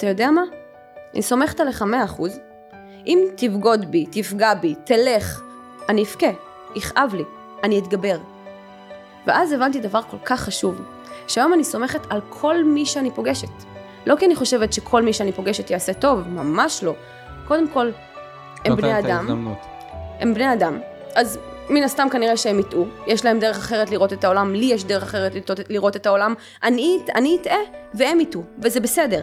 ואתה יודע מה? אני סומכת עליך מאה אחוז. אם תבגוד בי, תפגע בי, תלך, אני אבכה, יכאב לי, אני אתגבר. ואז הבנתי דבר כל כך חשוב, שהיום אני סומכת על כל מי שאני פוגשת. לא כי אני חושבת שכל מי שאני פוגשת יעשה טוב, ממש לא. קודם כל, הם בני אדם. הם בני אדם. אז מן הסתם כנראה שהם יטעו, יש להם דרך אחרת לראות את העולם, לי יש דרך אחרת לראות את העולם, אני, אני אטעה והם יטעו, וזה בסדר.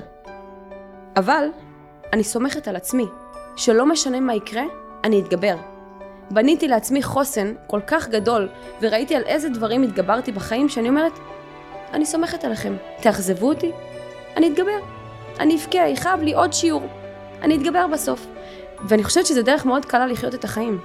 אבל אני סומכת על עצמי, שלא משנה מה יקרה, אני אתגבר. בניתי לעצמי חוסן כל כך גדול, וראיתי על איזה דברים התגברתי בחיים, שאני אומרת, אני סומכת עליכם. תאכזבו אותי, אני אתגבר. אני אבכה, יכאב לי עוד שיעור. אני אתגבר בסוף. ואני חושבת שזו דרך מאוד קלה לחיות את החיים.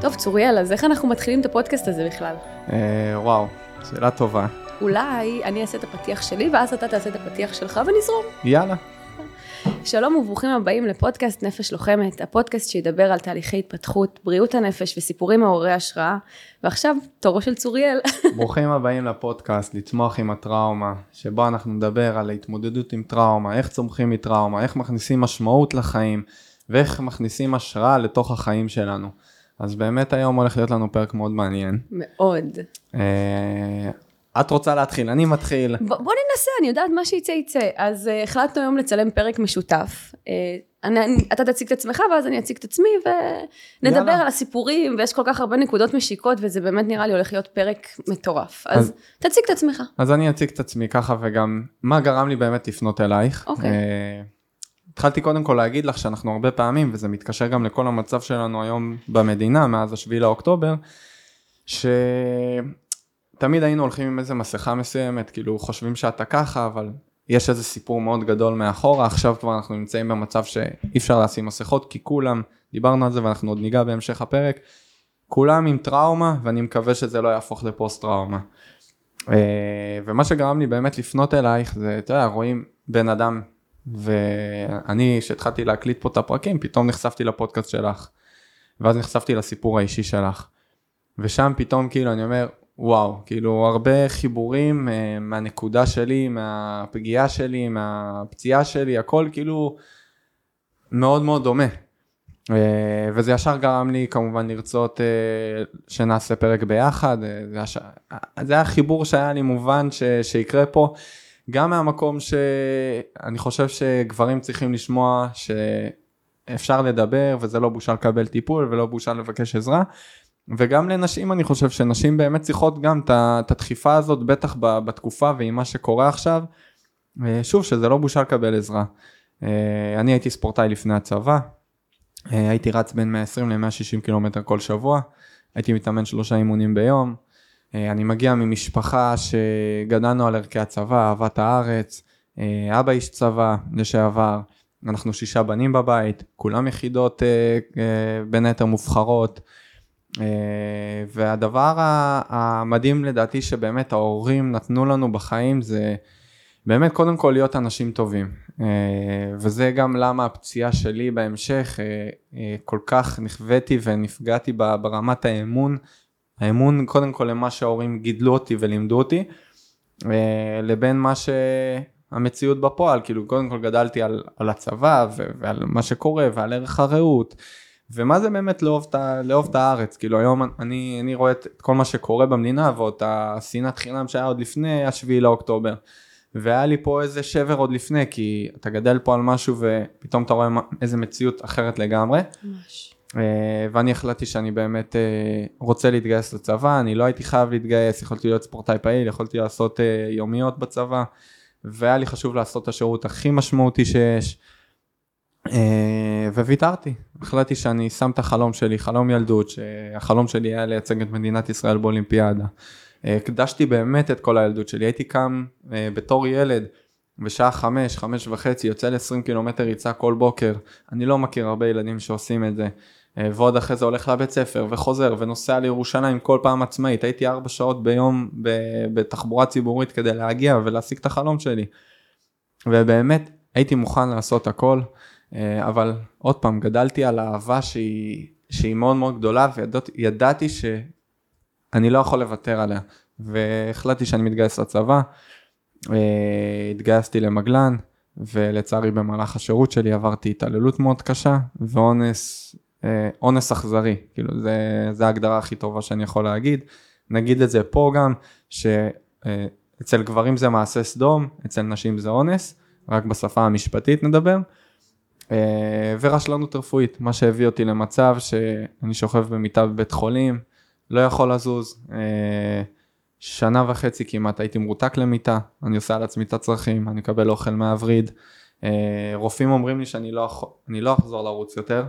טוב, צוריאל, אז איך אנחנו מתחילים את הפודקאסט הזה בכלל? אה, וואו, שאלה טובה. אולי אני אעשה את הפתיח שלי, ואז אתה תעשה את הפתיח שלך ונזרום. יאללה. שלום וברוכים הבאים לפודקאסט נפש לוחמת, הפודקאסט שידבר על תהליכי התפתחות, בריאות הנפש וסיפורים מעוררי השראה. ועכשיו, תורו של צוריאל. ברוכים הבאים לפודקאסט, לצמוח עם הטראומה, שבו אנחנו נדבר על ההתמודדות עם טראומה, איך צומחים מטראומה, איך מכניסים משמעות לחיים, ואיך מכניסים השראה לתוך החיים שלנו. אז באמת היום הולך להיות לנו פרק מאוד מעניין. מאוד. אה, את רוצה להתחיל, אני מתחיל. ב- בוא ננסה, אני יודעת מה שיצא יצא. אז uh, החלטנו היום לצלם פרק משותף. Uh, אני, אני, אתה תציג את עצמך ואז אני אציג את עצמי ונדבר יאללה. על הסיפורים ויש כל כך הרבה נקודות משיקות וזה באמת נראה לי הולך להיות פרק מטורף. אז, אז תציג את עצמך. אז אני אציג את עצמי ככה וגם מה גרם לי באמת לפנות אלייך. אוקיי. Uh, התחלתי קודם כל להגיד לך שאנחנו הרבה פעמים, וזה מתקשר גם לכל המצב שלנו היום במדינה מאז השביעי לאוקטובר, שתמיד היינו הולכים עם איזה מסכה מסוימת, כאילו חושבים שאתה ככה, אבל יש איזה סיפור מאוד גדול מאחורה, עכשיו כבר אנחנו נמצאים במצב שאי אפשר לשים מסכות, כי כולם, דיברנו על זה ואנחנו עוד ניגע בהמשך הפרק, כולם עם טראומה, ואני מקווה שזה לא יהפוך לפוסט טראומה. אה, ומה שגרם לי באמת לפנות אלייך זה, אתה יודע, רואים בן אדם ואני, כשהתחלתי להקליט פה את הפרקים, פתאום נחשפתי לפודקאסט שלך. ואז נחשפתי לסיפור האישי שלך. ושם פתאום כאילו אני אומר, וואו, כאילו הרבה חיבורים uh, מהנקודה שלי, מהפגיעה שלי, מהפציעה שלי, הכל כאילו מאוד מאוד דומה. Uh, וזה ישר גרם לי כמובן לרצות uh, שנעשה פרק ביחד, uh, זה, הש... זה היה חיבור שהיה לי מובן ש... שיקרה פה. גם מהמקום שאני חושב שגברים צריכים לשמוע שאפשר לדבר וזה לא בושה לקבל טיפול ולא בושה לבקש עזרה. וגם לנשים אני חושב שנשים באמת צריכות גם את הדחיפה הזאת בטח בתקופה ועם מה שקורה עכשיו. שוב שזה לא בושה לקבל עזרה. אני הייתי ספורטאי לפני הצבא, הייתי רץ בין 120 ל-160 קילומטר כל שבוע, הייתי מתאמן שלושה אימונים ביום, אה, אני מגיע ממשפחה שגדלנו על ערכי הצבא, אהבת הארץ, אה, אבא איש צבא לשעבר, אנחנו שישה בנים בבית, כולם יחידות אה, בין היתר מובחרות. והדבר המדהים לדעתי שבאמת ההורים נתנו לנו בחיים זה באמת קודם כל להיות אנשים טובים. וזה גם למה הפציעה שלי בהמשך כל כך נכוויתי ונפגעתי ברמת האמון האמון קודם כל למה שההורים גידלו אותי ולימדו אותי, אה, לבין מה שהמציאות בפועל, כאילו קודם כל גדלתי על, על הצבא ועל מה שקורה ועל ערך הרעות. ומה זה באמת לאהוב את, לאהוב את הארץ, כאילו היום אני, אני רואה את כל מה שקורה במדינה ועוד השנאת חינם שהיה עוד לפני השביעי לאוקטובר. והיה לי פה איזה שבר עוד לפני, כי אתה גדל פה על משהו ופתאום אתה רואה איזה מציאות אחרת לגמרי. ממש. אה, ואני החלטתי שאני באמת אה, רוצה להתגייס לצבא, אני לא הייתי חייב להתגייס, יכולתי להיות ספורטאי פעיל, יכולתי לעשות אה, יומיות בצבא, והיה לי חשוב לעשות את השירות הכי משמעותי שיש, וויתרתי, החלטתי שאני שם את החלום שלי, חלום ילדות, שהחלום שלי היה לייצג את מדינת ישראל באולימפיאדה. הקדשתי באמת את כל הילדות שלי, הייתי קם בתור ילד בשעה חמש, חמש וחצי, יוצא ל-20 קילומטר ריצה כל בוקר, אני לא מכיר הרבה ילדים שעושים את זה. אה, ועוד אחרי זה הולך לבית ספר וחוזר ונוסע לירושלים כל פעם עצמאית, הייתי ארבע שעות ביום בתחבורה ציבורית כדי להגיע ולהשיג את החלום שלי. ובאמת הייתי מוכן לעשות הכל, אה, אבל עוד פעם גדלתי על אהבה שהיא, שהיא מאוד מאוד גדולה וידעתי שאני לא יכול לוותר עליה. והחלטתי שאני מתגייס לצבא. אה, התגייסתי למגלן, ולצערי במהלך השירות שלי עברתי התעללות מאוד קשה, ואונס, אונס אכזרי, כאילו זה, זה ההגדרה הכי טובה שאני יכול להגיד. נגיד את זה פה גם, שאצל גברים זה מעשה סדום, אצל נשים זה אונס, רק בשפה המשפטית נדבר. אה, ורשלנות רפואית, מה שהביא אותי למצב שאני שוכב במיטה בבית חולים, לא יכול לזוז, אה, שנה וחצי כמעט הייתי מרותק למיטה, אני עושה על עצמי את הצרכים, אני מקבל אוכל מהווריד, אה, רופאים אומרים לי שאני לא, לא אחזור לרוץ יותר,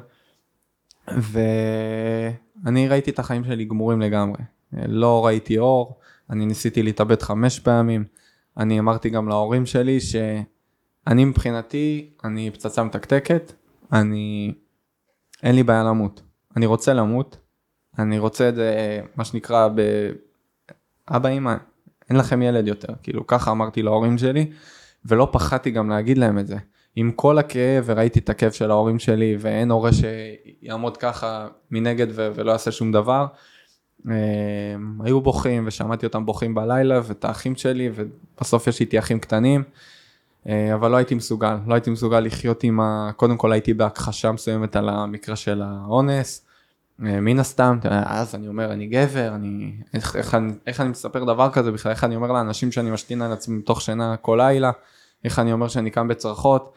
ואני ראיתי את החיים שלי גמורים לגמרי, לא ראיתי אור, אני ניסיתי להתאבד חמש פעמים, אני אמרתי גם להורים שלי ש... אני מבחינתי, אני פצצה מתקתקת, אני, אין לי בעיה למות. אני רוצה למות, אני רוצה את זה, מה שנקרא, ב... אבא אמא, אין לכם ילד יותר, כאילו ככה אמרתי להורים שלי, ולא פחדתי גם להגיד להם את זה. עם כל הכאב, וראיתי את הכאב של ההורים שלי, ואין הורה שיעמוד ככה מנגד ו- ולא יעשה שום דבר. הם, היו בוכים, ושמעתי אותם בוכים בלילה, ואת האחים שלי, ובסוף יש איתי אחים קטנים. אה, אבל לא הייתי מסוגל, לא הייתי מסוגל לחיות עם ה... קודם כל הייתי בהכחשה מסוימת על המקרה של האונס. אה, מן הסתם, אז אני אומר אני גבר, אני... איך, איך, איך אני מספר דבר כזה בכלל, איך אני אומר לאנשים שאני משתין על עצמי מתוך שינה כל לילה, איך אני אומר שאני קם בצרחות.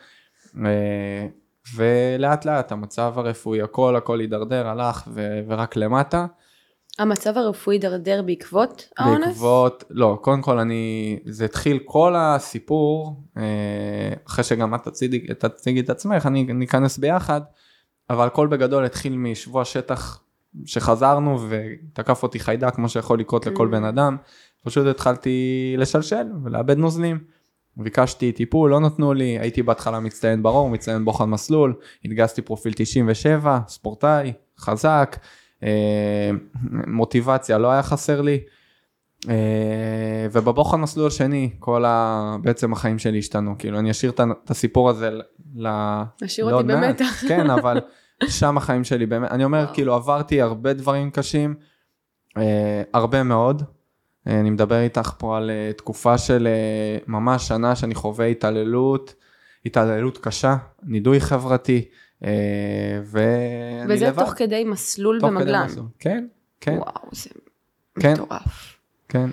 אה, ולאט לאט המצב הרפואי הכל הכל הידרדר הלך ו, ורק למטה. המצב הרפואי הידרדר בעקבות האונס? בעקבות, לא, קודם כל אני, זה התחיל כל הסיפור, אה, אחרי שגם את תציגי, תציגי את עצמך, אני ניכנס ביחד, אבל הכל בגדול התחיל משבוע שטח שחזרנו ותקף אותי חיידק, כמו שיכול לקרות לכל mm. בן אדם, פשוט התחלתי לשלשל ולאבד נוזלים. ביקשתי טיפול, לא נתנו לי, הייתי בהתחלה מצטיין ברור, מצטיין בוחן מסלול, התגייסתי פרופיל 97, ספורטאי, חזק, אה, מוטיבציה לא היה חסר לי. אה, ובבוחן מסלול השני כל ה... בעצם החיים שלי השתנו כאילו אני אשאיר את הסיפור הזה ל... אשאיר אותי במתח. כן אבל שם החיים שלי באמת אני אומר וואו. כאילו עברתי הרבה דברים קשים אה, הרבה מאוד אני מדבר איתך פה על תקופה של ממש שנה שאני חווה התעללות התעללות קשה נידוי חברתי אה, ואני וזה לבד. וזה תוך כדי מסלול תוך במגלן. כדי מסלול. כן, כן. וואו, זה כן, מטורף. כן.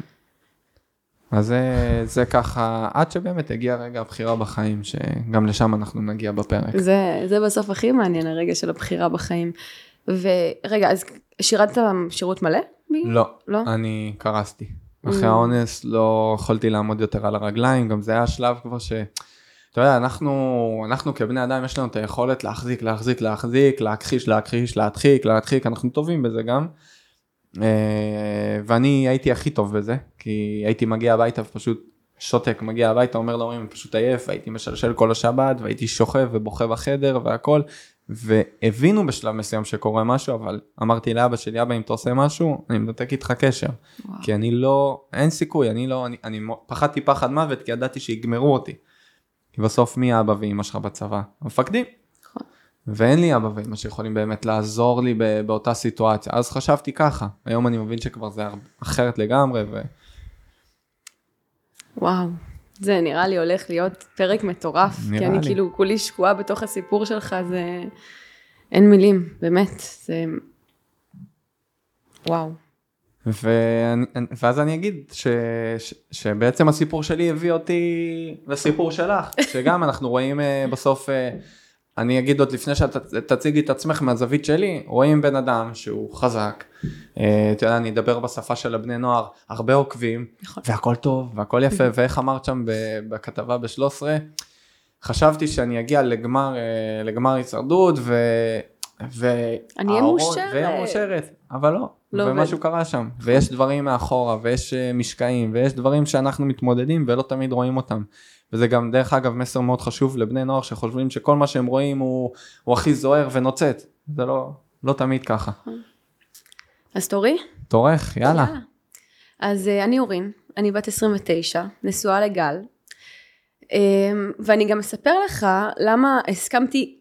אז זה, זה ככה, עד שבאמת הגיע רגע הבחירה בחיים, שגם לשם אנחנו נגיע בפרק. זה, זה בסוף הכי מעניין, הרגע של הבחירה בחיים. ורגע, אז שירתת שירות מלא? לא, לא, אני קרסתי. אחרי mm. האונס לא יכולתי לעמוד יותר על הרגליים, גם זה היה שלב כבר ש... אתה יודע, אנחנו, אנחנו כבני אדם יש לנו את היכולת להחזיק, להחזיק, להחזיק, להכחיש, להכחיש, להדחיק, להדחיק, אנחנו טובים בזה גם. אה, ואני הייתי הכי טוב בזה, כי הייתי מגיע הביתה ופשוט שוטק, מגיע הביתה, אומר להורים, אני פשוט עייף, והייתי משלשל כל השבת, והייתי שוכב ובוכה בחדר והכל, והבינו בשלב מסוים שקורה משהו, אבל אמרתי לאבא שלי, אבא, אם אתה עושה משהו, אני מנתק איתך קשר. וואו. כי אני לא, אין סיכוי, אני לא, אני, אני פחדתי פחד מוות, כי ידעתי שיגמרו אותי. כי בסוף מי אבא ואמא שלך בצבא? המפקדים. נכון. ואין לי אבא ואמא שיכולים באמת לעזור לי באותה סיטואציה. אז חשבתי ככה, היום אני מבין שכבר זה אחרת לגמרי. ו... וואו, זה נראה לי הולך להיות פרק מטורף. נראה כי אני לי. כאילו כולי שקועה בתוך הסיפור שלך, זה... אין מילים, באמת, זה... וואו. ואני, ואז אני אגיד ש, ש, שבעצם הסיפור שלי הביא אותי לסיפור שלך, שגם אנחנו רואים uh, בסוף, uh, אני אגיד עוד לפני שאת תציגי את עצמך מהזווית שלי, רואים בן אדם שהוא חזק, uh, אתה יודע, אני אדבר בשפה של הבני נוער, הרבה עוקבים, נכון. והכל טוב, והכל יפה, ואיך אמרת שם בכתבה ב-13, חשבתי שאני אגיע לגמר, לגמר הישרדות, ו... אני אהיה מאושרת. ואהיה מאושרת, אבל לא. לא ומשהו קרה שם, ויש דברים מאחורה, ויש אה, משקעים, ויש דברים שאנחנו מתמודדים ולא תמיד רואים אותם. וזה גם דרך אגב מסר מאוד חשוב לבני נוער שחושבים שכל מה שהם רואים הוא, הוא הכי זוהר ונוצץ. זה לא, לא תמיד ככה. אז תורי? תורך, יאללה. יאללה. אז uh, אני אורין, אני בת 29, נשואה לגל, um, ואני גם אספר לך למה הסכמתי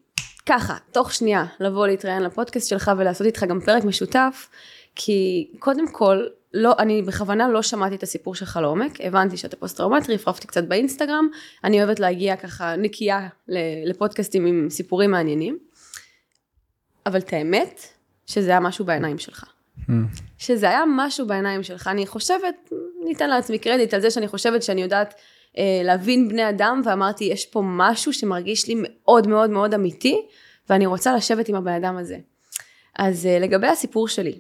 ככה, תוך שנייה, לבוא להתראיין לפודקאסט שלך ולעשות איתך גם פרק משותף, כי קודם כל, לא, אני בכוונה לא שמעתי את הסיפור שלך לעומק, הבנתי שאתה פוסט-טראומטי, רפרפתי קצת באינסטגרם, אני אוהבת להגיע ככה נקייה לפודקאסטים עם סיפורים מעניינים, אבל את האמת, שזה היה משהו בעיניים שלך. Hmm. שזה היה משהו בעיניים שלך, אני חושבת, ניתן לעצמי קרדיט על זה שאני חושבת שאני יודעת להבין בני אדם, ואמרתי, יש פה משהו שמרגיש לי מאוד מאוד מאוד אמיתי, ואני רוצה לשבת עם הבן אדם הזה. אז אה, לגבי הסיפור שלי,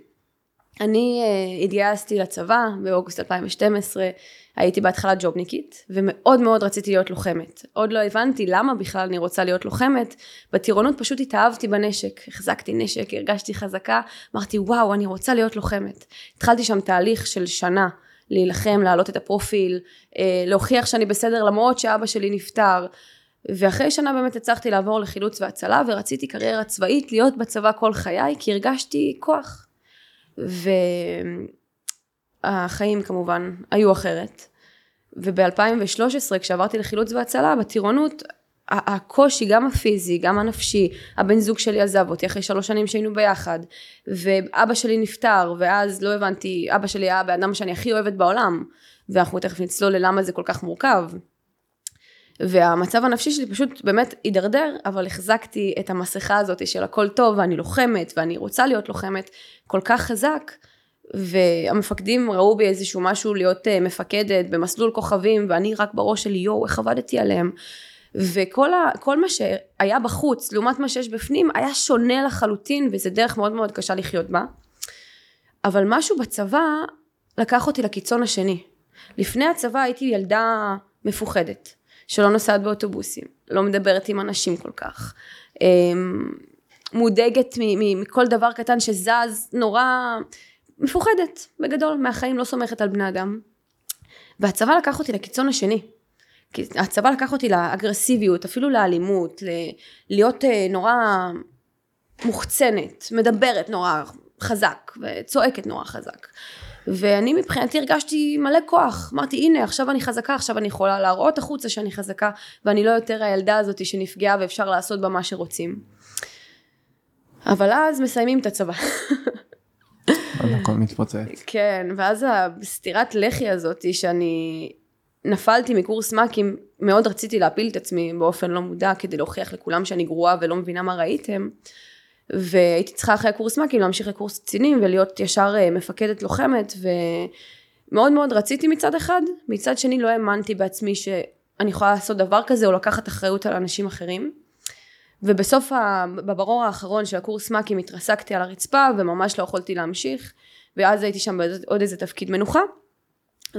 אני uh, התגייסתי לצבא באוגוסט 2012, הייתי בהתחלה ג'ובניקית, ומאוד מאוד רציתי להיות לוחמת. עוד לא הבנתי למה בכלל אני רוצה להיות לוחמת, בטירונות פשוט התאהבתי בנשק, החזקתי נשק, הרגשתי חזקה, אמרתי וואו, אני רוצה להיות לוחמת. התחלתי שם תהליך של שנה, להילחם, להעלות את הפרופיל, אה, להוכיח שאני בסדר למרות שאבא שלי נפטר. ואחרי שנה באמת הצלחתי לעבור לחילוץ והצלה ורציתי קריירה צבאית להיות בצבא כל חיי כי הרגשתי כוח. והחיים כמובן היו אחרת. וב-2013 כשעברתי לחילוץ והצלה בטירונות הקושי גם הפיזי גם הנפשי הבן זוג שלי עזב אותי אחרי שלוש שנים שהיינו ביחד ואבא שלי נפטר ואז לא הבנתי אבא שלי היה הבן אדם שאני הכי אוהבת בעולם ואנחנו תכף נצלול ללמה זה כל כך מורכב והמצב הנפשי שלי פשוט באמת הידרדר, אבל החזקתי את המסכה הזאת של הכל טוב, ואני לוחמת, ואני רוצה להיות לוחמת, כל כך חזק, והמפקדים ראו בי איזשהו משהו להיות אה, מפקדת במסלול כוכבים, ואני רק בראש שלי, יואו, איך עבדתי עליהם. וכל ה, מה שהיה בחוץ, לעומת מה שיש בפנים, היה שונה לחלוטין, וזה דרך מאוד מאוד קשה לחיות בה. אבל משהו בצבא לקח אותי לקיצון השני. לפני הצבא הייתי ילדה מפוחדת. שלא נוסעת באוטובוסים, לא מדברת עם אנשים כל כך, אמ, מודאגת מכל דבר קטן שזז, נורא מפוחדת בגדול מהחיים, לא סומכת על בני אדם. והצבא לקח אותי לקיצון השני. הצבא לקח אותי לאגרסיביות, אפילו לאלימות, להיות אה, נורא מוחצנת, מדברת נורא חזק וצועקת נורא חזק. ואני מבחינתי הרגשתי מלא כוח, אמרתי הנה עכשיו אני חזקה, עכשיו אני יכולה להראות החוצה שאני חזקה ואני לא יותר הילדה הזאת שנפגעה ואפשר לעשות בה מה שרוצים. אבל אז מסיימים את הצבא. הכל מתפוצץ. כן, ואז הסטירת לחי הזאת שאני נפלתי מקורס מ"כים, מאוד רציתי להפיל את עצמי באופן לא מודע כדי להוכיח לכולם שאני גרועה ולא מבינה מה ראיתם. והייתי צריכה אחרי הקורס מ"כים להמשיך לקורס קצינים ולהיות ישר אה, מפקדת לוחמת ומאוד מאוד רציתי מצד אחד, מצד שני לא האמנתי בעצמי שאני יכולה לעשות דבר כזה או לקחת אחריות על אנשים אחרים. ובסוף, ה... בברור האחרון של הקורס מ"כים התרסקתי על הרצפה וממש לא יכולתי להמשיך ואז הייתי שם בעוד איזה תפקיד מנוחה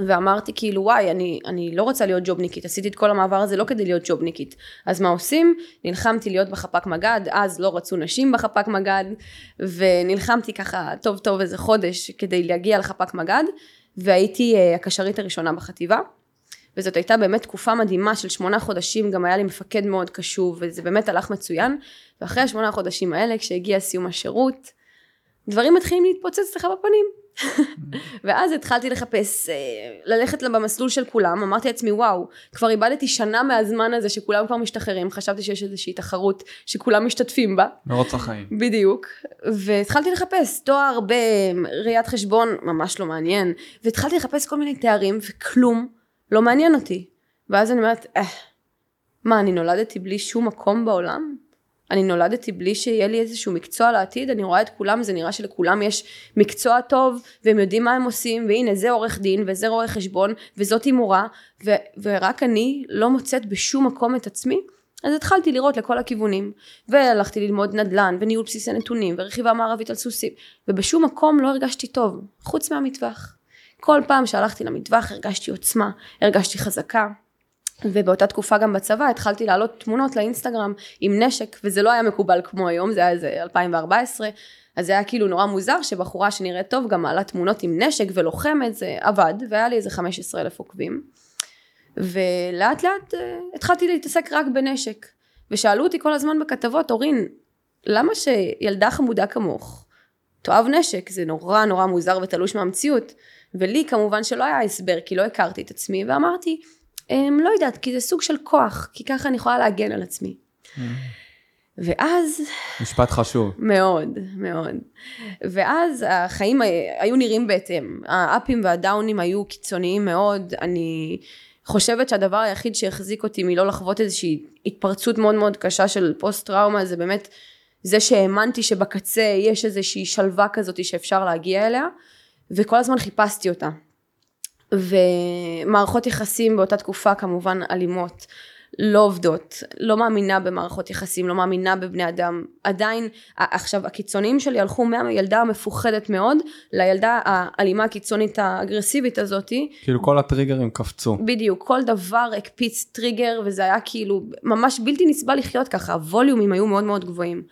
ואמרתי כאילו וואי אני, אני לא רוצה להיות ג'ובניקית עשיתי את כל המעבר הזה לא כדי להיות ג'ובניקית. אז מה עושים? נלחמתי להיות בחפ"ק מג"ד אז לא רצו נשים בחפ"ק מג"ד ונלחמתי ככה טוב טוב איזה חודש כדי להגיע לחפ"ק מג"ד והייתי uh, הקשרית הראשונה בחטיבה. וזאת הייתה באמת תקופה מדהימה של שמונה חודשים גם היה לי מפקד מאוד קשוב וזה באמת הלך מצוין. ואחרי השמונה חודשים האלה כשהגיע סיום השירות דברים מתחילים להתפוצץ לך בפנים ואז התחלתי לחפש, אה, ללכת במסלול של כולם, אמרתי לעצמי וואו, כבר איבדתי שנה מהזמן הזה שכולם כבר משתחררים, חשבתי שיש איזושהי תחרות שכולם משתתפים בה. מרוץ החיים. בדיוק. והתחלתי לחפש תואר בראיית חשבון, ממש לא מעניין, והתחלתי לחפש כל מיני תארים וכלום לא מעניין אותי. ואז אני אומרת, אה, מה, אני נולדתי בלי שום מקום בעולם? אני נולדתי בלי שיהיה לי איזשהו מקצוע לעתיד, אני רואה את כולם, זה נראה שלכולם יש מקצוע טוב, והם יודעים מה הם עושים, והנה זה עורך דין, וזה רואה חשבון, וזאת מורה, ו- ורק אני לא מוצאת בשום מקום את עצמי, אז התחלתי לראות לכל הכיוונים, והלכתי ללמוד נדל"ן, וניהול בסיסי נתונים, ורכיבה מערבית על סוסים, ובשום מקום לא הרגשתי טוב, חוץ מהמטווח. כל פעם שהלכתי למטווח הרגשתי עוצמה, הרגשתי חזקה, ובאותה תקופה גם בצבא התחלתי להעלות תמונות לאינסטגרם עם נשק וזה לא היה מקובל כמו היום זה היה איזה 2014 אז זה היה כאילו נורא מוזר שבחורה שנראית טוב גם מעלה תמונות עם נשק ולוחמת זה עבד והיה לי איזה 15 אלף עוקבים. ולאט לאט uh, התחלתי להתעסק רק בנשק. ושאלו אותי כל הזמן בכתבות אורין למה שילדה חמודה כמוך תאהב נשק? זה נורא נורא מוזר ותלוש מהמציאות. ולי כמובן שלא היה הסבר כי לא הכרתי את עצמי ואמרתי לא יודעת, כי זה סוג של כוח, כי ככה אני יכולה להגן על עצמי. ואז... משפט חשוב. מאוד, מאוד. ואז החיים היו נראים בהתאם. האפים והדאונים היו קיצוניים מאוד. אני חושבת שהדבר היחיד שהחזיק אותי מלא לחוות איזושהי התפרצות מאוד מאוד קשה של פוסט טראומה זה באמת זה שהאמנתי שבקצה יש איזושהי שלווה כזאת שאפשר להגיע אליה, וכל הזמן חיפשתי אותה. ומערכות יחסים באותה תקופה כמובן אלימות. לא עובדות, לא מאמינה במערכות יחסים, לא מאמינה בבני אדם. עדיין, עכשיו הקיצוניים שלי הלכו מהילדה המפוחדת מאוד לילדה האלימה הקיצונית האגרסיבית הזאתי. כאילו כל הטריגרים קפצו. בדיוק, כל דבר הקפיץ טריגר וזה היה כאילו ממש בלתי נסבל לחיות ככה, הווליומים היו מאוד מאוד גבוהים.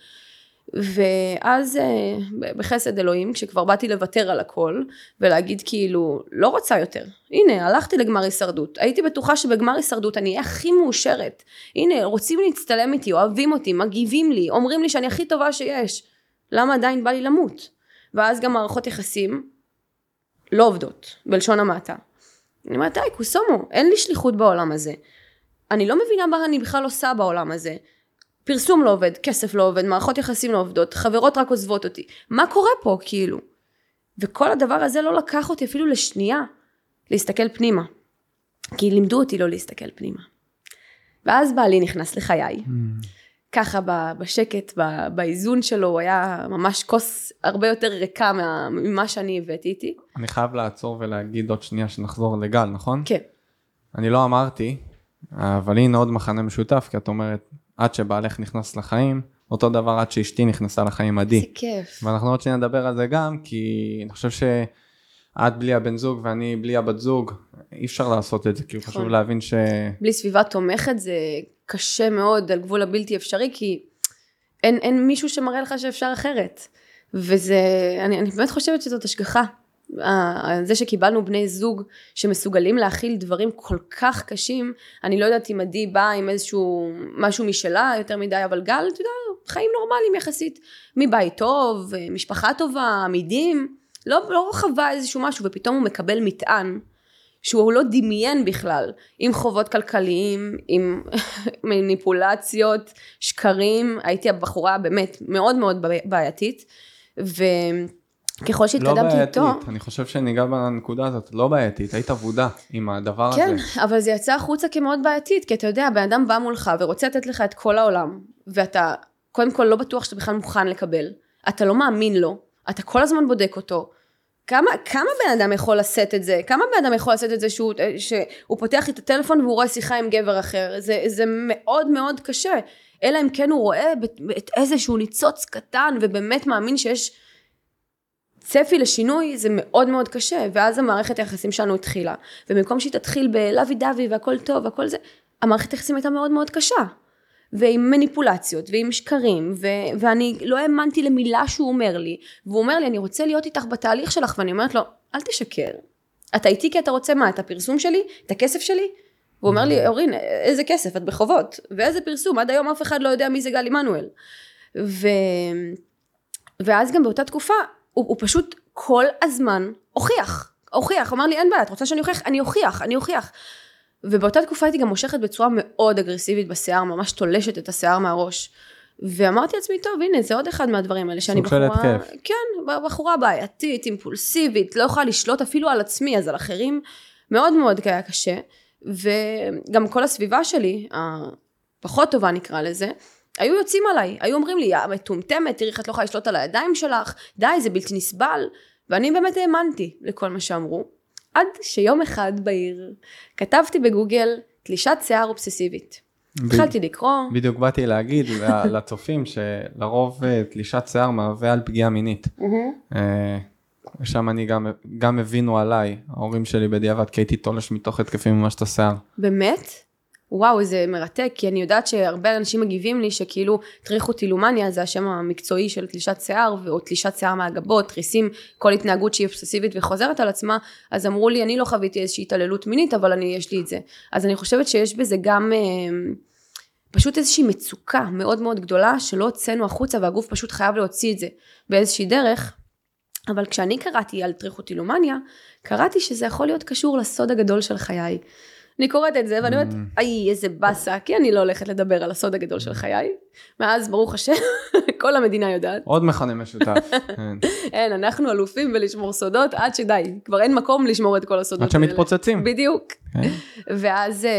ואז אה, בחסד אלוהים, כשכבר באתי לוותר על הכל, ולהגיד כאילו, לא רוצה יותר. הנה, הלכתי לגמר הישרדות. הייתי בטוחה שבגמר הישרדות אני אהיה הכי מאושרת. הנה, רוצים להצטלם איתי, אוהבים אותי, מגיבים לי, אומרים לי שאני הכי טובה שיש. למה עדיין בא לי למות? ואז גם מערכות יחסים לא עובדות, בלשון המעטה. אני אומרת, די, קוסומו, אין לי שליחות בעולם הזה. אני לא מבינה מה אני בכלל עושה בעולם הזה. פרסום לא עובד, כסף לא עובד, מערכות יחסים לא עובדות, חברות רק עוזבות אותי. מה קורה פה, כאילו? וכל הדבר הזה לא לקח אותי אפילו לשנייה להסתכל פנימה. כי לימדו אותי לא להסתכל פנימה. ואז בעלי נכנס לחיי. Mm. ככה בשקט, באיזון שלו, הוא היה ממש כוס הרבה יותר ריקה ממה שאני הבאתי איתי. אני חייב לעצור ולהגיד עוד שנייה שנחזור לגל, נכון? כן. אני לא אמרתי, אבל הנה עוד מחנה משותף, כי את אומרת, עד שבעלך נכנס לחיים, אותו דבר עד שאשתי נכנסה לחיים עדי. זה כיף. ואנחנו עוד שניה נדבר על זה גם, כי אני חושב שאת בלי הבן זוג ואני בלי הבת זוג, אי אפשר לעשות את זה, כי נכון. חשוב להבין ש... בלי סביבה תומכת זה קשה מאוד, על גבול הבלתי אפשרי, כי אין, אין מישהו שמראה לך שאפשר אחרת. וזה, אני, אני באמת חושבת שזאת השגחה. זה שקיבלנו בני זוג שמסוגלים להכיל דברים כל כך קשים, אני לא יודעת אם עדי באה עם איזשהו משהו משלה יותר מדי, אבל גל, אתה יודע, חיים נורמליים יחסית, מבית טוב, משפחה טובה, עמידים, לא, לא חווה איזשהו משהו, ופתאום הוא מקבל מטען. שהוא לא דמיין בכלל, עם חובות כלכליים, עם מניפולציות, שקרים, הייתי הבחורה באמת מאוד מאוד בעייתית, ו... ככל שהתקדמתי לא איתו... לא בעייתית, אני חושב שניגע בנקודה הזאת, לא בעייתית, היית אבודה עם הדבר כן, הזה. כן, אבל זה יצא החוצה כמאוד בעייתית, כי אתה יודע, בן אדם בא מולך ורוצה לתת לך את כל העולם, ואתה קודם כל לא בטוח שאתה בכלל מוכן לקבל, אתה לא מאמין לו, אתה כל הזמן בודק אותו. כמה, כמה בן אדם יכול לשאת את זה? כמה בן אדם יכול לשאת את זה שהוא, שהוא פותח את הטלפון והוא רואה שיחה עם גבר אחר? זה, זה מאוד מאוד קשה. אלא אם כן הוא רואה את איזשהו ניצוץ קטן ובאמת מאמין שיש צפי לשינוי זה מאוד מאוד קשה, ואז המערכת היחסים שלנו התחילה. ובמקום שהיא תתחיל בלוי דווי והכל טוב והכל זה, המערכת היחסים הייתה מאוד מאוד קשה. ועם מניפולציות, ועם שקרים, ו- ואני לא האמנתי למילה שהוא אומר לי, והוא אומר לי, אני רוצה להיות איתך בתהליך שלך, ואני אומרת לו, אל תשקר. אתה איתי כי אתה רוצה מה, את הפרסום שלי? את הכסף שלי? הוא אומר לי, אורין, איזה כסף? את בחובות. ואיזה פרסום? עד היום אף אחד לא יודע מי זה גל עמנואל. ו... ואז גם באותה תקופה, הוא, הוא פשוט כל הזמן הוכיח, הוכיח, אמר לי אין בעיה, את רוצה שאני אוכיח? אני אוכיח, אני אוכיח. ובאותה תקופה הייתי גם מושכת בצורה מאוד אגרסיבית בשיער, ממש תולשת את השיער מהראש. ואמרתי לעצמי, טוב, הנה, זה עוד אחד מהדברים האלה, שאני בחורה... סוג של התקף. כן, בחורה בעייתית, אימפולסיבית, לא יכולה לשלוט אפילו על עצמי, אז על אחרים מאוד מאוד היה קשה. וגם כל הסביבה שלי, הפחות טובה נקרא לזה, היו יוצאים עליי, היו אומרים לי, יא מטומטמת, תראי איך את לא יכולה לשלוט על הידיים שלך, די, זה בלתי נסבל. ואני באמת האמנתי לכל מה שאמרו, עד שיום אחד בעיר כתבתי בגוגל תלישת שיער אובססיבית. התחלתי לקרוא. בדיוק באתי להגיד לצופים שלרוב אה, תלישת שיער מהווה על פגיעה מינית. אה, שם אני גם, גם הבינו עליי, ההורים שלי בדיעבד, כי הייתי תולש מתוך התקפים ממש את השיער. באמת? וואו, זה מרתק, כי אני יודעת שהרבה אנשים מגיבים לי שכאילו טריכוטילומניה זה השם המקצועי של תלישת שיער, או תלישת שיער מהגבות, תריסים, כל התנהגות שהיא אובססיבית וחוזרת על עצמה, אז אמרו לי, אני לא חוויתי איזושהי התעללות מינית, אבל אני, יש לי את זה. אז אני חושבת שיש בזה גם אה, פשוט איזושהי מצוקה מאוד מאוד גדולה, שלא הוצאנו החוצה והגוף פשוט חייב להוציא את זה באיזושהי דרך. אבל כשאני קראתי על טריכוטילומניה, קראתי שזה יכול להיות קשור לסוד הגדול של חיי. אני קוראת את זה ואני אומרת, Mm. איי, איזה באסה, כי אני לא הולכת לדבר על הסוד הגדול של חיי. מאז, ברוך השם, כל המדינה יודעת. עוד מכנה משותף. כן. אין, אנחנו אלופים בלשמור סודות עד שדי, כבר אין מקום לשמור את כל הסודות עד שמתפוצצים. בדיוק. כן. ואז אה,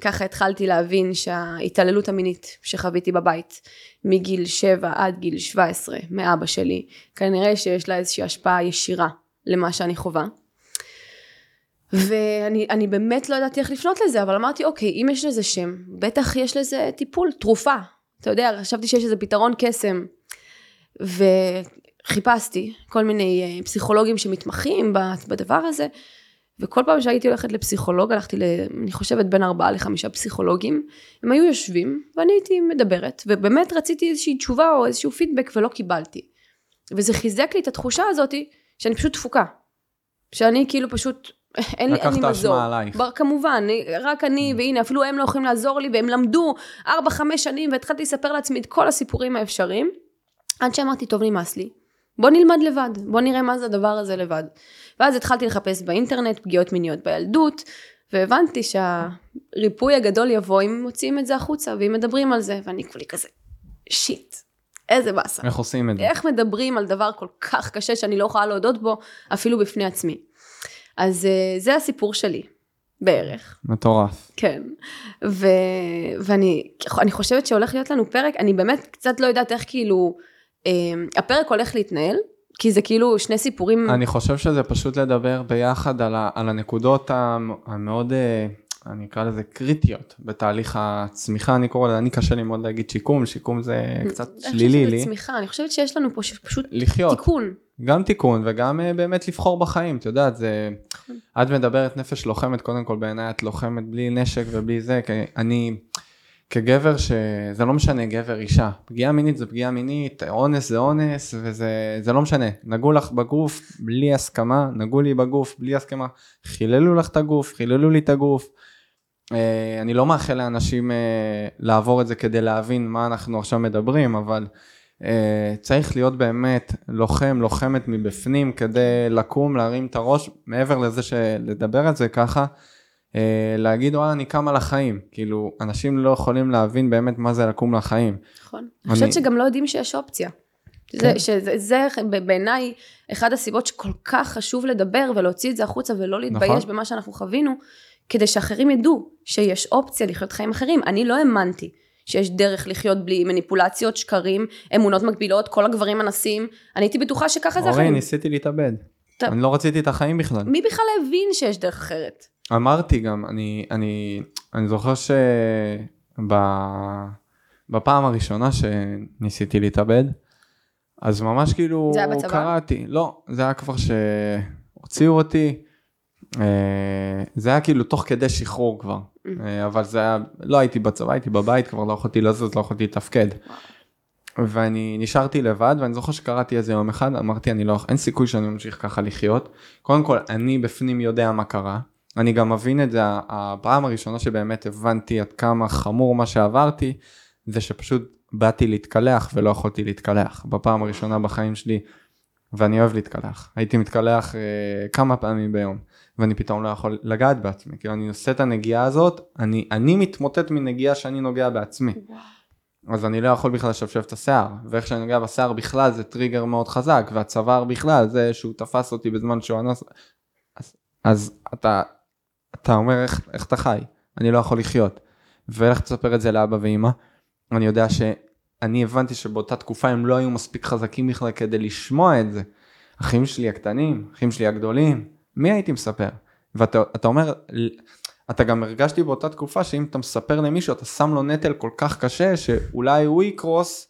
ככה התחלתי להבין שההתעללות המינית שחוויתי בבית, מגיל 7 עד גיל 17, מאבא שלי, כנראה שיש לה איזושהי השפעה ישירה למה שאני חווה. ואני אני באמת לא ידעתי איך לפנות לזה, אבל אמרתי, אוקיי, אם יש לזה שם, בטח יש לזה טיפול, תרופה. אתה יודע, חשבתי שיש איזה פתרון קסם. וחיפשתי כל מיני אה, פסיכולוגים שמתמחים בדבר הזה, וכל פעם שהייתי הולכת לפסיכולוג, הלכתי, ל, אני חושבת, בין ארבעה לחמישה פסיכולוגים, הם היו יושבים, ואני הייתי מדברת, ובאמת רציתי איזושהי תשובה או איזשהו פידבק ולא קיבלתי. וזה חיזק לי את התחושה הזאת שאני פשוט תפוקה. שאני כאילו פשוט, אין לי, אין לי לקחת מזור. אשמה עלייך. בר, כמובן, רק אני, והנה, אפילו הם לא יכולים לעזור לי, והם למדו 4-5 שנים, והתחלתי לספר לעצמי את כל הסיפורים האפשריים, עד שאמרתי, טוב, נמאס לי. בוא נלמד לבד, בוא נראה מה זה הדבר הזה לבד. ואז התחלתי לחפש באינטרנט פגיעות מיניות בילדות, והבנתי שהריפוי הגדול יבוא אם מוציאים את זה החוצה, ואם מדברים על זה, ואני כולי כזה, שיט, איזה באסה. איך עושים את זה? איך מדברים על דבר כל כך קשה שאני לא יכולה להודות בו, אפילו בפני עצמי. אז אה, זה הסיפור שלי, בערך. מטורף. כן. ו... ואני אני חושבת שהולך להיות לנו פרק, אני באמת קצת לא יודעת איך כאילו, אה, הפרק הולך להתנהל, כי זה כאילו שני סיפורים, אני חושב שזה פשוט לדבר ביחד על, ה, על הנקודות המ- המאוד, אה, אני אקרא לזה קריטיות בתהליך הצמיחה, אני קורא לזה, אני קשה לי מאוד להגיד שיקום, שיקום זה קצת שלילי לי. צמיחה, אני חושבת שיש לנו פה ש- פשוט לחיות, תיקון. גם תיקון וגם אה, באמת לבחור בחיים, את יודעת, זה, את מדברת נפש לוחמת, קודם כל בעיניי את לוחמת בלי נשק ובלי זה, כי אני כגבר שזה לא משנה גבר אישה, פגיעה מינית זה פגיעה מינית, אונס זה אונס וזה זה לא משנה, נגעו לך בגוף בלי הסכמה, נגעו לי בגוף בלי הסכמה, חיללו לך את הגוף, חיללו לי את הגוף. אה, אני לא מאחל לאנשים אה, לעבור את זה כדי להבין מה אנחנו עכשיו מדברים, אבל אה, צריך להיות באמת לוחם, לוחמת מבפנים כדי לקום, להרים את הראש, מעבר לזה שלדבר על זה ככה, להגיד וואלה אני קם על החיים, כאילו אנשים לא יכולים להבין באמת מה זה לקום לחיים. נכון. אני חושבת שגם לא יודעים שיש אופציה. זה, כן. שזה, זה בעיניי אחד הסיבות שכל כך חשוב לדבר ולהוציא את זה החוצה ולא להתבייש נכון. במה שאנחנו חווינו, כדי שאחרים ידעו שיש אופציה לחיות חיים אחרים. אני לא האמנתי שיש דרך לחיות בלי מניפולציות, שקרים, אמונות מגבילות, כל הגברים אנסים. אני הייתי בטוחה שככה זה אורי, החיים. ניסיתי להתאבד. טוב. אני לא רציתי את החיים בכלל. מי בכלל הבין שיש דרך אחרת? אמרתי גם, אני, אני, אני זוכר שבפעם הראשונה שניסיתי להתאבד, אז ממש כאילו זה היה בצבא? קראתי, לא, זה היה כבר שהוציאו אותי, זה היה כאילו תוך כדי שחרור כבר, אה, אבל זה היה, לא הייתי בצבא, הייתי בבית, כבר לא יכולתי לזוז, לא יכולתי לתפקד. ואני נשארתי לבד ואני זוכר שקראתי איזה יום אחד אמרתי אני לא אין סיכוי שאני ממשיך ככה לחיות. קודם כל אני בפנים יודע מה קרה. אני גם מבין את זה הפעם הראשונה שבאמת הבנתי עד כמה חמור מה שעברתי זה שפשוט באתי להתקלח ולא יכולתי להתקלח. בפעם הראשונה בחיים שלי ואני אוהב להתקלח. הייתי מתקלח אה, כמה פעמים ביום ואני פתאום לא יכול לגעת בעצמי. כאילו אני עושה את הנגיעה הזאת אני אני מתמוטט מנגיעה שאני נוגע בעצמי. אז אני לא יכול בכלל לשפשף את השיער, ואיך שאני נוגע בשיער בכלל זה טריגר מאוד חזק, והצוואר בכלל זה שהוא תפס אותי בזמן שהוא אנס, אז, אז אתה, אתה אומר איך, איך אתה חי, אני לא יכול לחיות, ואיך תספר את זה לאבא ואמא, אני יודע שאני הבנתי שבאותה תקופה הם לא היו מספיק חזקים בכלל כדי לשמוע את זה, אחים שלי הקטנים, אחים שלי הגדולים, מי הייתי מספר? ואתה אתה אומר, אתה גם הרגשתי באותה תקופה שאם אתה מספר למישהו אתה שם לו נטל כל כך קשה שאולי הוא יקרוס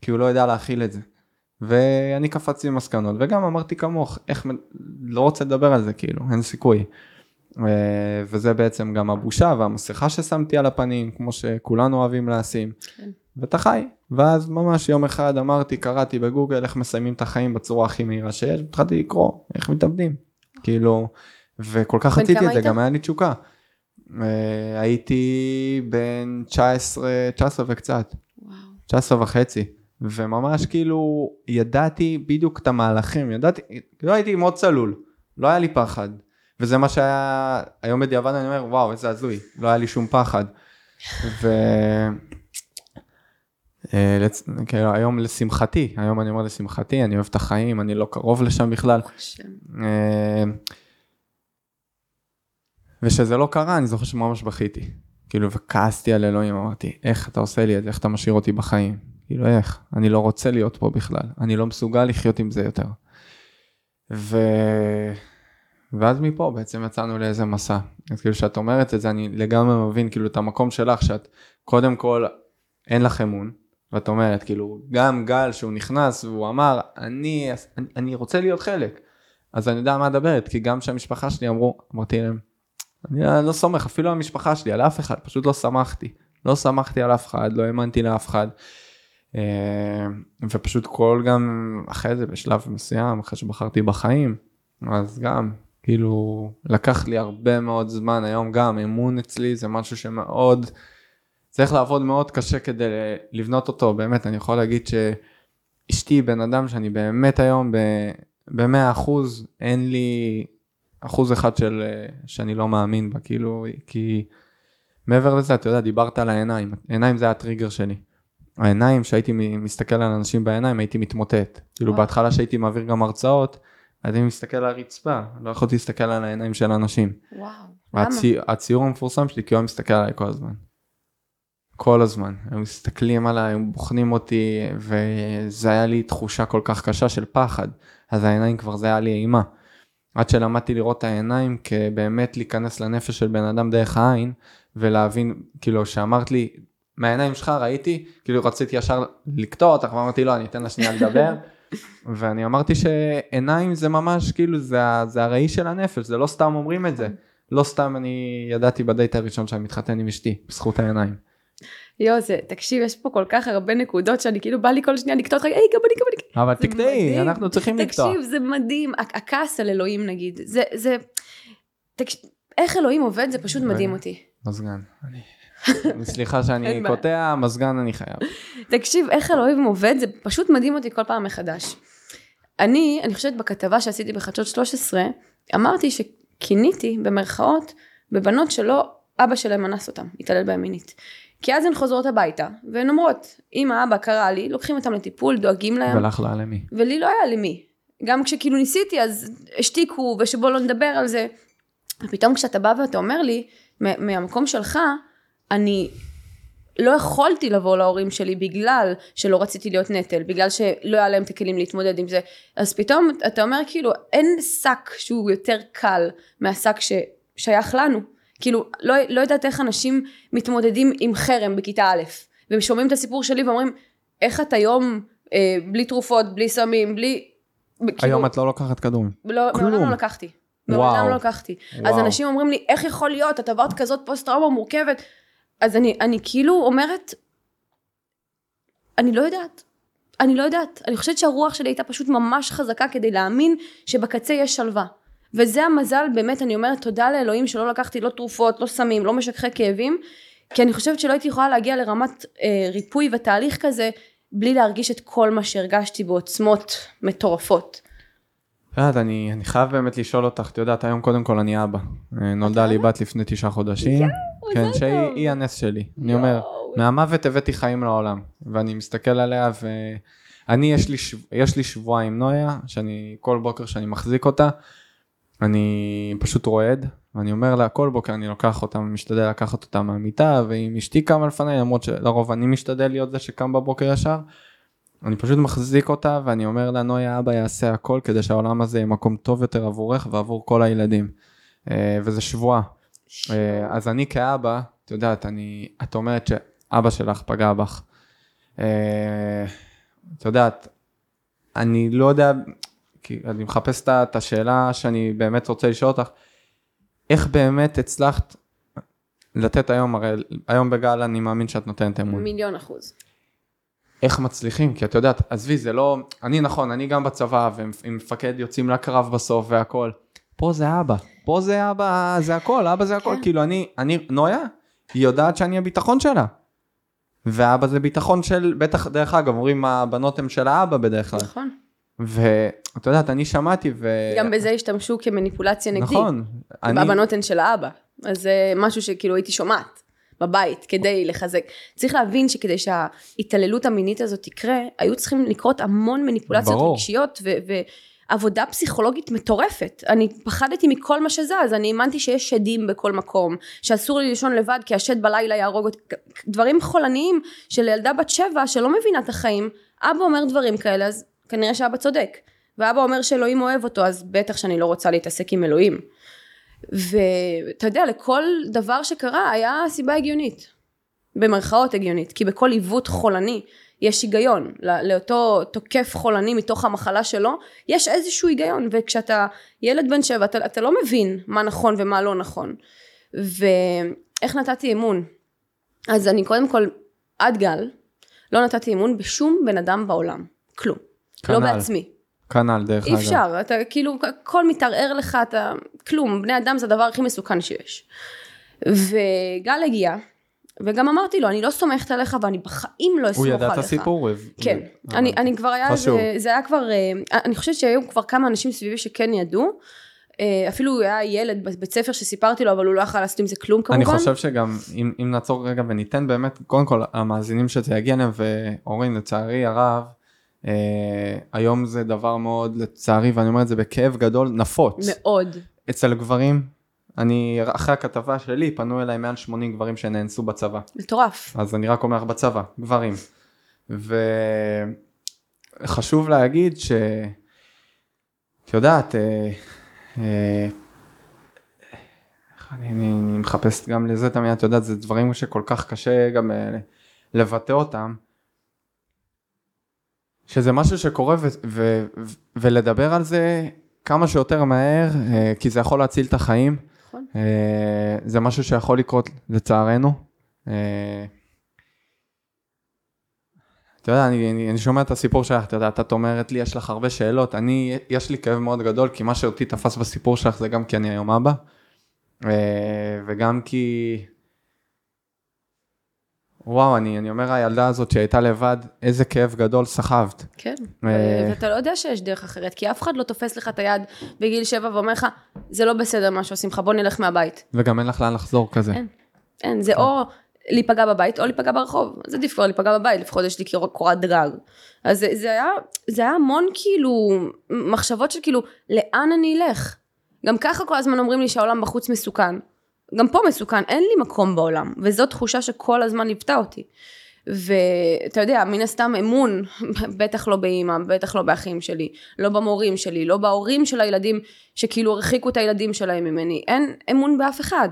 כי הוא לא יודע להכיל את זה. ואני קפצתי במסקנות וגם אמרתי כמוך איך לא רוצה לדבר על זה כאילו אין סיכוי. אה, וזה בעצם גם הבושה והמסכה ששמתי על הפנים כמו שכולנו אוהבים לשים. כן. ואתה חי ואז ממש יום אחד אמרתי קראתי בגוגל איך מסיימים את החיים בצורה הכי מהירה שיש התחלתי לקרוא איך מתאבדים כאילו וכל כך רציתי את זה היית? גם היה לי תשוקה. אה, הייתי בן 19 19 וקצת וואו. 19 וחצי וממש כאילו ידעתי בדיוק את המהלכים ידעתי לא הייתי מאוד צלול לא היה לי פחד וזה מה שהיה, היום בדיעבד אני אומר, וואו, איזה הזוי, לא היה לי שום פחד. ו... אה, לצ... כאילו, היום לשמחתי, היום אני אומר לשמחתי, אני אוהב את החיים, אני לא קרוב לשם בכלל. אה, ושזה לא קרה, אני זוכר שממש בכיתי. כאילו, וכעסתי על אלוהים, אמרתי, איך אתה עושה לי את זה, איך אתה משאיר אותי בחיים? כאילו, איך? אני לא רוצה להיות פה בכלל, אני לא מסוגל לחיות עם זה יותר. ו... ואז מפה בעצם יצאנו לאיזה מסע. אז כאילו, כשאת אומרת את זה, אני לגמרי מבין, כאילו, את המקום שלך, שאת, קודם כל, אין לך אמון, ואת אומרת, כאילו, גם גל שהוא נכנס והוא אמר, אני, אני, אני רוצה להיות חלק. אז אני יודע מה מדברת, כי גם כשהמשפחה שלי אמרו, אמרתי להם, אני לא סומך אפילו על המשפחה שלי, על אף אחד, פשוט לא שמחתי. לא שמחתי על אף אחד, לא האמנתי לאף אחד. אה, ופשוט כל גם אחרי זה בשלב מסוים, אחרי שבחרתי בחיים, אז גם, כאילו, לקח לי הרבה מאוד זמן, היום גם אמון אצלי זה משהו שמאוד, צריך לעבוד מאוד קשה כדי לבנות אותו, באמת, אני יכול להגיד שאשתי בן אדם שאני באמת היום ב-100 אחוז, אין לי אחוז אחד של, שאני לא מאמין בה, כאילו, כי מעבר לזה, אתה יודע, דיברת על העיניים, העיניים זה הטריגר שלי. העיניים, שהייתי מסתכל על אנשים בעיניים, הייתי מתמוטט. כאילו וואו. בהתחלה שהייתי מעביר גם הרצאות, הייתי מסתכל על הרצפה, לא יכולתי להסתכל על העיניים של אנשים. וואו. למה? הציור המפורסם שלי, כי הוא היה מסתכל עליי כל הזמן. כל הזמן. הם מסתכלים עליי, הם בוחנים אותי, וזה היה לי תחושה כל כך קשה של פחד. אז העיניים כבר זה היה לי אימה. עד שלמדתי לראות את העיניים כבאמת להיכנס לנפש של בן אדם דרך העין, ולהבין, כאילו, שאמרת לי, מהעיניים שלך ראיתי, כאילו רציתי ישר לקטוע אותך, ואמרתי לא, אני אתן לה שנייה לדבר. ואני אמרתי שעיניים זה ממש, כאילו, זה, זה הראי של הנפש, זה לא סתם אומרים את זה. לא סתם אני ידעתי בדייט הראשון שאני מתחתן עם אשתי, בזכות העיניים. יואו, זה, תקשיב, יש פה כל כך הרבה נקודות שאני כאילו בא לי כל שניה לקטוע אותך, היי, גם אני, גם אני. אבל תקטעי. אנחנו צריכים לקטוע. תקשיב, זה מדהים, הכ- הכעס על אלוהים נגיד, זה, זה, תקש... איך אלוהים עובד זה פשוט מדהים אותי. מזגן. אני- סליחה שאני. קוטע, מזגן אני חייב. תקשיב, איך אלוהים עובד זה פשוט מדהים אותי כל פעם מחדש. אני, אני חושבת בכתבה שעשיתי בחדשות 13, אמרתי שכיניתי במרכאות בבנות שלא אבא שלהם אנס אותם, התעלל בהם מינית. כי אז הן חוזרות הביתה, והן אומרות, אמא, אבא קרא לי, לוקחים אותם לטיפול, דואגים להם, ולך לה למי? ולי לא היה למי. גם כשכאילו ניסיתי אז השתיקו ושבוא לא נדבר על זה. ופתאום כשאתה בא ואתה אומר לי, מהמקום שלך, אני לא יכולתי לבוא להורים שלי בגלל שלא רציתי להיות נטל, בגלל שלא היה להם את הכלים להתמודד עם זה. אז פתאום אתה אומר כאילו, אין שק שהוא יותר קל מהשק ששייך לנו. כאילו, לא, לא יודעת איך אנשים מתמודדים עם חרם בכיתה א', והם שומעים את הסיפור שלי ואומרים, איך את היום אה, בלי תרופות, בלי סמים, בלי... כאילו, היום את לא לוקחת כדורים. לא, כלום. מעולם לא לקחתי. מעולם. לא לקחתי. אז וואו. אנשים אומרים לי, איך יכול להיות, את עברת כזאת פוסט טראומה מורכבת. אז אני, אני כאילו אומרת, אני לא יודעת. אני לא יודעת. אני חושבת שהרוח שלי הייתה פשוט ממש חזקה כדי להאמין שבקצה יש שלווה. וזה המזל, באמת, אני אומרת תודה לאלוהים שלא לקחתי לא תרופות, לא סמים, לא משככי כאבים, כי אני חושבת שלא הייתי יכולה להגיע לרמת אה, ריפוי ותהליך כזה, בלי להרגיש את כל מה שהרגשתי בעוצמות מטורפות. את יודעת, אני, אני חייב באמת לשאול אותך, את יודעת, היום קודם כל אני אבא. אה, נולדה לי בת לפני תשעה חודשים. כן, שהיא הנס שלי. אני. אומר, מהמוות הבאתי חיים לעולם. ואני מסתכל עליה, ואני, יש לי, שב... יש לי שבועה עם נויה, שאני, כל בוקר שאני מחזיק אותה, אני פשוט רועד, ואני אומר לה, כל בוקר אני לוקח אותה, משתדל לקחת אותה מהמיטה, ואם אשתי קמה לפניי, למרות שלרוב אני משתדל להיות זה שקם בבוקר ישר, אני פשוט מחזיק אותה, ואני אומר לה, נויה, אבא יעשה הכל כדי שהעולם הזה יהיה מקום טוב יותר עבורך ועבור כל הילדים. אה, וזה שבועה. אה, אז אני כאבא, את יודעת, אני, את אומרת שאבא שלך פגע בך. אה, את יודעת, אני לא יודע, כי אני מחפש את השאלה שאני באמת רוצה לשאול אותך, איך באמת הצלחת לתת היום, הרי היום בגל אני מאמין שאת נותנת אמון. מיליון אחוז. איך מצליחים? כי את יודעת, עזבי, זה לא... אני נכון, אני גם בצבא, ועם מפקד יוצאים לקרב בסוף והכל. פה זה אבא. פה זה אבא, זה הכל, אבא זה הכל. כן. כאילו, אני, אני, נויה, היא יודעת שאני הביטחון שלה. ואבא זה ביטחון של, בטח, דרך אגב, אומרים הבנות הן של האבא בדרך כלל. נכון. ו... את יודעת, אני שמעתי ו... גם בזה השתמשו כמניפולציה נגדי. נכון. אני, והבנות הן של האבא. אז זה משהו שכאילו הייתי שומעת בבית כדי לחזק. צריך להבין שכדי שההתעללות המינית הזאת תקרה, היו צריכים לקרות המון מניפולציות ברור. רגשיות ו... ועבודה פסיכולוגית מטורפת. אני פחדתי מכל מה שזז, אני האמנתי שיש שדים בכל מקום, שאסור לי לישון לבד כי השד בלילה יהרוג אותי, דברים חולניים של ילדה בת שבע שלא מבינה את החיים, אבא אומר דברים כאלה, אז כנראה שאבא צודק. ואבא אומר שאלוהים אוהב אותו, אז בטח שאני לא רוצה להתעסק עם אלוהים. ואתה יודע, לכל דבר שקרה היה סיבה הגיונית. במרכאות הגיונית, כי בכל עיוות חולני יש היגיון. לא- לאותו תוקף חולני מתוך המחלה שלו, יש איזשהו היגיון, וכשאתה ילד בן שבע, אתה, אתה לא מבין מה נכון ומה לא נכון. ואיך נתתי אמון? אז אני קודם כל, עד גל, לא נתתי אמון בשום בן אדם בעולם. כלום. לא כנ"ל. בעצמי. כנ"ל דרך אי אגב. אפשר, אתה כאילו, הכל מתערער לך, אתה, כלום, בני אדם זה הדבר הכי מסוכן שיש. וגל הגיע, וגם אמרתי לו, אני לא סומכת עליך ואני בחיים לא הוא אסמוך עליך. ידע את הסיפור? הוא כן, הוא- אני, אני כבר היה, חשוב. זה, זה היה כבר, אה, אני חושבת שהיו כבר כמה אנשים סביבי שכן ידעו, אה, אפילו הוא היה ילד בבית ספר שסיפרתי לו, אבל הוא לא יכל לעשות עם זה כלום כמובן. אני חושב שגם אם, אם נעצור רגע וניתן באמת קודם כל המאזינים שזה יגיע אליהם ואורין לצערי הרב אה, היום זה דבר מאוד לצערי ואני אומר את זה בכאב גדול נפוץ מאוד. אצל גברים אני אחרי הכתבה שלי פנו אליי מעל 80 גברים שנאנסו בצבא מטורף. אז אני רק אומר לך בצבא גברים וחשוב להגיד ש... את יודעת אה, אה, אני, אני, אני מחפש גם לזה תמיד, את יודעת, זה דברים שכל כך קשה גם אה, לבטא אותם. שזה משהו שקורה ו- ו- ו- ולדבר על זה כמה שיותר מהר, אה, כי זה יכול להציל את החיים. נכון. אה, זה משהו שיכול לקרות לצערנו. אה, אתה יודע, אני, אני, אני שומע את הסיפור שלך, אתה יודע, את אומרת לי, יש לך הרבה שאלות, אני, יש לי כאב מאוד גדול, כי מה שאותי תפס בסיפור שלך זה גם כי אני היום אבא, אה, וגם כי, וואו, אני, אני אומר, הילדה הזאת שהייתה לבד, איזה כאב גדול סחבת. כן, אה. ואתה לא יודע שיש דרך אחרת, כי אף אחד לא תופס לך את היד בגיל שבע ואומר לך, זה לא בסדר מה שעושים לך, בוא נלך מהבית. וגם אין לך לאן לחזור כזה. אין. אין, זה או להיפגע בבית או להיפגע ברחוב. אז עדיף כבר להיפגע בבית, לפחות יש לי קור- קורת גג. אז זה, זה היה, זה היה המון כאילו, מחשבות של כאילו, לאן אני אלך? גם ככה כל הזמן אומרים לי שהעולם בחוץ מסוכן. גם פה מסוכן, אין לי מקום בעולם, וזו תחושה שכל הזמן ליוותה אותי. ואתה יודע, מן הסתם אמון, בטח לא באימא, בטח לא באחים שלי, לא במורים שלי, לא בהורים של הילדים שכאילו הרחיקו את הילדים שלהם ממני, אין אמון באף אחד.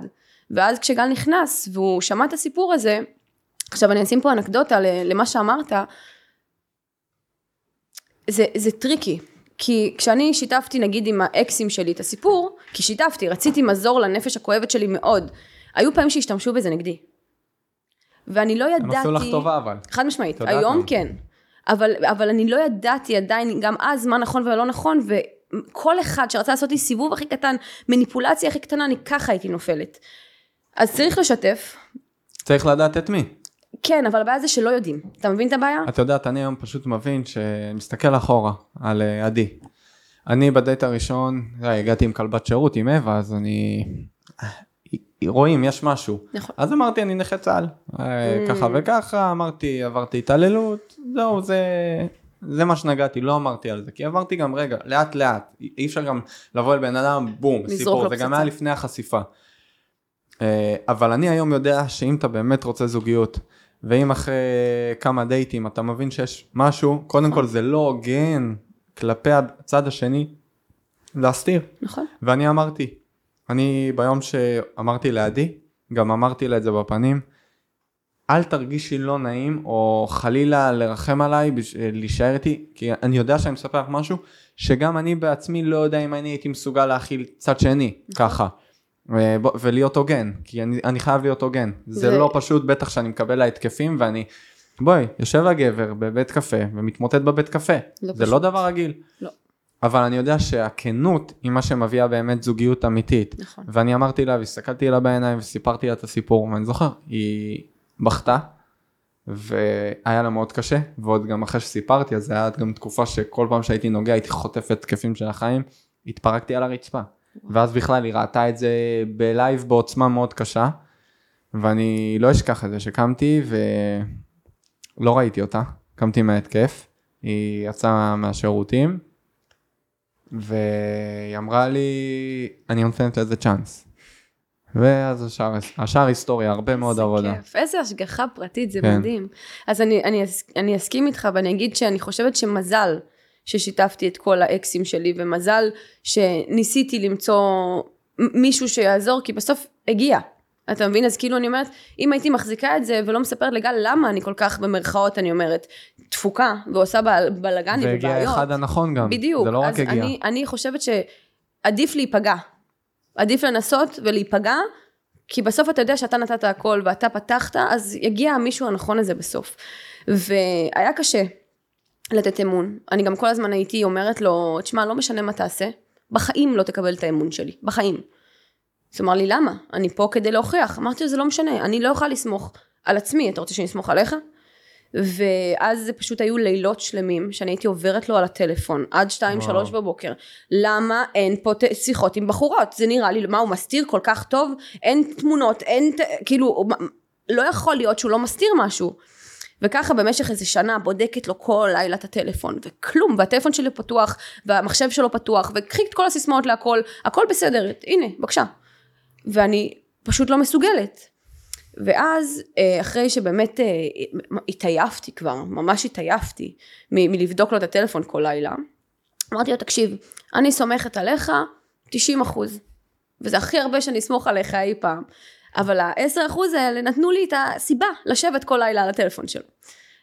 ואז כשגל נכנס והוא שמע את הסיפור הזה, עכשיו אני אשים פה אנקדוטה למה שאמרת, זה, זה טריקי. כי כשאני שיתפתי נגיד עם האקסים שלי את הסיפור, כי שיתפתי, רציתי מזור לנפש הכואבת שלי מאוד, היו פעמים שהשתמשו בזה נגדי. ואני לא ידעתי... עשו לך טובה אבל. חד משמעית, היום מה? כן. אבל, אבל אני לא ידעתי עדיין גם אז מה נכון ולא נכון, וכל אחד שרצה לעשות לי סיבוב הכי קטן, מניפולציה הכי קטנה, אני ככה הייתי נופלת. אז צריך לשתף, צריך לדעת את מי. כן, אבל הבעיה זה שלא יודעים. אתה מבין את הבעיה? את יודעת, אני היום פשוט מבין שמסתכל אחורה על אה, עדי. אני בדייט הראשון, יודע, הגעתי עם כלבת שירות, עם אווה, אז אני... רואים, יש משהו. נכון. אז אמרתי, אני נכה צה"ל. אה, ככה וככה, אמרתי, עברתי התעללות, זהו, זה... זה מה שנגעתי, לא אמרתי על זה, כי עברתי גם רגע, לאט לאט, אי אפשר גם לבוא אל בן אדם, בום, סיפור, זה גם. היה לפני החשיפה. אה, אבל אני היום יודע שאם אתה באמת רוצה זוגיות, ואם אחרי כמה דייטים אתה מבין שיש משהו, קודם כל זה לא הוגן כלפי הצד השני, להסתיר. נכון. ואני אמרתי, אני ביום שאמרתי לעדי, גם אמרתי לה את זה בפנים, אל תרגישי לא נעים או חלילה לרחם עליי, בש- להישאר איתי, כי אני יודע שאני מספר לך משהו, שגם אני בעצמי לא יודע אם אני הייתי מסוגל להכיל צד שני, ככה. אה, בוא- ולהיות הוגן, כי אני, אני חייב להיות הוגן. זה, זה- לא פשוט, בטח שאני מקבל לה התקפים ואני, בואי, יושב הגבר בבית קפה ומתמוטט בבית קפה. לא זה פשוט. לא דבר רגיל. לא. אבל אני יודע שהכנות היא מה שמביאה באמת זוגיות אמיתית. נכון. ואני אמרתי לה והסתכלתי לה בעיניים וסיפרתי לה את הסיפור ואני זוכר היא בכתה והיה לה מאוד קשה, ועוד גם אחרי שסיפרתי, אז זה היה גם תקופה שכל פעם שהייתי נוגע הייתי חוטף התקפים של החיים, התפרקתי על הרצפה. ואז בכלל היא ראתה את זה בלייב בעוצמה מאוד קשה, ואני לא אשכח את זה שקמתי ולא ראיתי אותה, קמתי מההתקף, היא יצאה מהשירותים, והיא אמרה לי, אני נותנת לזה צ'אנס. ואז השאר, השאר היסטוריה, הרבה מאוד עבודה. כיף, איזה השגחה פרטית, זה כן. מדהים. אז אני, אני, אני אסכים איתך ואני אגיד שאני חושבת שמזל ששיתפתי את כל האקסים שלי, ומזל שניסיתי למצוא מישהו שיעזור, כי בסוף הגיע. אתה מבין? אז כאילו אני אומרת, אם הייתי מחזיקה את זה ולא מספרת לגל למה אני כל כך במרכאות, אני אומרת, תפוקה, ועושה בל- בלאגנים והגיע ובעיות. אחד הנכון גם, בדיוק. זה לא רק הגיע. אני, אני חושבת שעדיף להיפגע. עדיף לנסות ולהיפגע, כי בסוף אתה יודע שאתה נתת הכל ואתה פתחת, אז יגיע המישהו הנכון הזה בסוף. והיה קשה לתת אמון. אני גם כל הזמן הייתי אומרת לו, תשמע, לא משנה מה תעשה, בחיים לא תקבל את האמון שלי. בחיים. אז הוא אמר לי, למה? אני פה כדי להוכיח. אמרתי לו, זה לא משנה, אני לא יכולה לסמוך על עצמי, אתה רוצה שאני אסמוך עליך? ואז זה פשוט היו לילות שלמים שאני הייתי עוברת לו על הטלפון עד שתיים וואו. שלוש בבוקר למה אין פה שיחות עם בחורות זה נראה לי מה הוא מסתיר כל כך טוב אין תמונות אין כאילו לא יכול להיות שהוא לא מסתיר משהו וככה במשך איזה שנה בודקת לו כל לילה את הטלפון וכלום והטלפון שלי פתוח והמחשב שלו פתוח וקחי את כל הסיסמאות להכל הכל בסדר הנה בבקשה ואני פשוט לא מסוגלת ואז אה, אחרי שבאמת אה, התעייפתי כבר, ממש התעייפתי מ- מלבדוק לו את הטלפון כל לילה, אמרתי לו תקשיב, אני סומכת עליך 90 אחוז, וזה הכי הרבה שאני אסמוך עליך אי פעם, אבל ה-10 אחוז האלה נתנו לי את הסיבה לשבת כל לילה על הטלפון שלו.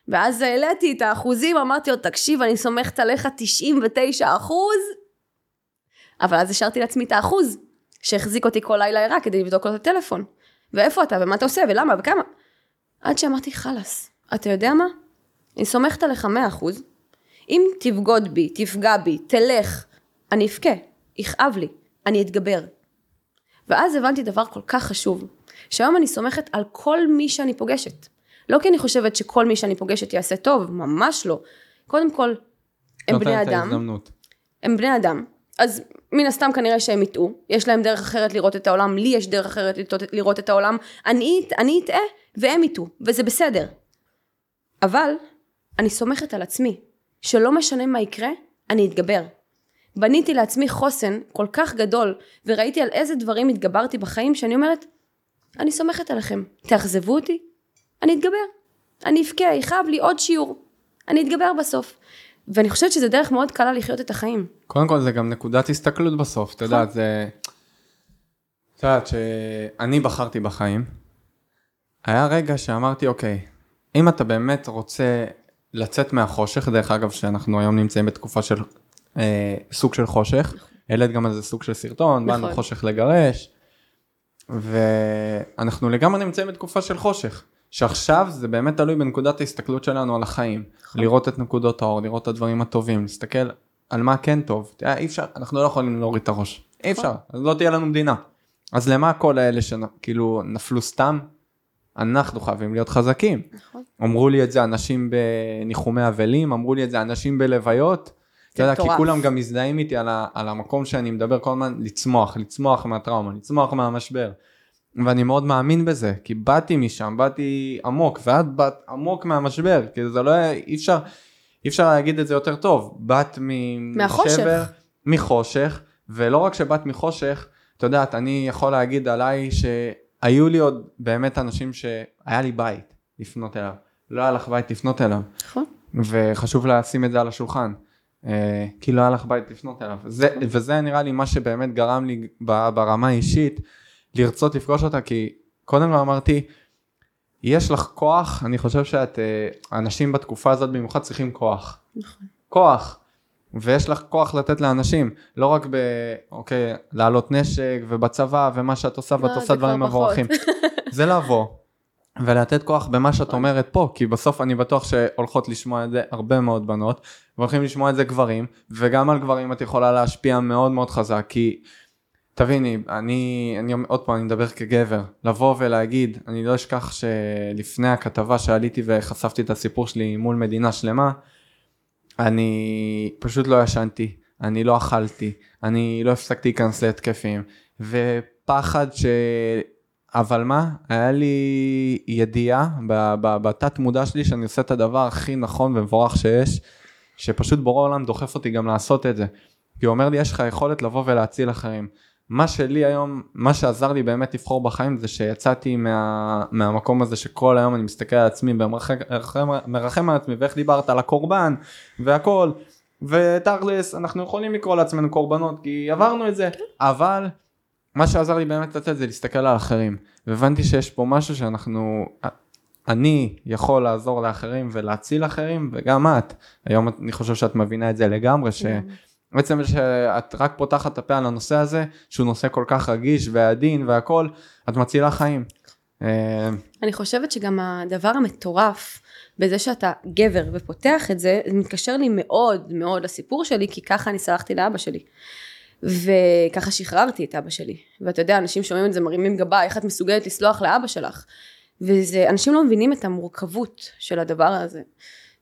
ואז העליתי את האחוזים, אמרתי לו תקשיב אני סומכת עליך 99 אחוז, אבל אז השארתי לעצמי את האחוז שהחזיק אותי כל לילה ערה כדי לבדוק לו את הטלפון. ואיפה אתה, ומה אתה עושה, ולמה, וכמה. עד שאמרתי, חלאס, אתה יודע מה? אני סומכת עליך מאה אחוז. אם תבגוד בי, תפגע בי, תלך, אני אבכה, יכאב לי, אני אתגבר. ואז הבנתי דבר כל כך חשוב, שהיום אני סומכת על כל מי שאני פוגשת. לא כי אני חושבת שכל מי שאני פוגשת יעשה טוב, ממש לא. קודם כל, הם בני אדם, ההזדמנות. הם בני אדם. אז מן הסתם כנראה שהם יטעו, יש להם דרך אחרת לראות את העולם, לי יש דרך אחרת לראות- את העולם, אני, אני אטעה והם יטעו, וזה בסדר. אבל אני סומכת על עצמי, שלא משנה מה יקרה, אני אתגבר. בניתי לעצמי חוסן כל כך גדול, וראיתי על איזה דברים התגברתי בחיים, שאני אומרת, אני סומכת עליכם, תאכזבו אותי, אני אתגבר. אני אבכה, יכאב לי עוד שיעור, אני אתגבר בסוף. ואני חושבת שזה דרך מאוד קלה לחיות את החיים. קודם כל זה גם נקודת הסתכלות בסוף, את יודעת, זה... את יודעת שאני בחרתי בחיים, היה רגע שאמרתי, אוקיי, אם אתה באמת רוצה לצאת מהחושך, דרך אגב, שאנחנו היום נמצאים בתקופה של אה, סוג של חושך, העלית גם על זה סוג של סרטון, נכון. באנו חושך לגרש, ואנחנו לגמרי נמצאים בתקופה של חושך, שעכשיו זה באמת תלוי בנקודת ההסתכלות שלנו על החיים, נכון. לראות את נקודות האור, לראות את הדברים הטובים, להסתכל על מה כן טוב, תראה, אי אפשר, אנחנו לא יכולים להוריד את הראש, אי אפשר, אז לא תהיה לנו מדינה. אז למה כל האלה שכאילו נפלו סתם? אנחנו חייבים להיות חזקים. נכון. אמרו לי את זה אנשים בניחומי אבלים, אמרו לי את זה אנשים בלוויות. אתה יודע, כי. כולם גם מזדהים איתי על, ה, על המקום שאני מדבר כל הזמן, לצמוח, לצמוח מהטראומה, לצמוח מהמשבר. ואני מאוד מאמין בזה, כי באתי משם, באתי עמוק, ואת באת עמוק מהמשבר, כי זה לא היה, אי אפשר, אי אפשר להגיד את זה יותר טוב. באת מ- מהחושך. מחושך, ולא רק שבאת מחושך, את יודעת, אני יכול להגיד עליי שהיו לי עוד באמת אנשים שהיה לי בית לפנות אליו, לא היה לך בית לפנות אליו, נכון. וחשוב לשים את זה על השולחן. אה, כי לא היה לך בית לפנות אליו. זה, וזה נראה לי מה שבאמת גרם לי ברמה האישית לרצות לפגוש אותה, כי קודם לא אמרתי, יש לך כוח, אני חושב שאת, אה, אנשים בתקופה הזאת במיוחד צריכים כוח. נכון. כוח. ויש לך כוח לתת לאנשים, לא רק ב... אוקיי, להעלות נשק ובצבא ומה שאת עושה ואת לא, עושה דברים. מבורכים. זה לבוא ולתת כוח במה שאת אומרת פה, כי בסוף אני בטוח שהולכות לשמוע את זה הרבה מאוד בנות, והולכים לשמוע את זה גברים, וגם על גברים את יכולה להשפיע מאוד מאוד חזק, כי תביני, אני, אני עוד פעם, אני מדבר כגבר, לבוא ולהגיד, אני לא אשכח שלפני הכתבה שעליתי וחשפתי את הסיפור שלי מול מדינה שלמה, אני פשוט לא ישנתי, אני לא אכלתי, אני לא הפסקתי להיכנס להתקפים, ופחד ש... אבל מה, היה לי ידיעה בתת מודע שלי שאני עושה את הדבר הכי נכון ומבורך שיש, שפשוט בורא עולם דוחף אותי גם לעשות את זה. כי הוא אומר לי, יש לך יכולת לבוא ולהציל אחרים. מה שלי היום, מה שעזר לי באמת לבחור בחיים זה שיצאתי מה, מהמקום הזה שכל היום אני מסתכל על עצמי ומרחם על עצמי ואיך דיברת על הקורבן והכל ותכלס אנחנו יכולים לקרוא לעצמנו קורבנות כי עברנו את זה. אבל מה שעזר לי באמת לתת זה להסתכל על אחרים. והבנתי שיש פה משהו שאנחנו אני יכול לעזור לאחרים ולהציל אחרים וגם את. היום אני חושב שאת מבינה את זה לגמרי ש... בעצם שאת רק פותחת את הפה על הנושא הזה, שהוא נושא כל כך רגיש ועדין והכל, את מצילה חיים. אה, אני חושבת שגם הדבר המטורף בזה שאתה גבר ופותח את זה, זה מתקשר לי מאוד מאוד לסיפור שלי, כי ככה אני סלחתי לאבא שלי. וככה שחררתי את אבא שלי. ואתה יודע, אנשים שומעים את זה, מרימים גבה, איך את מסוגלת לסלוח לאבא שלך? וזה, אנשים לא מבינים את המורכבות של הדבר הזה.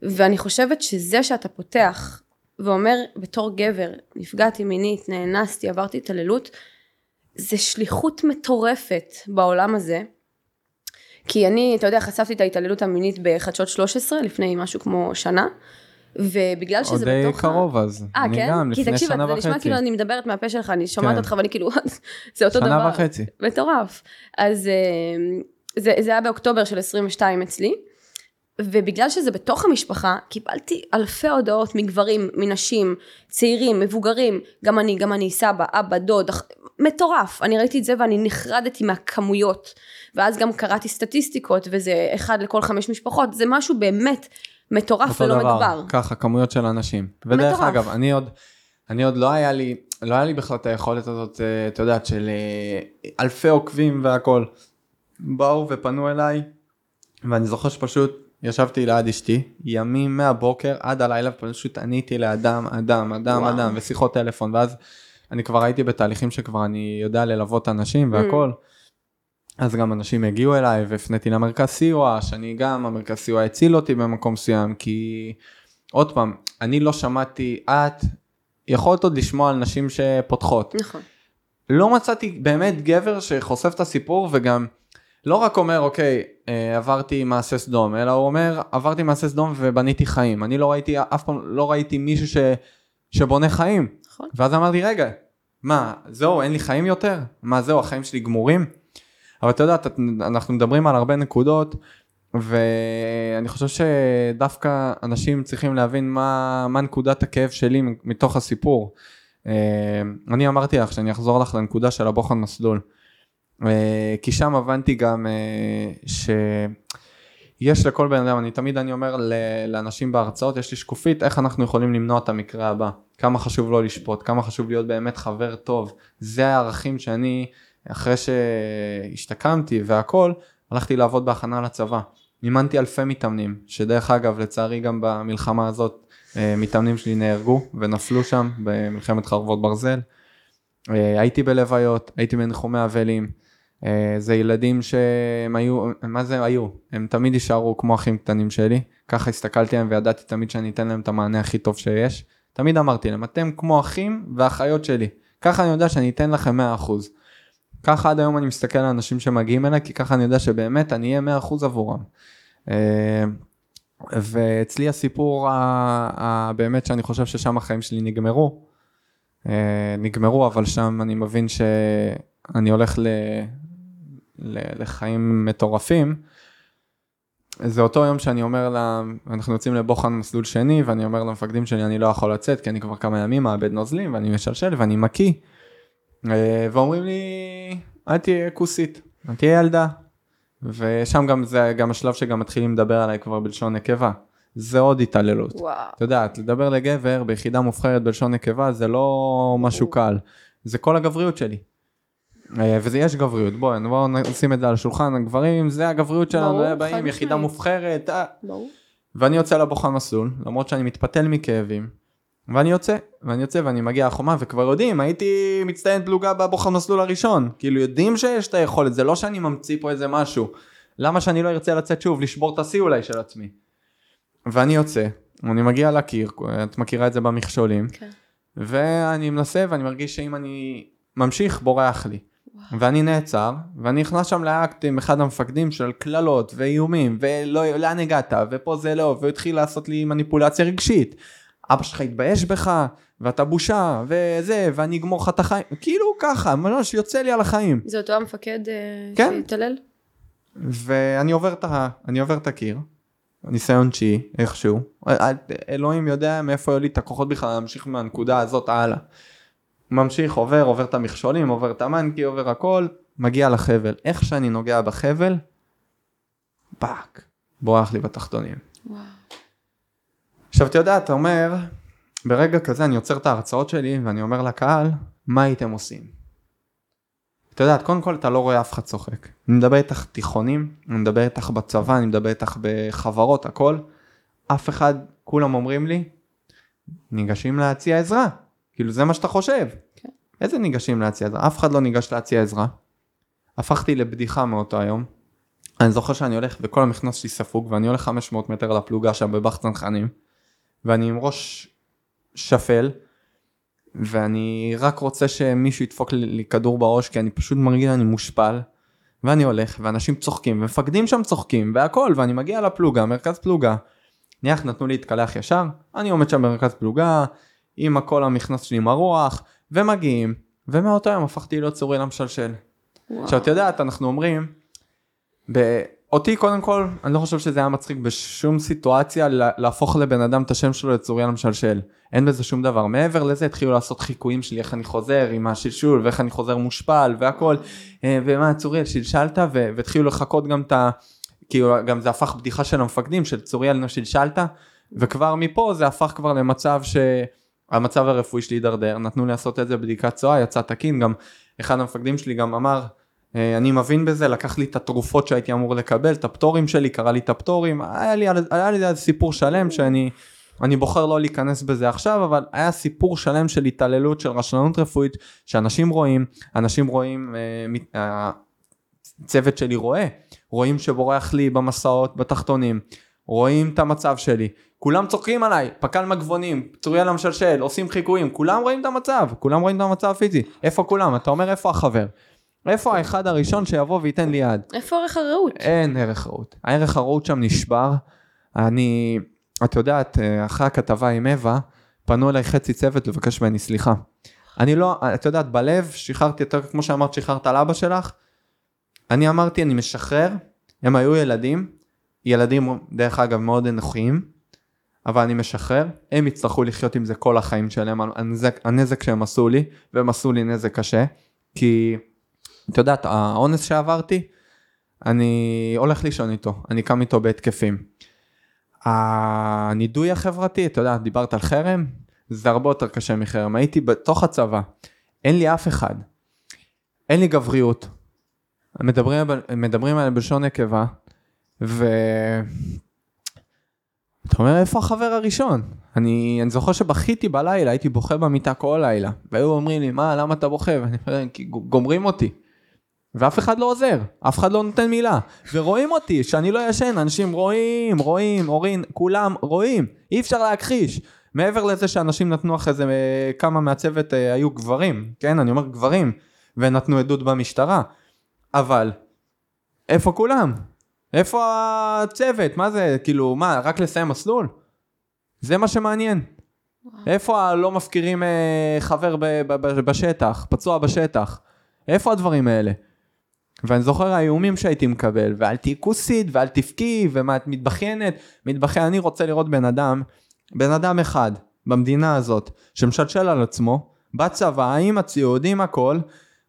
ואני חושבת שזה שאתה פותח ואומר בתור גבר, נפגעתי מינית, נאנסתי, עברתי התעללות, זה שליחות מטורפת בעולם הזה. כי אני, אתה יודע, חשפתי את ההתעללות המינית בחדשות 13 לפני משהו כמו שנה. ובגלל שזה בתוך... עוד די קרוב אז. אה, כן? גם, כי תקשיב, זה נשמע כאילו אני מדברת מהפה שלך, אני שומעת כן. אותך ואני כאילו, זה אותו שנה דבר. שנה וחצי. מטורף. אז אה, זה, זה היה באוקטובר של 22 אצלי. ובגלל שזה בתוך המשפחה, קיבלתי אלפי הודעות מגברים, מנשים, צעירים, מבוגרים, גם אני, גם אני, סבא, אבא, דוד, מטורף. אני ראיתי את זה ואני נחרדתי מהכמויות. ואז גם קראתי סטטיסטיקות, וזה אחד לכל חמש משפחות, זה משהו באמת מטורף ולא דבר, מדובר. ככה, כמויות של אנשים. ודרך מטורף. אגב, אני עוד, אני עוד לא היה לי, לא היה לי בכלל את היכולת הזאת, אה, את יודעת, של אה, אלפי עוקבים והכל. באו ופנו אליי, ואני זוכר שפשוט ישבתי ליד אשתי, ימים מהבוקר עד הלילה, פשוט עניתי לאדם, אדם, אדם, וואו. אדם, ושיחות טלפון, ואז אני כבר הייתי בתהליכים שכבר אני יודע ללוות אנשים והכל. Mm. אז גם אנשים הגיעו אליי והפניתי למרכז סיוע, שאני גם, המרכז סיוע הציל אותי במקום מסוים, כי עוד פעם, אני לא שמעתי, את יכולת עוד לשמוע על נשים שפותחות. נכון. לא מצאתי באמת גבר שחושף את הסיפור וגם לא רק אומר, אוקיי, עברתי מעשה סדום, אלא הוא אומר, עברתי מעשה סדום ובניתי חיים. אני לא ראיתי, אף פעם לא ראיתי מישהו ש, שבונה חיים. נכון. ואז אמרתי, רגע, מה, זהו, אין לי חיים יותר? מה, זהו, החיים שלי גמורים? אבל אתה יודע, אנחנו מדברים על הרבה נקודות, ואני חושב שדווקא אנשים צריכים להבין מה, מה נקודת הכאב שלי מתוך הסיפור. אה, אני אמרתי לך שאני אחזור לך לנקודה של הבוחן מסלול. אה, כי שם הבנתי גם אה, שיש לכל בן אדם, אני תמיד אני אומר לאנשים בהרצאות, יש לי שקופית איך אנחנו יכולים למנוע את המקרה הבא, כמה חשוב לא לשפוט, כמה חשוב להיות באמת חבר טוב, זה הערכים שאני, אחרי שהשתקמתי והכל, הלכתי לעבוד בהכנה לצבא. אימנתי אלפי מתאמנים, שדרך אגב לצערי גם במלחמה הזאת אה, מתאמנים שלי נהרגו ונפלו שם במלחמת חרבות ברזל. הייתי בלוויות, הייתי בניחומי אבלים. אה, זה ילדים שהם היו, מה זה היו? הם תמיד יישארו כמו אחים קטנים שלי, ככה הסתכלתי עליהם וידעתי תמיד שאני אתן להם את המענה הכי טוב שיש. תמיד אמרתי להם, אתם כמו אחים ואחיות שלי, ככה אני יודע שאני אתן לכם 100%. ככה עד היום אני מסתכל על אנשים שמגיעים אליי, כי ככה אני יודע שבאמת אני אהיה 100% עבורם. אה, ואצלי הסיפור הבאמת שאני חושב ששם החיים שלי נגמרו, אה, נגמרו, אבל שם אני מבין שאני הולך לחיים מטורפים, זה אותו יום שאני אומר לה, אנחנו יוצאים לבוחן מסלול שני, ואני אומר למפקדים שלי, אני לא יכול לצאת, כי אני כבר כמה ימים מאבד נוזלים, ואני משלשל, ואני מקיא. אה, ואומרים לי, אל תהיה כוסית, אל תהיה ילדה. ושם גם זה גם השלב שגם מתחילים לדבר עליי כבר בלשון נקבה. זה עוד התעללות. וואו. את יודעת, לדבר לגבר ביחידה מובחרת בלשון נקבה זה לא משהו קל. זה כל הגבריות שלי. אה, וזה יש גבריות, בואו בוא נשים את זה על השולחן, הגברים זה הגבריות שלנו, ברור, באים יחידה מובחרת, אה. ואני יוצא לבוחן מסלול, למרות שאני מתפתל מכאבים, ואני יוצא, ואני יוצא ואני מגיע לחומה וכבר יודעים, הייתי מצטיין פלוגה בבוחר מסלול הראשון, כאילו יודעים שיש את היכולת, זה לא שאני ממציא פה איזה משהו, למה שאני לא ארצה לצאת שוב, לשבור את השיא אולי של עצמי. ואני יוצא, אני מגיע לקיר, את מכירה את זה במכשולים, כן. ואני מנסה ואני מרגיש שאם אני ממשיך בורח לי. ואני נעצר, ואני נכנס שם לאקט עם אחד המפקדים של קללות ואיומים, ולא, לאן הגעת, ופה זה לא, והוא התחיל לעשות לי מניפולציה רגשית. אבא שלך יתבייש בך, ואתה בושה, וזה, ואני אגמור לך את החיים, כאילו ככה, ממש יוצא לי על החיים. זה אותו המפקד אה, כן. שהתעלל? ואני עובר את, ה... עובר את הקיר, ניסיון תשיעי, איכשהו. אל- אלוהים יודע מאיפה היו לי את הכוחות בכלל להמשיך מהנקודה הזאת הלאה. ממשיך, עובר, עובר את המכשולים, עובר את ה-monkey, עובר הכל, מגיע לחבל. איך שאני נוגע בחבל, fuck, בורח לי בתחתונים. וואו. עכשיו אתה יודע, אתה אומר, ברגע כזה אני עוצר את ההרצאות שלי ואני אומר לקהל, מה הייתם עושים? אתה יודע, קודם כל אתה לא רואה אף אחד צוחק. אני מדבר איתך תיכונים, אני מדבר איתך בצבא, אני מדבר איתך בחברות, הכל. אף אחד, כולם אומרים לי, ניגשים להציע עזרה. כאילו זה מה שאתה חושב. כן. איזה ניגשים להציע עזרה? אף אחד לא ניגש להציע עזרה. הפכתי לבדיחה מאותו היום. אני זוכר שאני הולך וכל המכנס שלי ספוג ואני הולך 500 מטר לפלוגה שם בבח צנחנים ואני עם ראש שפל ואני רק רוצה שמישהו ידפוק לי, לי כדור בראש כי אני פשוט מרגיש אני מושפל ואני הולך ואנשים צוחקים ומפקדים שם צוחקים והכל ואני מגיע לפלוגה מרכז פלוגה. נניח נתנו לי להתקלח ישר אני עומד שם במרכז פלוגה עם הכל המכנס שלי מרוח ומגיעים ומאותו יום הפכתי להיות צורי למשלשל. עכשיו את יודעת אנחנו אומרים, ב- אותי קודם כל אני לא חושב שזה היה מצחיק בשום סיטואציה לה- להפוך לבן אדם את השם שלו לצוריאל המשלשל. אין בזה שום דבר. מעבר לזה התחילו לעשות חיקויים שלי איך אני חוזר עם השלשול ואיך אני חוזר מושפל והכל. אה, ומה צוריאל שלשלת והתחילו לחכות גם את ה... כאילו גם זה הפך בדיחה של המפקדים של צוריאל שלשלת וכבר מפה זה הפך כבר למצב שהמצב הרפואי שלי הידרדר נתנו לי לעשות את זה בדיקת צואה יצא תקין גם אחד המפקדים שלי גם אמר "אה, אני מבין בזה לקח לי את התרופות שהייתי אמור לקבל את הפטורים שלי קרא לי את הפטורים היה לי, היה לי איזה סיפור שלם שאני אני בוחר לא להיכנס בזה עכשיו אבל היה סיפור שלם של התעללות של רשלנות רפואית שאנשים רואים אנשים רואים אה, מת- אה, צוות שלי רואה רואים שבורח לי במסעות בתחתונים רואים את המצב שלי. כולם צוחקים עליי פק"ל מגבונים צוריאל המשלשל עושים חיקויים. כולם רואים את המצב כולם רואים את המצב הפיזי. איפה כולם? אתה אומר איפה החבר? איפה האחד הראשון שיבוא וייתן לי יד? איפה ערך הרעות? אין ערך רעות. הערך הרעות שם נשבר. אני את יודעת אחרי הכתבה עם אווה פנו אליי חצי צוות לבקש ממני סליחה. אני לא את יודעת בלב שחררתי יותר כמו שאמרת שחררת על אבא שלך. אני אמרתי אני משחרר הם היו ילדים ילדים דרך אגב מאוד אנוכיים אבל אני משחרר הם יצטרכו לחיות עם זה כל החיים שלהם הנזק, הנזק שהם עשו לי והם עשו לי נזק קשה כי את יודעת האונס שעברתי אני הולך לישון איתו אני קם איתו בהתקפים. הנידוי החברתי אתה יודע דיברת על חרם זה הרבה יותר קשה מחרם הייתי בתוך הצבא אין לי אף אחד אין לי גבריות מדברים, מדברים עליהם בלשון נקבה ו... אתה אומר איפה החבר הראשון? אני, אני זוכר שבכיתי בלילה, הייתי בוכה במיטה כל לילה, והיו אומרים לי מה למה אתה בוכה? ואני אומר כי גומרים אותי. ואף אחד לא עוזר, אף אחד לא נותן מילה, ורואים אותי שאני לא ישן, אנשים רואים, רואים, אורין, כולם רואים, אי אפשר להכחיש. מעבר לזה שאנשים נתנו אחרי זה, אה, כמה מהצוות אה, היו גברים, כן, אני אומר גברים, ונתנו עדות במשטרה, אבל איפה כולם? איפה הצוות? מה זה, כאילו, מה, רק לסיים מסלול? זה מה שמעניין. איפה הלא מפקירים אה, חבר ב- ב- ב- בשטח, פצוע בשטח? איפה הדברים האלה? ואני זוכר האיומים שהייתי מקבל, ואל תהיי כוסית, ואל תבכי, ומה את מתבכיינת? מתבכיין, אני רוצה לראות בן אדם, בן אדם אחד, במדינה הזאת, שמשלשל על עצמו, בצבא, עם הציוד, עם הכל,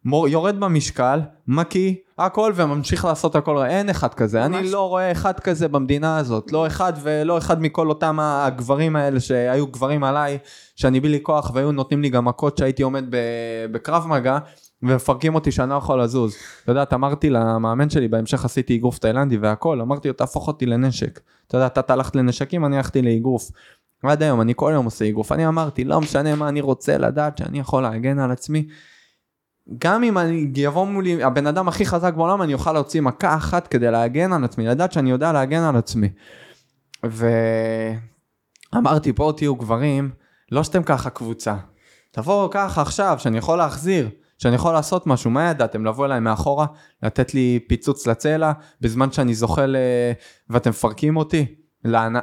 יורד במשקל, מקיא, הכל, וממשיך לעשות הכל, אין אחד כזה, ממש. אני לא רואה אחד כזה במדינה הזאת, לא אחד ולא אחד מכל אותם הגברים האלה שהיו גברים עליי, שאני בלי כוח והיו נותנים לי גם מכות שהייתי עומד בקרב מגע, ומפרקים אותי שאני לא יכול לזוז. אתה יודע, אמרתי למאמן שלי, בהמשך עשיתי אגרוף תאילנדי והכל, אמרתי לו, תהפוך אותי לנשק. אתה יודע, אתה הלכת לנשקים, אני הלכתי לאגרוף. עד היום, אני כל יום עושה אגרוף, אני אמרתי, לא משנה מה אני רוצה לדעת שאני יכול להגן על עצמי. גם אם אני יבוא מולי הבן אדם הכי חזק בעולם, אני אוכל להוציא מכה אחת כדי להגן על עצמי, לדעת שאני יודע להגן על עצמי. ואמרתי, פה תהיו גברים, לא שאתם ככה קבוצה. תבואו ככה עכשיו, שאני יכול להחזיר, שאני יכול לעשות משהו, מה ידעתם? לבוא אליי מאחורה, לתת לי פיצוץ לצלע, בזמן שאני זוחל ואתם מפרקים אותי?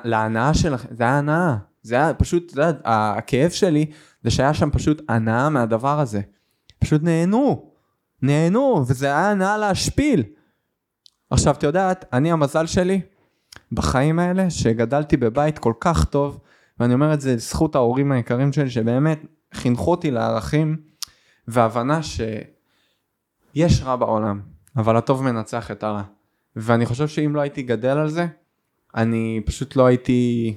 להנאה שלכם, זה היה הנאה. זה היה פשוט, זה היה, הכאב שלי זה שהיה שם פשוט הנאה מהדבר הזה. פשוט נהנו, נהנו, וזה היה הנאה להשפיל. עכשיו, את יודעת, אני המזל שלי בחיים האלה, שגדלתי בבית כל כך טוב, ואני אומר את זה לזכות ההורים היקרים שלי, שבאמת חינכו אותי לערכים והבנה שיש רע בעולם, אבל הטוב מנצח את הרע. ואני חושב שאם לא הייתי גדל על זה, אני פשוט לא הייתי,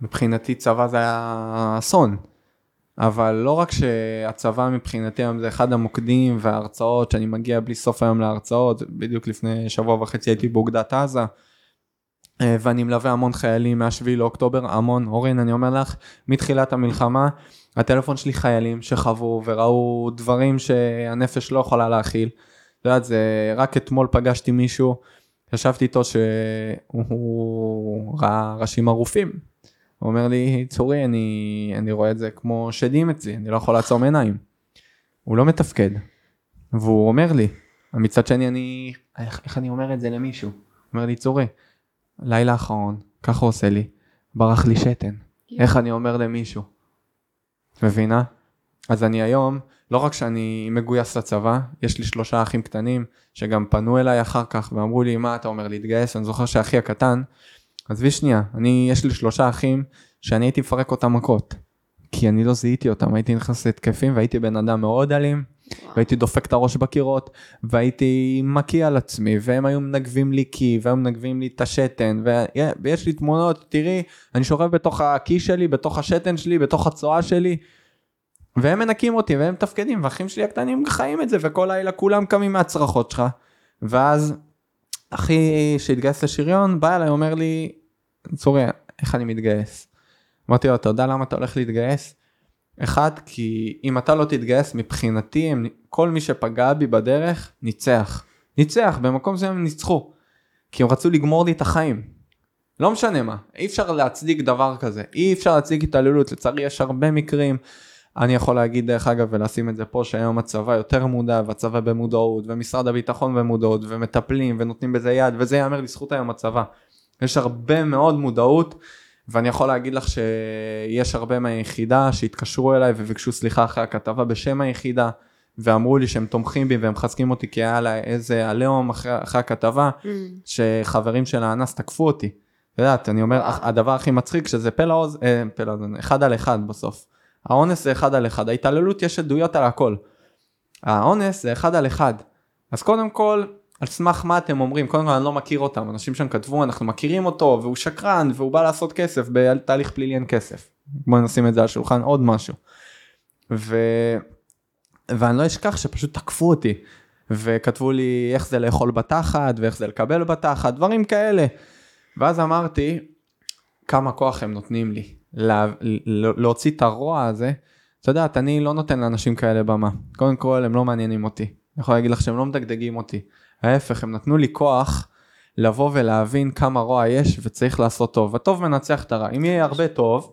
מבחינתי צבא זה היה אסון. אבל לא רק שהצבא מבחינתי היום זה אחד המוקדים וההרצאות שאני מגיע בלי סוף היום להרצאות, בדיוק לפני שבוע וחצי הייתי באוגדת עזה. אה, ואני מלווה המון חיילים מה-7 לאוקטובר, המון, אורין, אני אומר לך, מתחילת המלחמה, הטלפון שלי חיילים שחוו וראו דברים שהנפש לא יכולה להכיל. את יודעת, זה רק אתמול פגשתי מישהו ישבתי איתו שהוא ראה ראשים ערופים. הוא אומר לי, צורי, אני, אני רואה את זה כמו שדים אצלי, אני לא יכול לעצום עיניים. הוא לא מתפקד. והוא אומר לי, מצד שני אני, איך, איך אני אומר את זה למישהו? הוא אומר לי, צורי, לילה אחרון, ככה עושה לי, ברח לי שתן. איך אני אומר למישהו? מבינה? אז אני היום, לא רק שאני מגויס לצבא, יש לי שלושה אחים קטנים שגם פנו אליי אחר כך ואמרו לי מה אתה אומר להתגייס, אני זוכר שאחי הקטן, עזבי שנייה, אני יש לי שלושה אחים שאני הייתי מפרק אותם מכות, כי אני לא זיהיתי אותם, הייתי נכנס להתקפים והייתי בן אדם מאוד אלים, והייתי דופק את הראש בקירות, והייתי מקיא על עצמי, והם היו מנגבים לי קי, והיו מנגבים לי את השתן, ויש לי תמונות, תראי, אני שוכב בתוך הקי שלי, בתוך השתן שלי, בתוך הצואה שלי. והם מנקים אותי והם מתפקדים ואחים שלי הקטנים חיים את זה וכל לילה כולם קמים מהצרחות שלך ואז אחי שהתגייס לשריון בא אליי אומר לי צורי איך אני מתגייס. אמרתי לו אתה יודע למה אתה הולך להתגייס? אחד כי אם אתה לא תתגייס מבחינתי הם, כל מי שפגע בי בדרך ניצח ניצח במקום שהם ניצחו כי הם רצו לגמור לי את החיים לא משנה מה אי אפשר להצדיק דבר כזה אי אפשר להצדיק התעללות לצערי יש הרבה מקרים אני יכול להגיד דרך אגב ולשים את זה פה שהיום הצבא יותר מודע והצבא במודעות ומשרד הביטחון במודעות ומטפלים ונותנים בזה יד וזה ייאמר לזכות היום הצבא. יש הרבה מאוד מודעות ואני יכול להגיד לך שיש הרבה מהיחידה שהתקשרו אליי וביקשו סליחה אחרי הכתבה בשם היחידה ואמרו לי שהם תומכים בי והם מחזקים אותי כי היה לה איזה עליהום אחרי, אחרי הכתבה mm. שחברים של האנס תקפו אותי. את יודעת, אני אומר, הדבר הכי מצחיק שזה פה לאוזן, אה, פה לאוזן, אחד על אחד בסוף. האונס זה אחד על אחד, ההתעללות יש עדויות על הכל. האונס זה אחד על אחד. אז קודם כל, על סמך מה אתם אומרים? קודם כל אני לא מכיר אותם, אנשים שם כתבו אנחנו מכירים אותו והוא שקרן והוא בא לעשות כסף, בתהליך פלילי אין כסף. בוא נשים את זה על השולחן, עוד משהו. ו... ואני לא אשכח שפשוט תקפו אותי וכתבו לי איך זה לאכול בתחת ואיך זה לקבל בתחת, דברים כאלה. ואז אמרתי, כמה כוח הם נותנים לי. לה, להוציא את הרוע הזה, את יודעת, אני לא נותן לאנשים כאלה במה. קודם כל, הם לא מעניינים אותי. אני יכול להגיד לך שהם לא מדגדגים אותי. ההפך, הם נתנו לי כוח לבוא ולהבין כמה רוע יש וצריך לעשות טוב. הטוב מנצח את הרע. אם יהיה הרבה טוב,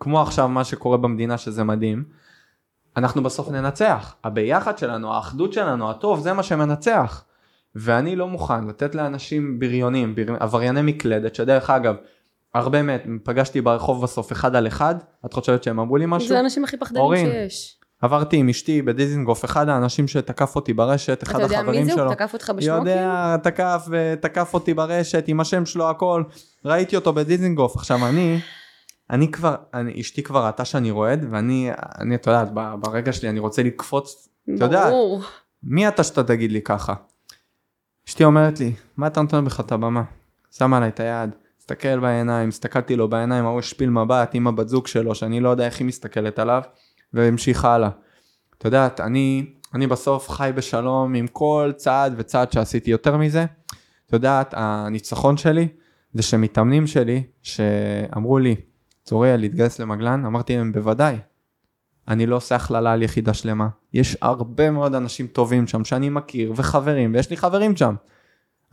כמו עכשיו מה שקורה במדינה שזה מדהים, אנחנו בסוף ננצח. הביחד שלנו, האחדות שלנו, הטוב, זה מה שמנצח. ואני לא מוכן לתת לאנשים בריונים, בר... עברייני מקלדת, שדרך אגב, הרבה מהם פגשתי ברחוב בסוף אחד על אחד, את חושבת שהם אמרו לי משהו? זה האנשים הכי פחדנים אורין, שיש. עברתי עם אשתי בדיזינגוף, אחד האנשים שתקף אותי ברשת, אחד החברים שלו. אתה יודע מי זה? הוא תקף אותך בשמוקים? יודע, תקף ותקף אותי ברשת עם השם שלו הכל, ראיתי אותו בדיזינגוף. עכשיו אני, אני כבר, אני, אשתי כבר ראתה שאני רועד, ואני, אני, את יודעת, ברגע שלי אני רוצה לקפוץ, אתה יודע, מי אתה שאתה תגיד לי ככה? אשתי אומרת לי, מה אתה נותן בכלל את הבמה? שמה עליי את היד. מסתכל בעיניים, הסתכלתי לו בעיניים, ההוא השפיל מבט עם הבת זוג שלו, שאני לא יודע איך היא מסתכלת עליו, והמשיך הלאה. את יודעת, אני, אני בסוף חי בשלום עם כל צעד וצעד שעשיתי יותר מזה. את יודעת, הניצחון שלי זה שמתאמנים שלי, שאמרו לי, צוריאל, להתגייס למגלן? אמרתי להם, בוודאי. אני לא עושה הכללה על יחידה שלמה. יש הרבה מאוד אנשים טובים שם שאני מכיר, וחברים, ויש לי חברים שם.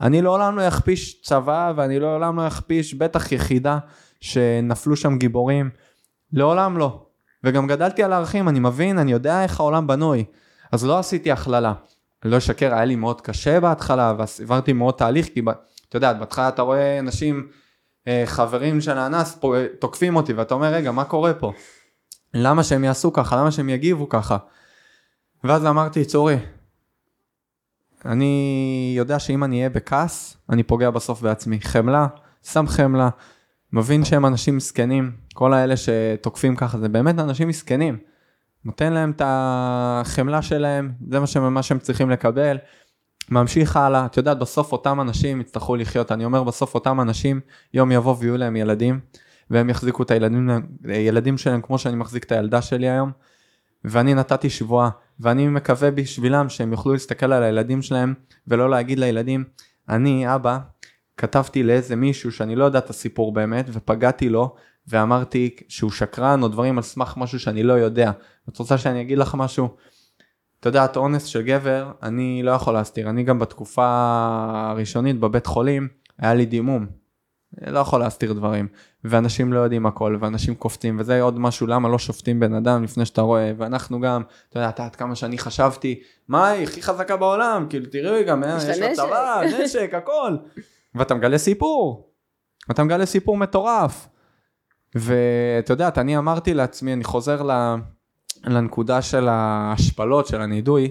אני לעולם לא אכפיש צבא, ואני לעולם לא אכפיש בטח יחידה שנפלו שם גיבורים. לעולם לא. וגם גדלתי על הערכים, אני מבין, אני יודע איך העולם בנוי. אז לא עשיתי הכללה. לא אשקר, היה לי מאוד קשה בהתחלה, ועברתי מאוד תהליך, כי אתה יודע, בהתחלה אתה רואה אנשים, אה, חברים של האנס, תוקפים אותי, ואתה אומר, רגע, מה קורה פה? למה שהם יעשו ככה? למה שהם יגיבו ככה? ואז אמרתי, צורי, אני יודע שאם אני אהיה בכעס, אני פוגע בסוף בעצמי. חמלה, שם חמלה, מבין שהם אנשים מסכנים, כל האלה שתוקפים ככה, זה באמת אנשים מסכנים. נותן להם את החמלה שלהם, זה מה שהם, מה שהם צריכים לקבל. ממשיך הלאה, את יודעת, בסוף אותם אנשים יצטרכו לחיות, אני אומר בסוף אותם אנשים, יום יבוא ויהיו להם ילדים, והם יחזיקו את הילדים הילדים שלהם כמו שאני מחזיק את הילדה שלי היום, ואני נתתי שבועה, ואני מקווה בשבילם שהם יוכלו להסתכל על הילדים שלהם, ולא להגיד לילדים, אני אבא, כתבתי לאיזה מישהו שאני לא יודע את הסיפור באמת, ופגעתי לו, ואמרתי שהוא שקרן או דברים על סמך משהו שאני לא יודע. את רוצה שאני אגיד לך משהו? אתה את אונס של גבר, אני לא יכול להסתיר. אני גם בתקופה הראשונית בבית חולים, היה לי דימום. לא יכול להסתיר דברים. ואנשים לא יודעים הכל, ואנשים קופצים, וזה עוד משהו, למה לא שופטים בן אדם לפני שאתה רואה, ואנחנו גם, אתה יודע, עד כמה שאני חשבתי, מה היא הכי חזקה בעולם, כאילו תראי גם, יש לה צבא, נשק, הכל. ואתה מגלה סיפור. אתה מגלה סיפור מטורף. ואתה יודע, אני אמרתי לעצמי, אני חוזר לנקודה של ההשפלות, של הנידוי,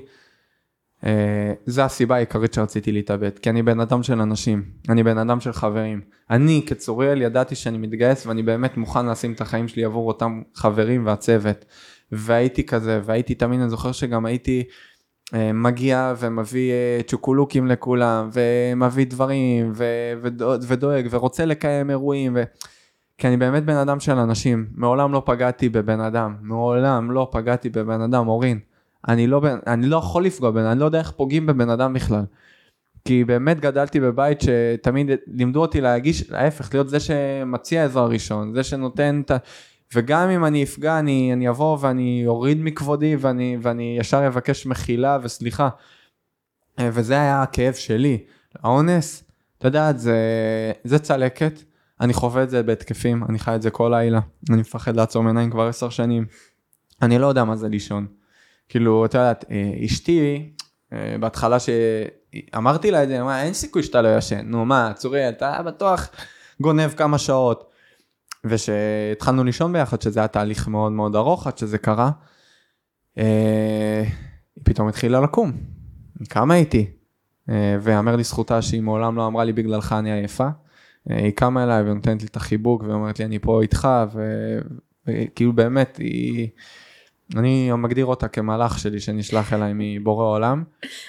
אה, זה הסיבה העיקרית שרציתי להתאבד, כי אני בן אדם של אנשים, אני בן אדם של חברים. אני כצוריאל ידעתי שאני מתגייס ואני באמת מוכן לשים את החיים שלי עבור אותם חברים והצוות. והייתי כזה, והייתי תמיד, אני זוכר שגם הייתי אה, מגיע ומביא אה, צ'וקולוקים לכולם, ומביא דברים, ודואג, ורוצה לקיים אירועים, ו... כי אני באמת בן אדם של אנשים, מעולם לא פגעתי בבן אדם, מעולם לא פגעתי בבן אדם, אורין. אני לא, אני לא יכול לפגוע בבן, אני לא יודע איך פוגעים בבן אדם בכלל. כי באמת גדלתי בבית שתמיד לימדו אותי להגיש, ההפך, להיות זה שמציע עזרה ראשון, זה שנותן את ה... וגם אם אני אפגע, אני, אני אבוא ואני אוריד מכבודי ואני, ואני ישר אבקש מחילה וסליחה. וזה היה הכאב שלי. האונס, אתה יודע, זה, זה צלקת, אני חווה את זה בהתקפים, אני חי את זה כל לילה, אני מפחד לעצום עיניים כבר עשר שנים. אני לא יודע מה זה לישון. כאילו, אתה יודעת, אה, אשתי, אה, בהתחלה שאמרתי לה את זה, אמרה, אין סיכוי שאתה לא ישן, נו מה, צורי, אתה בטוח גונב כמה שעות. ושהתחלנו לישון ביחד, שזה היה תהליך מאוד מאוד ארוך עד שזה קרה, אה, היא פתאום התחילה לקום. כמה הייתי? ויאמר לזכותה שהיא מעולם לא אמרה לי בגללך אני עייפה. היא קמה אליי ונותנת לי את החיבוק ואומרת לי אני פה איתך וכאילו באמת היא אני מגדיר אותה כמהלך שלי שנשלח אליי מבורא עולם.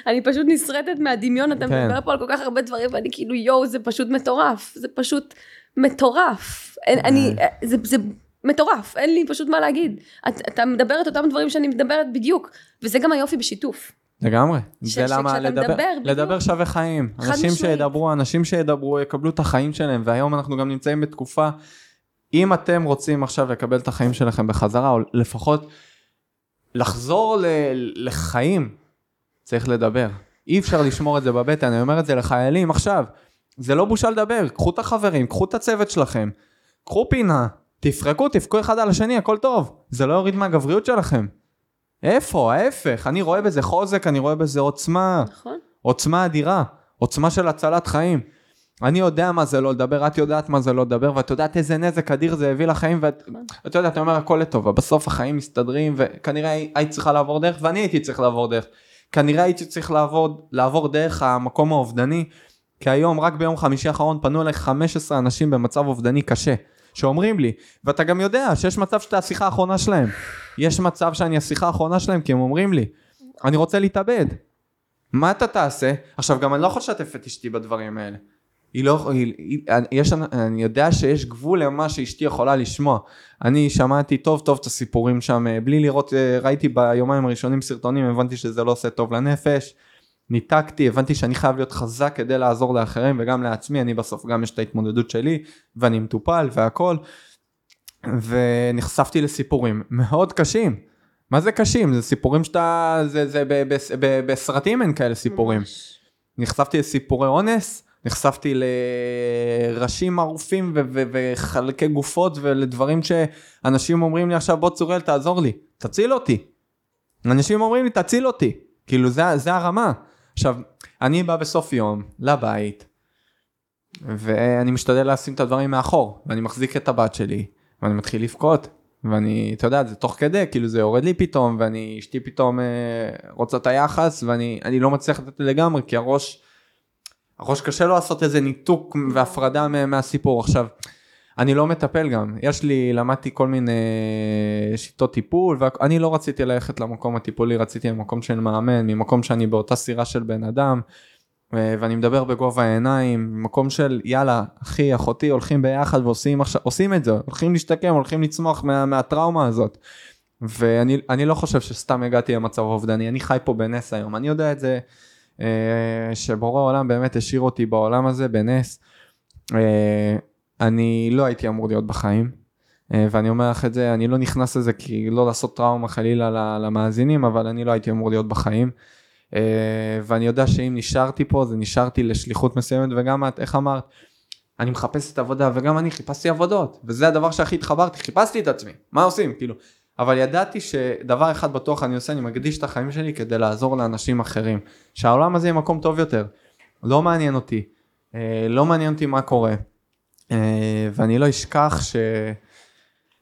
אני פשוט נסרטת מהדמיון, אתה כן. מדבר פה על כל כך הרבה דברים ואני כאילו יואו זה פשוט מטורף, זה פשוט מטורף. אין, אני, אה. זה, זה מטורף, אין לי פשוט מה להגיד. את, אתה מדבר את אותם דברים שאני מדברת בדיוק, וזה גם היופי בשיתוף. לגמרי, זה למה לדבר, מדבר, לדבר שווה חיים, אנשים שידברו, אנשים שידברו יקבלו את החיים שלהם, והיום אנחנו גם נמצאים בתקופה, אם אתם רוצים עכשיו לקבל את החיים שלכם בחזרה, או לפחות לחזור ל- לחיים, צריך לדבר. אי אפשר לשמור את זה בבטן, אני אומר את זה לחיילים עכשיו. זה לא בושה לדבר, קחו את החברים, קחו את הצוות שלכם, קחו פינה, תפרקו, תפקו אחד על השני, הכל טוב. זה לא יוריד מהגבריות שלכם. איפה? ההפך, אני רואה בזה חוזק, אני רואה בזה עוצמה. נכון. עוצמה אדירה, עוצמה של הצלת חיים. אני יודע מה זה לא לדבר, את יודעת מה זה לא לדבר, ואת יודעת איזה נזק אדיר זה הביא לחיים, ואת את יודעת, אתה אומר הכל לטובה, בסוף החיים מסתדרים, וכנראה היית צריכה לעבור דרך, ואני הייתי צריך לעבור דרך. כנראה הייתי צריך לעבור, לעבור דרך המקום האובדני, כי היום, רק ביום חמישי האחרון, פנו אליי 15 אנשים במצב אובדני קשה, שאומרים לי, ואתה גם יודע שיש מצב שאתה השיחה האחרונה שלהם. יש מצב שאני השיחה האחרונה שלהם, כי הם אומרים לי, אני רוצה להתאבד. מה אתה תעשה? עכשיו, גם אני לא יכול לשתף את אשתי בדברים האלה. היא לא, היא, היא, יש, אני יודע שיש גבול למה שאשתי יכולה לשמוע. אני שמעתי טוב טוב את הסיפורים שם, בלי לראות, אה, ראיתי ביומיים הראשונים סרטונים, הבנתי שזה לא עושה טוב לנפש. ניתקתי, הבנתי שאני חייב להיות חזק כדי לעזור לאחרים וגם לעצמי, אני בסוף גם יש את ההתמודדות שלי ואני מטופל והכל. ונחשפתי לסיפורים מאוד קשים. מה זה קשים? זה סיפורים שאתה, זה, זה ב, ב, ב, בסרטים אין כאלה סיפורים. ממש. נחשפתי לסיפורי אונס, נחשפתי לראשים ערופים ו- ו- וחלקי גופות ולדברים שאנשים אומרים לי עכשיו בוא צוריאל תעזור לי, תציל אותי. אנשים אומרים לי תציל אותי, כאילו זה, זה הרמה. עכשיו, אני בא בסוף יום לבית, ואני משתדל לשים את הדברים מאחור, ואני מחזיק את הבת שלי, ואני מתחיל לבכות, ואני, אתה יודע, זה תוך כדי, כאילו זה יורד לי פתאום, ואני, אשתי פתאום אה, רוצה את היחס, ואני אני לא מצליח לתת לגמרי, כי הראש, הראש קשה לו לעשות איזה ניתוק והפרדה מה- מהסיפור. עכשיו, אני לא מטפל גם, יש לי, למדתי כל מיני שיטות טיפול, ואני לא רציתי ללכת למקום הטיפולי, רציתי למקום של מאמן, ממקום שאני באותה סירה של בן אדם, ואני מדבר בגובה העיניים, ממקום של יאללה, אחי, אחותי, הולכים ביחד ועושים עכשיו, עושים את זה, הולכים להשתקם, הולכים לצמוח מה, מהטראומה הזאת. ואני אני לא חושב שסתם הגעתי למצב אובדני, אני חי פה בנס היום, אני יודע את זה, אה, שבורא העולם באמת השאיר אותי בעולם הזה בנס. אה, אני לא הייתי אמור להיות בחיים, אה, ואני אומר לך את זה, אני לא נכנס לזה כי לא לעשות טראומה חלילה למאזינים, אבל אני לא הייתי אמור להיות בחיים. אה, ואני יודע שאם נשארתי פה, זה נשארתי לשליחות מסוימת, וגם את, איך אמרת, אני מחפש את עבודה, וגם אני חיפשתי עבודות, וזה הדבר שהכי התחברתי, חיפשתי את עצמי, מה עושים, כאילו. אבל ידעתי שדבר אחד בטוח אני עושה, אני מקדיש את החיים שלי כדי לעזור לאנשים אחרים. שהעולם הזה יהיה מקום טוב יותר. לא מעניין אותי, אה, לא מעניין אותי מה קורה. אה, ואני לא אשכח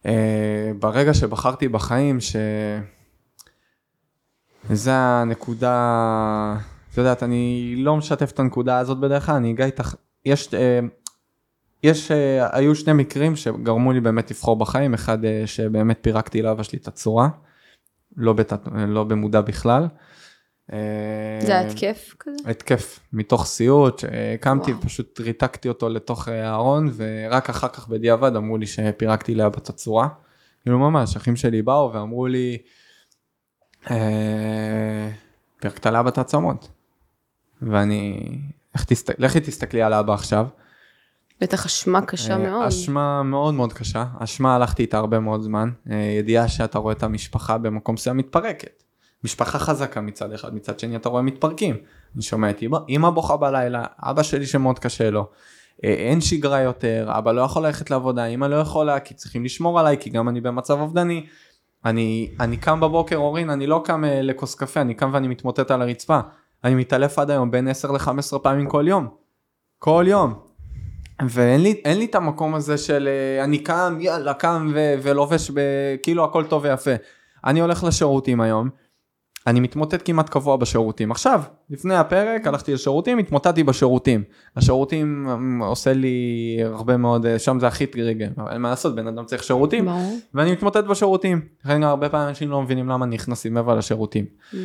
שברגע שבחרתי בחיים, ש... זה הנקודה, את יודעת, אני לא משתף את הנקודה הזאת בדרך כלל, אני אגע איתך, יש, אה, יש, אה, היו שני מקרים שגרמו לי באמת לבחור בחיים, אחד אה, שבאמת פירקתי לאבא שלי את הצורה, לא, בתת, לא במודע בכלל. זה התקף כזה? התקף מתוך סיוט, קמתי. ופשוט ריתקתי אותו לתוך הארון, ורק אחר כך בדיעבד אמרו לי שפירקתי לאבא את הצורה. כאילו ממש, אחים שלי באו ואמרו לי, אה, לאבא את העצמות. ואני, איך תסת... לכי תסתכלי על אבא עכשיו. בטח אשמה קשה אה, מאוד. אשמה מאוד מאוד קשה, אשמה הלכתי איתה הרבה מאוד זמן, אה, ידיעה שאתה רואה את המשפחה במקום מסוים מתפרקת. משפחה חזקה מצד אחד, מצד שני אתה רואה מתפרקים. אני שומע את אמא, אמא בוכה בלילה, אבא שלי שמאוד קשה לו. אין שגרה יותר, אבא לא יכול ללכת לעבודה, אמא לא יכולה, כי צריכים לשמור עליי, כי גם אני במצב אובדני. אני, אני קם בבוקר, אורין, אני לא קם אה, לכוס קפה, אני קם ואני מתמוטט על הרצפה. אני מתעלף עד היום בין 10 ל-15 פעמים כל יום. כל יום. ואין לי, לי את המקום הזה של אה, אני קם, יאללה, קם ו- ולובש ב- כאילו הכל טוב ויפה. אני הולך לשירותים היום, אני מתמוטט כמעט קבוע בשירותים. עכשיו, לפני הפרק הלכתי לשירותים, התמוטטתי בשירותים. השירותים אמ, עושה לי הרבה מאוד, אה, שם זה הכי טריגר, אבל אין מה לעשות, בן אדם צריך שירותים. ואני מתמוטט בשירותים. לכן הרבה פעמים אנשים לא מבינים למה נכנסים מעבר לשירותים. Mm.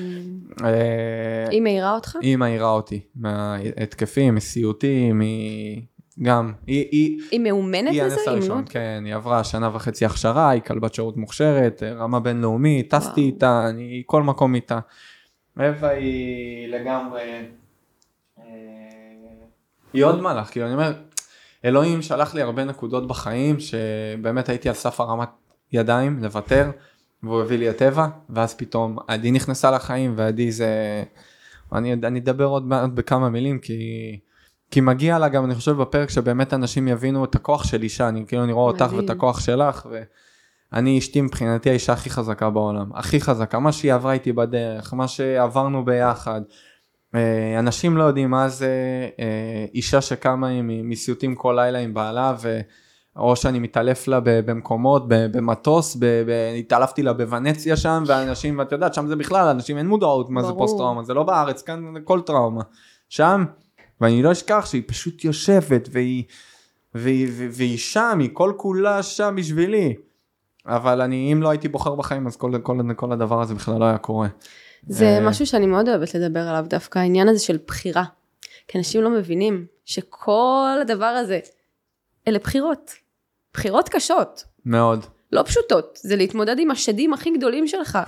אה, היא מעירה אותך? היא מעירה אותי, מההתקפים, מסיוטים, היא גם, היא, היא, היא מאומנת היא בזה? הנס אימנות? הראשון, כן, היא עברה שנה וחצי הכשרה, היא כלבת שירות מוכשרת, רמה בינלאומית, טסתי. איתה, אני כל מקום איתה. אווה היא לגמרי, אה, היא עוד מלאך, כאילו אני אומר, אלוהים שלח לי הרבה נקודות בחיים, שבאמת הייתי על סף הרמת ידיים, לוותר, והוא הביא לי את אווה, ואז פתאום עדי נכנסה לחיים, ועדי זה, אני, אני אדבר עוד מעט בכמה מילים, כי... כי מגיע לה גם אני חושב בפרק שבאמת אנשים יבינו את הכוח של אישה אני כאילו אני רואה אותך. ואת הכוח שלך ואני אשתי מבחינתי האישה הכי חזקה בעולם הכי חזקה מה שהיא עברה איתי בדרך מה שעברנו ביחד. אה, אנשים לא יודעים מה זה אה, אישה שקמה עם מסיוטים כל לילה עם בעלה ו... או שאני מתעלף לה במקומות, במטוס, ב- ב- התעלפתי לה בוונציה שם, ואנשים, ואת יודעת, שם זה בכלל, אנשים אין מודעות מה זה ברור. פוסט טראומה, זה לא בארץ, כאן זה כל טראומה. שם, ואני לא אשכח שהיא פשוט יושבת, והיא, והיא, והיא, והיא שם, היא כל כולה שם בשבילי. אבל אני, אם לא הייתי בוחר בחיים, אז כל, כל, כל הדבר הזה בכלל לא היה קורה. זה אה, משהו שאני מאוד אוהבת לדבר עליו דווקא, העניין הזה של בחירה. כי אנשים לא מבינים שכל הדבר הזה, אלה בחירות. בחירות קשות, מאוד. לא פשוטות. זה להתמודד עם השדים הכי גדולים שלך.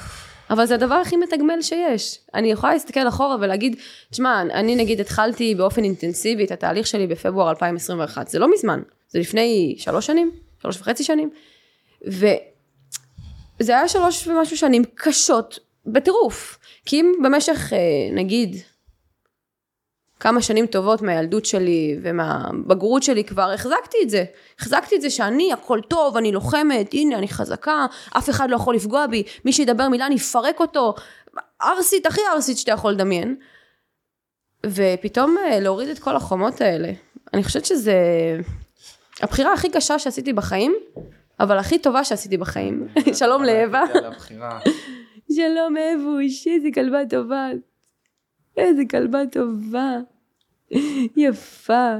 אבל זה הדבר הכי מתגמל שיש. אני יכולה להסתכל אחורה ולהגיד, תשמע, אני נגיד התחלתי באופן אינטנסיבי את התהליך שלי בפברואר 2021, זה לא מזמן, זה לפני שלוש שנים, שלוש וחצי שנים, וזה היה שלוש ומשהו שנים קשות בטירוף. כי אם במשך, אה, נגיד, כמה שנים טובות מהילדות שלי ומהבגרות שלי כבר החזקתי את זה. החזקתי את זה שאני הכל טוב, אני לוחמת, הנה אני חזקה, אף אחד לא יכול לפגוע בי, מי שידבר מילה אני אפרק אותו, ערסית, הכי ערסית שאתה יכול לדמיין. ופתאום אה, להוריד את כל החומות האלה, אני חושבת שזה הבחירה הכי קשה שעשיתי בחיים, אבל הכי טובה שעשיתי בחיים. שלום לאווה. שלום אבוש, איזה כלבה טובה. איזה כלבה טובה. יפה.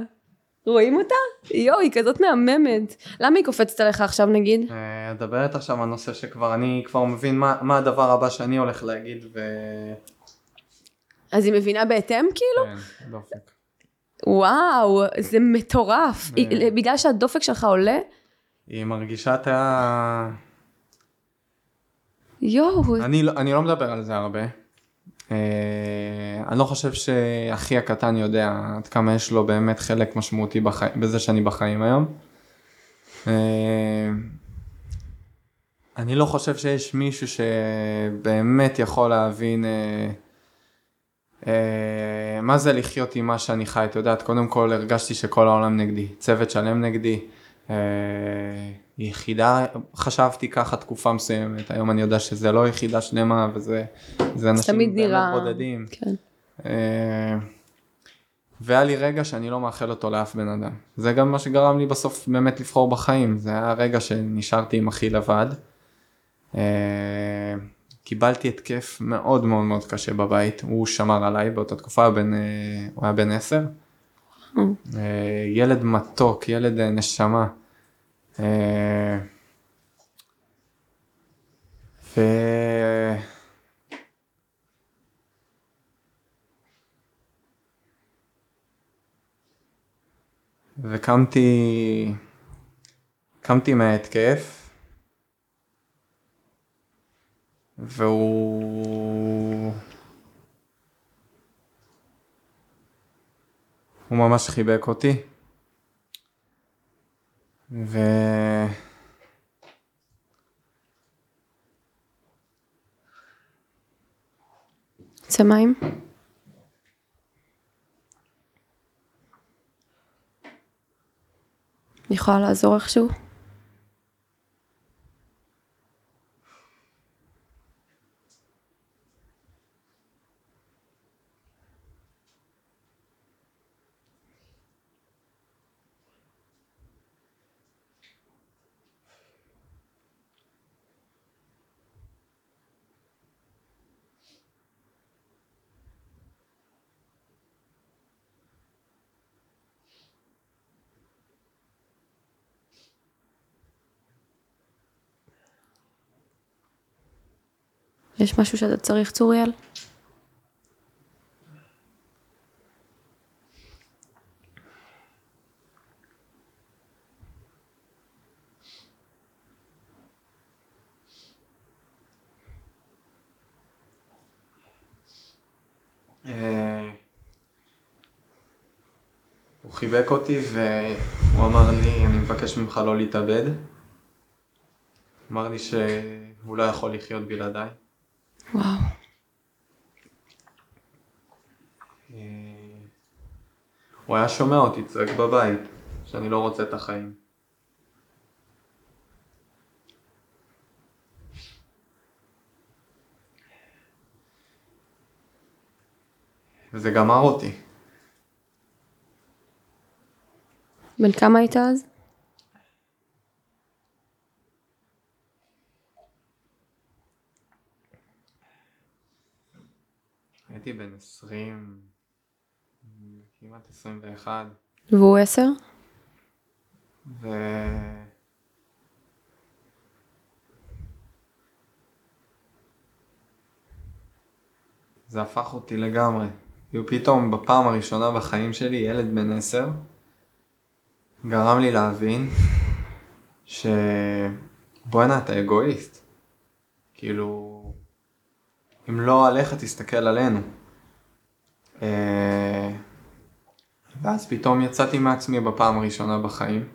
רואים אותה? יואו, היא כזאת מהממת. למה היא קופצת עליך עכשיו נגיד? אה, את מדברת עכשיו על נושא שכבר אני כבר מבין מה, מה הדבר הבא שאני הולך להגיד ו... אז היא מבינה בהתאם כאילו? כן, דופק. וואו, זה מטורף. ו- היא- בגלל שהדופק שלך עולה? היא מרגישה את ה... יואו, אני, לא- אני לא מדבר על זה הרבה. אה, אני לא חושב שאחי הקטן יודע עד כמה יש לו באמת חלק משמעותי בחי... בזה שאני בחיים היום. אה, אני לא חושב שיש מישהו שבאמת יכול להבין אה, אה, מה זה לחיות עם מה שאני חי. את יודעת, קודם כל הרגשתי שכל העולם נגדי, צוות שלם נגדי. יחידה, חשבתי ככה תקופה מסוימת, היום אני יודע שזה לא יחידה שלמה וזה זה אנשים נראה... בודדים. כן. אה, והיה לי רגע שאני לא מאחל אותו לאף בן אדם. זה גם מה שגרם לי בסוף באמת לבחור בחיים. זה היה רגע שנשארתי עם אחי לבד. אה, קיבלתי התקף מאוד מאוד מאוד קשה בבית, הוא שמר עליי באותה תקופה, בן, אה, הוא היה בן עשר. ילד מתוק, ילד נשמה. אה, ו... וקמתי, קמתי מההתקף, והוא, הוא ממש חיבק אותי, ו... יוצא מים? אני יכולה לעזור איכשהו? יש משהו שאתה צריך, צוריאל? אה, הוא חיבק אותי והוא אמר לי, אני מבקש ממך לא להתאבד. אמר לי שהוא לא יכול לחיות בלעדיי. וואו. אה, הוא היה שומע אותי צועק בבית, שאני לא רוצה את החיים. וזה גמר אותי. בן כמה היית אז? הייתי בן 20, כמעט 21, והוא עשר? ו... זה הפך אותי לגמרי. כאילו פתאום בפעם הראשונה בחיים שלי ילד בן 10 גרם לי להבין ש... בואנה אתה אגואיסט. כאילו, אם לא עליך תסתכל עלינו. אה, ואז פתאום יצאתי מעצמי בפעם הראשונה בחיים,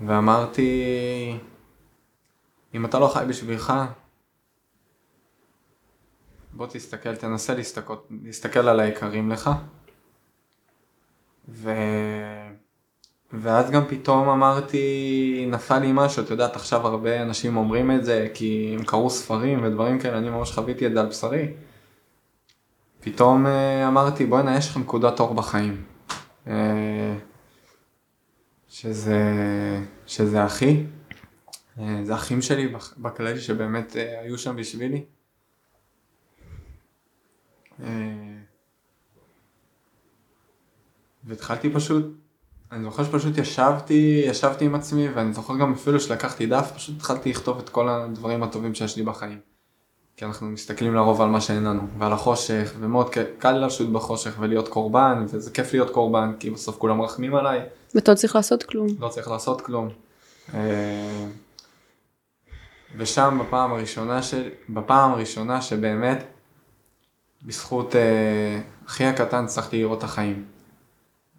ואמרתי, אם אתה לא חי בשבילך, בוא תסתכל, תנסה להסתכל, להסתכל על היקרים לך. ו... ואז גם פתאום אמרתי, נפל לי משהו, את יודעת, עכשיו הרבה אנשים אומרים את זה כי הם קראו ספרים ודברים כאלה, אני ממש חוויתי את זה על בשרי. פתאום אה, אמרתי, בוא'נה, יש לך נקודת אור בחיים. אה, שזה, שזה אחי, אה, זה אחים שלי בכללי שבאמת היו שם בשבילי. והתחלתי פשוט אני זוכר שפשוט ישבתי, ישבתי עם עצמי, ואני זוכר גם אפילו שלקחתי דף, פשוט התחלתי לכתוב את כל הדברים הטובים שיש לי בחיים. כי אנחנו מסתכלים לרוב על מה שאין לנו, ועל החושך, ומאוד קל לשוט בחושך ולהיות קורבן, וזה כיף להיות קורבן, כי בסוף כולם רחמים עליי. ואתה לא צריך לעשות כלום. לא צריך לעשות כלום. אה, ושם בפעם הראשונה, ש... בפעם הראשונה שבאמת, בזכות אה, אחי הקטן הצלחתי לראות את החיים.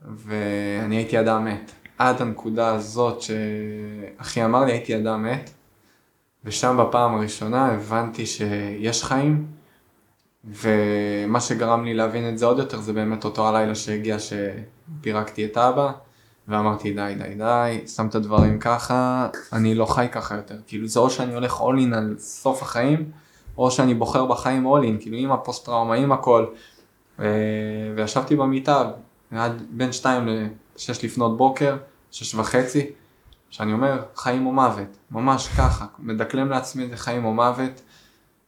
ואני הייתי אדם מת. עד הנקודה הזאת שאחי אמר לי הייתי אדם מת, ושם בפעם הראשונה הבנתי שיש חיים, ומה שגרם לי להבין את זה עוד יותר זה באמת אותו הלילה שהגיע שפירקתי את אבא, ואמרתי די די די, שם את הדברים ככה, אני לא חי ככה יותר, כאילו זה או שאני הולך all in על סוף החיים, או שאני בוחר בחיים all in, כאילו עם הפוסט טראומה, עם הכל, וישבתי במיטה עד בין 2 ל-6 לפנות בוקר, 6 וחצי, שאני אומר חיים או מוות, ממש ככה, מדקלם לעצמי את זה חיים או מוות,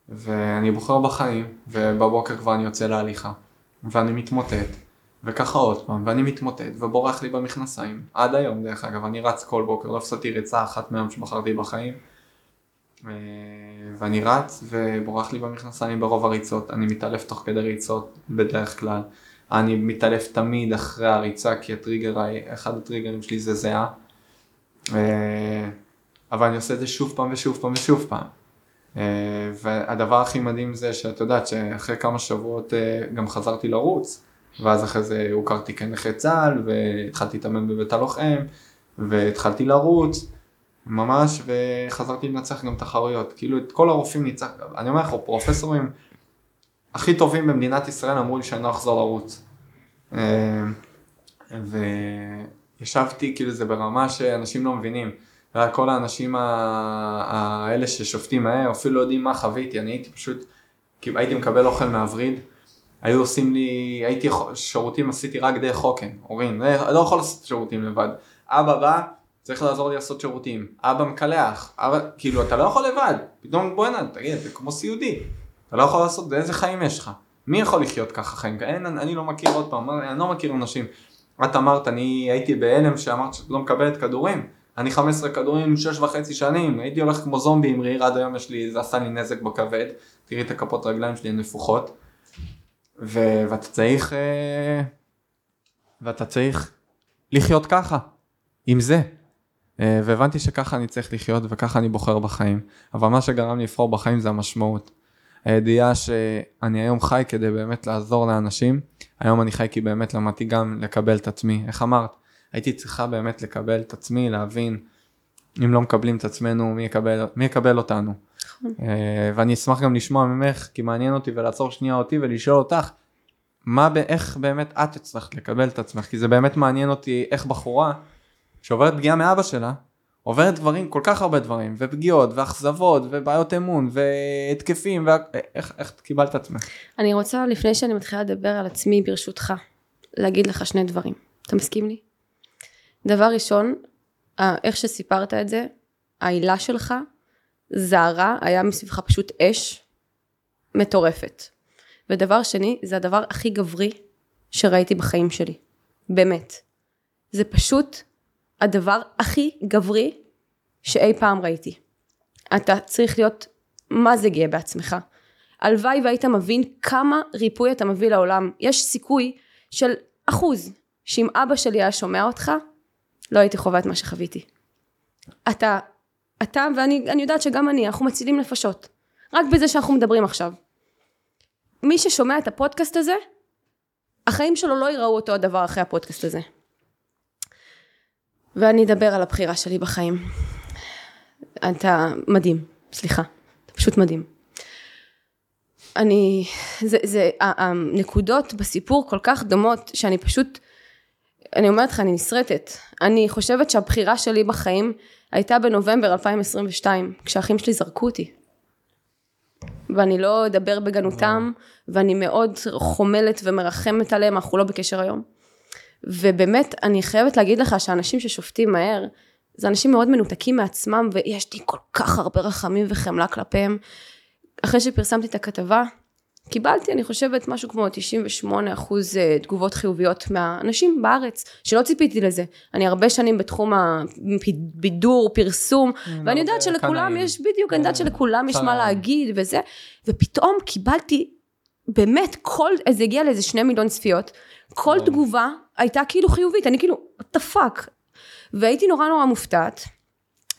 ואני בוחר בחיים, ובבוקר כבר אני יוצא להליכה, ואני מתמוטט, וככה עוד פעם, ואני מתמוטט, ובורח לי במכנסיים, עד היום דרך אגב, אני רץ כל בוקר, לא הפסדתי ריצה אחת מהיום שבחרתי בחיים, אה, ואני רץ ובורח לי במכנסיים ברוב הריצות, אני מתעלף תוך כדי ריצות בדרך כלל. אני מתעלף תמיד אחרי הריצה כי הטריגר, אחד הטריגרים שלי זה זהה. אה, אבל אני עושה את זה שוב פעם ושוב פעם ושוב פעם. אה, והדבר הכי מדהים זה שאת יודעת שאחרי כמה שבועות אה, גם חזרתי לרוץ. ואז אחרי זה הוכרתי כנכה צה"ל והתחלתי להתאמן בבית הלוחם והתחלתי לרוץ ממש וחזרתי לנצח גם תחרויות כאילו את כל הרופאים ניצח אני אומר לך פרופסורים הכי טובים במדינת ישראל אמרו לי שאני לא אחזור לרוץ. אה, וישבתי, כאילו זה ברמה שאנשים לא מבינים. כל האנשים האלה ששופטים מהר, אפילו לא יודעים מה חוויתי, אני הייתי פשוט, כאילו הייתי מקבל אוכל מהווריד, היו עושים לי, הייתי, שירותים עשיתי רק דרך חוקן, הורים, לא, לא יכול לעשות שירותים לבד. אבא בא, צריך לעזור לי לעשות שירותים, אבא מקלח, אבא, כאילו אתה לא יכול לבד, פתאום בוא'נה, תגיד, זה כמו סיעודי, אתה לא יכול לעשות, איזה חיים יש לך? מי יכול לחיות ככה חיים? אין, אני לא מכיר עוד פעם, אני לא מכיר אנשים. את אמרת, אני הייתי בהלם שאמרת שאת לא מקבלת כדורים. אני 15 כדורים, 6 וחצי שנים, הייתי הולך כמו זומבי עם ריר, עד היום יש לי, זה עשה לי נזק בכבד. תראי את הכפות רגליים שלי, הן נפוחות. ו- ואתה צריך, אה, ואתה צריך לחיות ככה, עם זה. אה, והבנתי שככה אני צריך לחיות וככה אני בוחר בחיים. אבל מה שגרם לי לבחור בחיים זה המשמעות. הידיעה שאני היום חי כדי באמת לעזור לאנשים, היום אני חי כי באמת למדתי גם לקבל את עצמי, איך אמרת? הייתי צריכה באמת לקבל את עצמי, להבין אם לא מקבלים את עצמנו, מי יקבל, מי יקבל אותנו. נכון. אה, ואני אשמח גם לשמוע ממך, כי מעניין אותי ולעצור שנייה אותי ולשאול אותך, מה, איך באמת את הצלחת לקבל את עצמך, כי זה באמת מעניין אותי איך בחורה שעוברת פגיעה מאבא שלה, עוברת דברים, כל כך הרבה דברים, ופגיעות, ואכזבות, ובעיות אמון, והתקפים, ואיך איך קיבלת עצמך? אני רוצה, לפני שאני מתחילה לדבר על עצמי, ברשותך, להגיד לך שני דברים. אתה מסכים לי? דבר ראשון, איך שסיפרת את זה, העילה שלך, זערה, היה מסביבך פשוט אש מטורפת. ודבר שני, זה הדבר הכי גברי שראיתי בחיים שלי. באמת. זה פשוט הדבר הכי גברי שאי פעם ראיתי. אתה צריך להיות מה זה גאה בעצמך. הלוואי והיית מבין כמה ריפוי אתה מביא לעולם. יש סיכוי של אחוז שאם אבא שלי היה שומע אותך, לא הייתי חווה את מה שחוויתי. אתה, אתה ואני יודעת שגם אני, אנחנו מצילים נפשות. רק בזה שאנחנו מדברים עכשיו. מי ששומע את הפודקאסט הזה, החיים שלו לא יראו אותו הדבר אחרי הפודקאסט הזה. ואני אדבר על הבחירה שלי בחיים. אתה מדהים. סליחה, אתה פשוט מדהים. אני, זה, זה, הנקודות בסיפור כל כך דומות, שאני פשוט, אני אומרת לך, אני נסרטת. אני חושבת שהבחירה שלי בחיים הייתה בנובמבר 2022, כשהאחים שלי זרקו אותי. ואני לא אדבר בגנותם, ואני מאוד חומלת ומרחמת עליהם, אנחנו לא בקשר היום. ובאמת, אני חייבת להגיד לך שאנשים ששופטים מהר, זה אנשים מאוד מנותקים מעצמם, ויש לי כל כך הרבה רחמים וחמלה כלפיהם. אחרי שפרסמתי את הכתבה, קיבלתי, אני חושבת, משהו כמו 98 אחוז אה, תגובות חיוביות מהאנשים בארץ, שלא ציפיתי לזה. אני הרבה שנים בתחום הבידור, פרסום, ואני יודעת שלכולם יש, בדיוק, אני יודעת אה, שלכולם יש מה להגיד וזה, ופתאום קיבלתי, באמת, כל, זה הגיע לאיזה שני מיליון צפיות, כל תגובה הייתה כאילו חיובית, אני כאילו, what the fuck. והייתי נורא נורא מופתעת.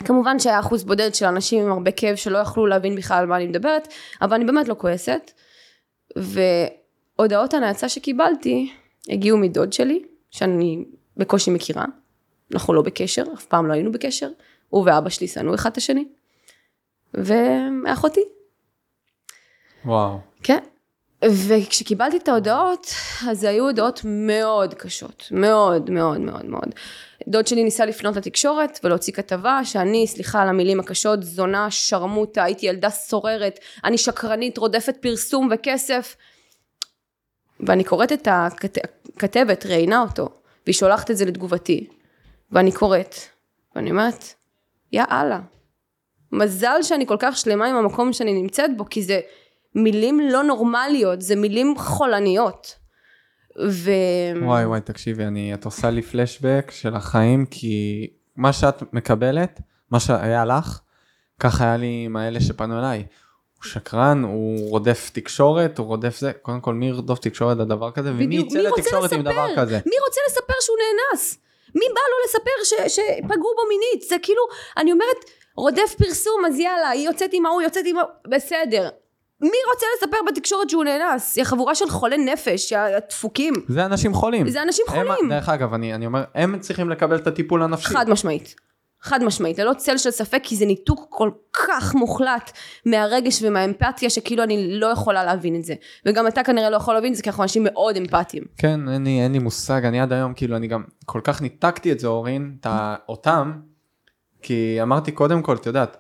כמובן שהיה אחוז בודד של אנשים עם הרבה כאב שלא יכלו להבין בכלל על מה אני מדברת, אבל אני באמת לא כועסת. והודעות הנאצה שקיבלתי הגיעו מדוד שלי, שאני בקושי מכירה, אנחנו לא בקשר, אף פעם לא היינו בקשר, הוא ואבא שלי שנאו אחד את השני, ואחותי. וואו. כן. וכשקיבלתי את ההודעות, אז היו הודעות מאוד קשות, מאוד מאוד מאוד מאוד. דוד שלי ניסה לפנות לתקשורת ולהוציא כתבה שאני, סליחה על המילים הקשות, זונה, שרמוטה, הייתי ילדה סוררת, אני שקרנית, רודפת פרסום וכסף. ואני קוראת את הכתבת, ראיינה אותו, והיא שולחת את זה לתגובתי. ואני קוראת, ואני אומרת, יא אללה. מזל שאני כל כך שלמה עם המקום שאני נמצאת בו, כי זה מילים לא נורמליות, זה מילים חולניות. ו... וואי וואי תקשיבי אני את עושה לי פלשבק של החיים כי מה שאת מקבלת מה שהיה לך ככה היה לי עם האלה שפנו אליי. הוא שקרן הוא רודף תקשורת הוא רודף זה קודם כל מי ירדוף תקשורת לדבר כזה ומי יצא לתקשורת עם דבר כזה. מי רוצה לספר שהוא נאנס? מי בא לו לספר ש, שפגעו בו מינית? זה כאילו אני אומרת רודף פרסום אז יאללה היא יוצאת עם ההוא יוצאת עם ההוא בסדר מי רוצה לספר בתקשורת שהוא נאנס? היא חבורה של חולי נפש, הדפוקים. זה אנשים חולים. זה אנשים חולים. הם, דרך אגב, אני, אני אומר, הם צריכים לקבל את הטיפול הנפשי. חד משמעית. חד משמעית, ללא צל של ספק, כי זה ניתוק כל כך מוחלט מהרגש ומהאמפתיה, שכאילו אני לא יכולה להבין את זה. וגם אתה כנראה לא יכול להבין את זה, כי אנחנו אנשים מאוד אמפתיים. כן, אין לי, אין לי מושג, אני עד היום, כאילו, אני גם כל כך ניתקתי את זה, אורין, אותם, כי אמרתי קודם כל, את יודעת,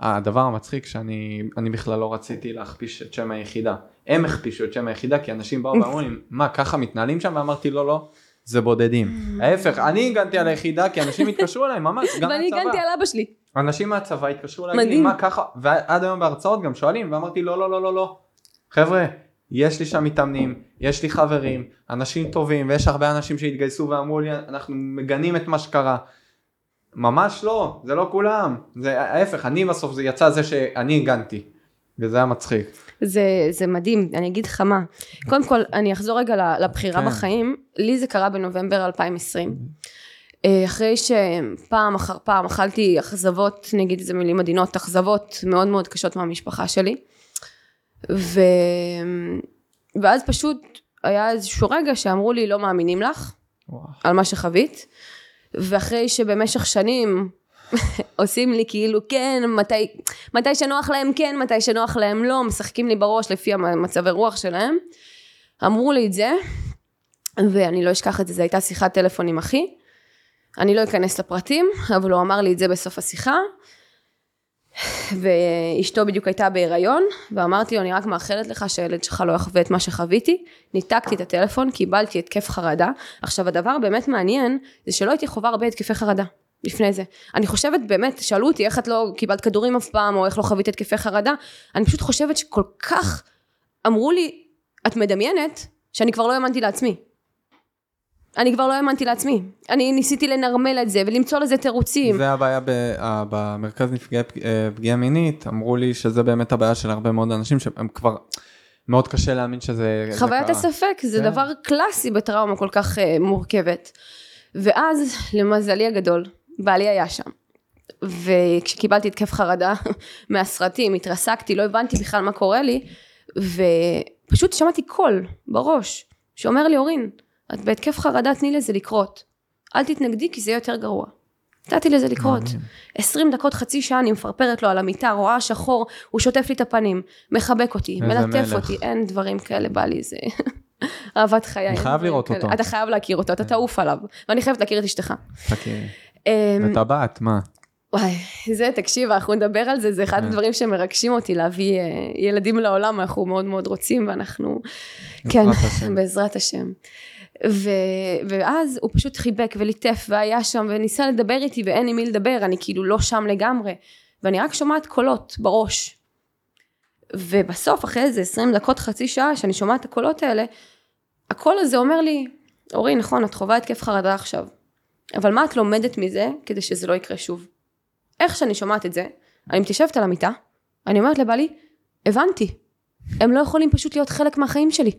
הדבר המצחיק שאני אני בכלל לא רציתי להכפיש את שם היחידה. הם הכפישו את שם היחידה כי אנשים באו ואמרו לי, מה ככה מתנהלים שם? ואמרתי לא, לא, זה בודדים. ההפך, אני הגנתי על היחידה כי אנשים התקשרו אליי ממש, גם מהצבא. ואני הגנתי על אבא שלי. אנשים מהצבא התקשרו אליי, מה ככה, ועד היום בהרצאות גם שואלים, ואמרתי לא, לא, לא, לא, לא. חבר'ה, יש לי שם מתאמנים, יש לי חברים, אנשים טובים, ויש הרבה אנשים שהתגייסו ואמרו לי, אנחנו מגנים את מה שקרה. ממש לא, זה לא כולם, זה ההפך, אני בסוף זה יצא זה שאני הגנתי, וזה היה מצחיק. זה, זה מדהים, אני אגיד לך מה, קודם כל אני אחזור רגע לבחירה כן. בחיים, לי זה קרה בנובמבר 2020, אה, אחרי שפעם אחר פעם אכלתי אכזבות, נגיד איזה מילים עדינות, אכזבות מאוד מאוד קשות מהמשפחה שלי, ו... ואז פשוט היה איזשהו רגע שאמרו לי לא מאמינים לך, וואו. על מה שחווית. ואחרי שבמשך שנים עושים לי כאילו כן, מתי, מתי שנוח להם כן, מתי שנוח להם לא, משחקים לי בראש לפי המצבי רוח שלהם. אמרו לי את זה, ואני לא אשכח את זה, זו הייתה שיחת טלפון עם אחי. אני לא אכנס לפרטים, אבל הוא אמר לי את זה בסוף השיחה. ואשתו בדיוק הייתה בהיריון, ואמרתי לו, אני רק מאחלת לך שהילד שלך לא יחווה את מה שחוויתי. ניתקתי את הטלפון, קיבלתי התקף חרדה. עכשיו, הדבר הבאמת מעניין, זה שלא הייתי חווה הרבה התקפי חרדה. לפני זה. אני חושבת באמת, שאלו אותי איך את לא קיבלת כדורים אף פעם, או איך לא חווית התקפי חרדה, אני פשוט חושבת שכל כך אמרו לי, את מדמיינת, שאני כבר לא האמנתי לעצמי. אני כבר לא האמנתי לעצמי. אני ניסיתי לנרמל את זה ולמצוא לזה תירוצים. זה הבעיה במרכז נפגעי אה, פגיעה מינית, אמרו לי שזה באמת הבעיה של הרבה מאוד אנשים שהם כבר... מאוד קשה להאמין שזה חוויית הספק זה כן. דבר קלאסי בטראומה כל כך uh, מורכבת. ואז למזלי הגדול, בעלי היה שם. וכשקיבלתי התקף חרדה מהסרטים, התרסקתי, לא הבנתי בכלל מה קורה לי, ופשוט שמעתי קול בראש, שאומר לי, אורין, את בהתקף חרדה, תני לזה לקרות. אל תתנגדי כי זה יהיה יותר גרוע. נתתי לזה לקרות. מעניין. 20 דקות, חצי שעה אני מפרפרת לו על המיטה, רואה שחור, הוא שוטף לי את הפנים, מחבק אותי, מלטף. אותי, אין דברים כאלה, בא לי זה אהבת חיי. אני חייב לראות. אותו. אתה חייב להכיר אותו, אתה תעוף עליו. ואני חייבת להכיר את אשתך. תכירי. אמ, וטבעת, מה? וואי, זה, תקשיב, אנחנו נדבר על זה, זה אחד כן. הדברים שמרגשים אותי, להביא אה, ילדים לעולם, אנחנו מאוד מאוד רוצים, ואנחנו... כן, בעזרת השם. ו... ואז הוא פשוט חיבק וליטף והיה שם וניסה לדבר איתי ואין עם מי לדבר, אני כאילו לא שם לגמרי, ואני רק שומעת קולות בראש. ובסוף, אחרי איזה 20 דקות, חצי שעה, שאני שומעת את הקולות האלה, הקול הזה אומר לי, אורי, נכון, את חווה התקף חרדה עכשיו, אבל מה את לומדת מזה כדי שזה לא יקרה שוב? איך שאני שומעת את זה, אני מתיישבת על המיטה, אני אומרת לבעלי, הבנתי, הם לא יכולים פשוט להיות חלק מהחיים שלי.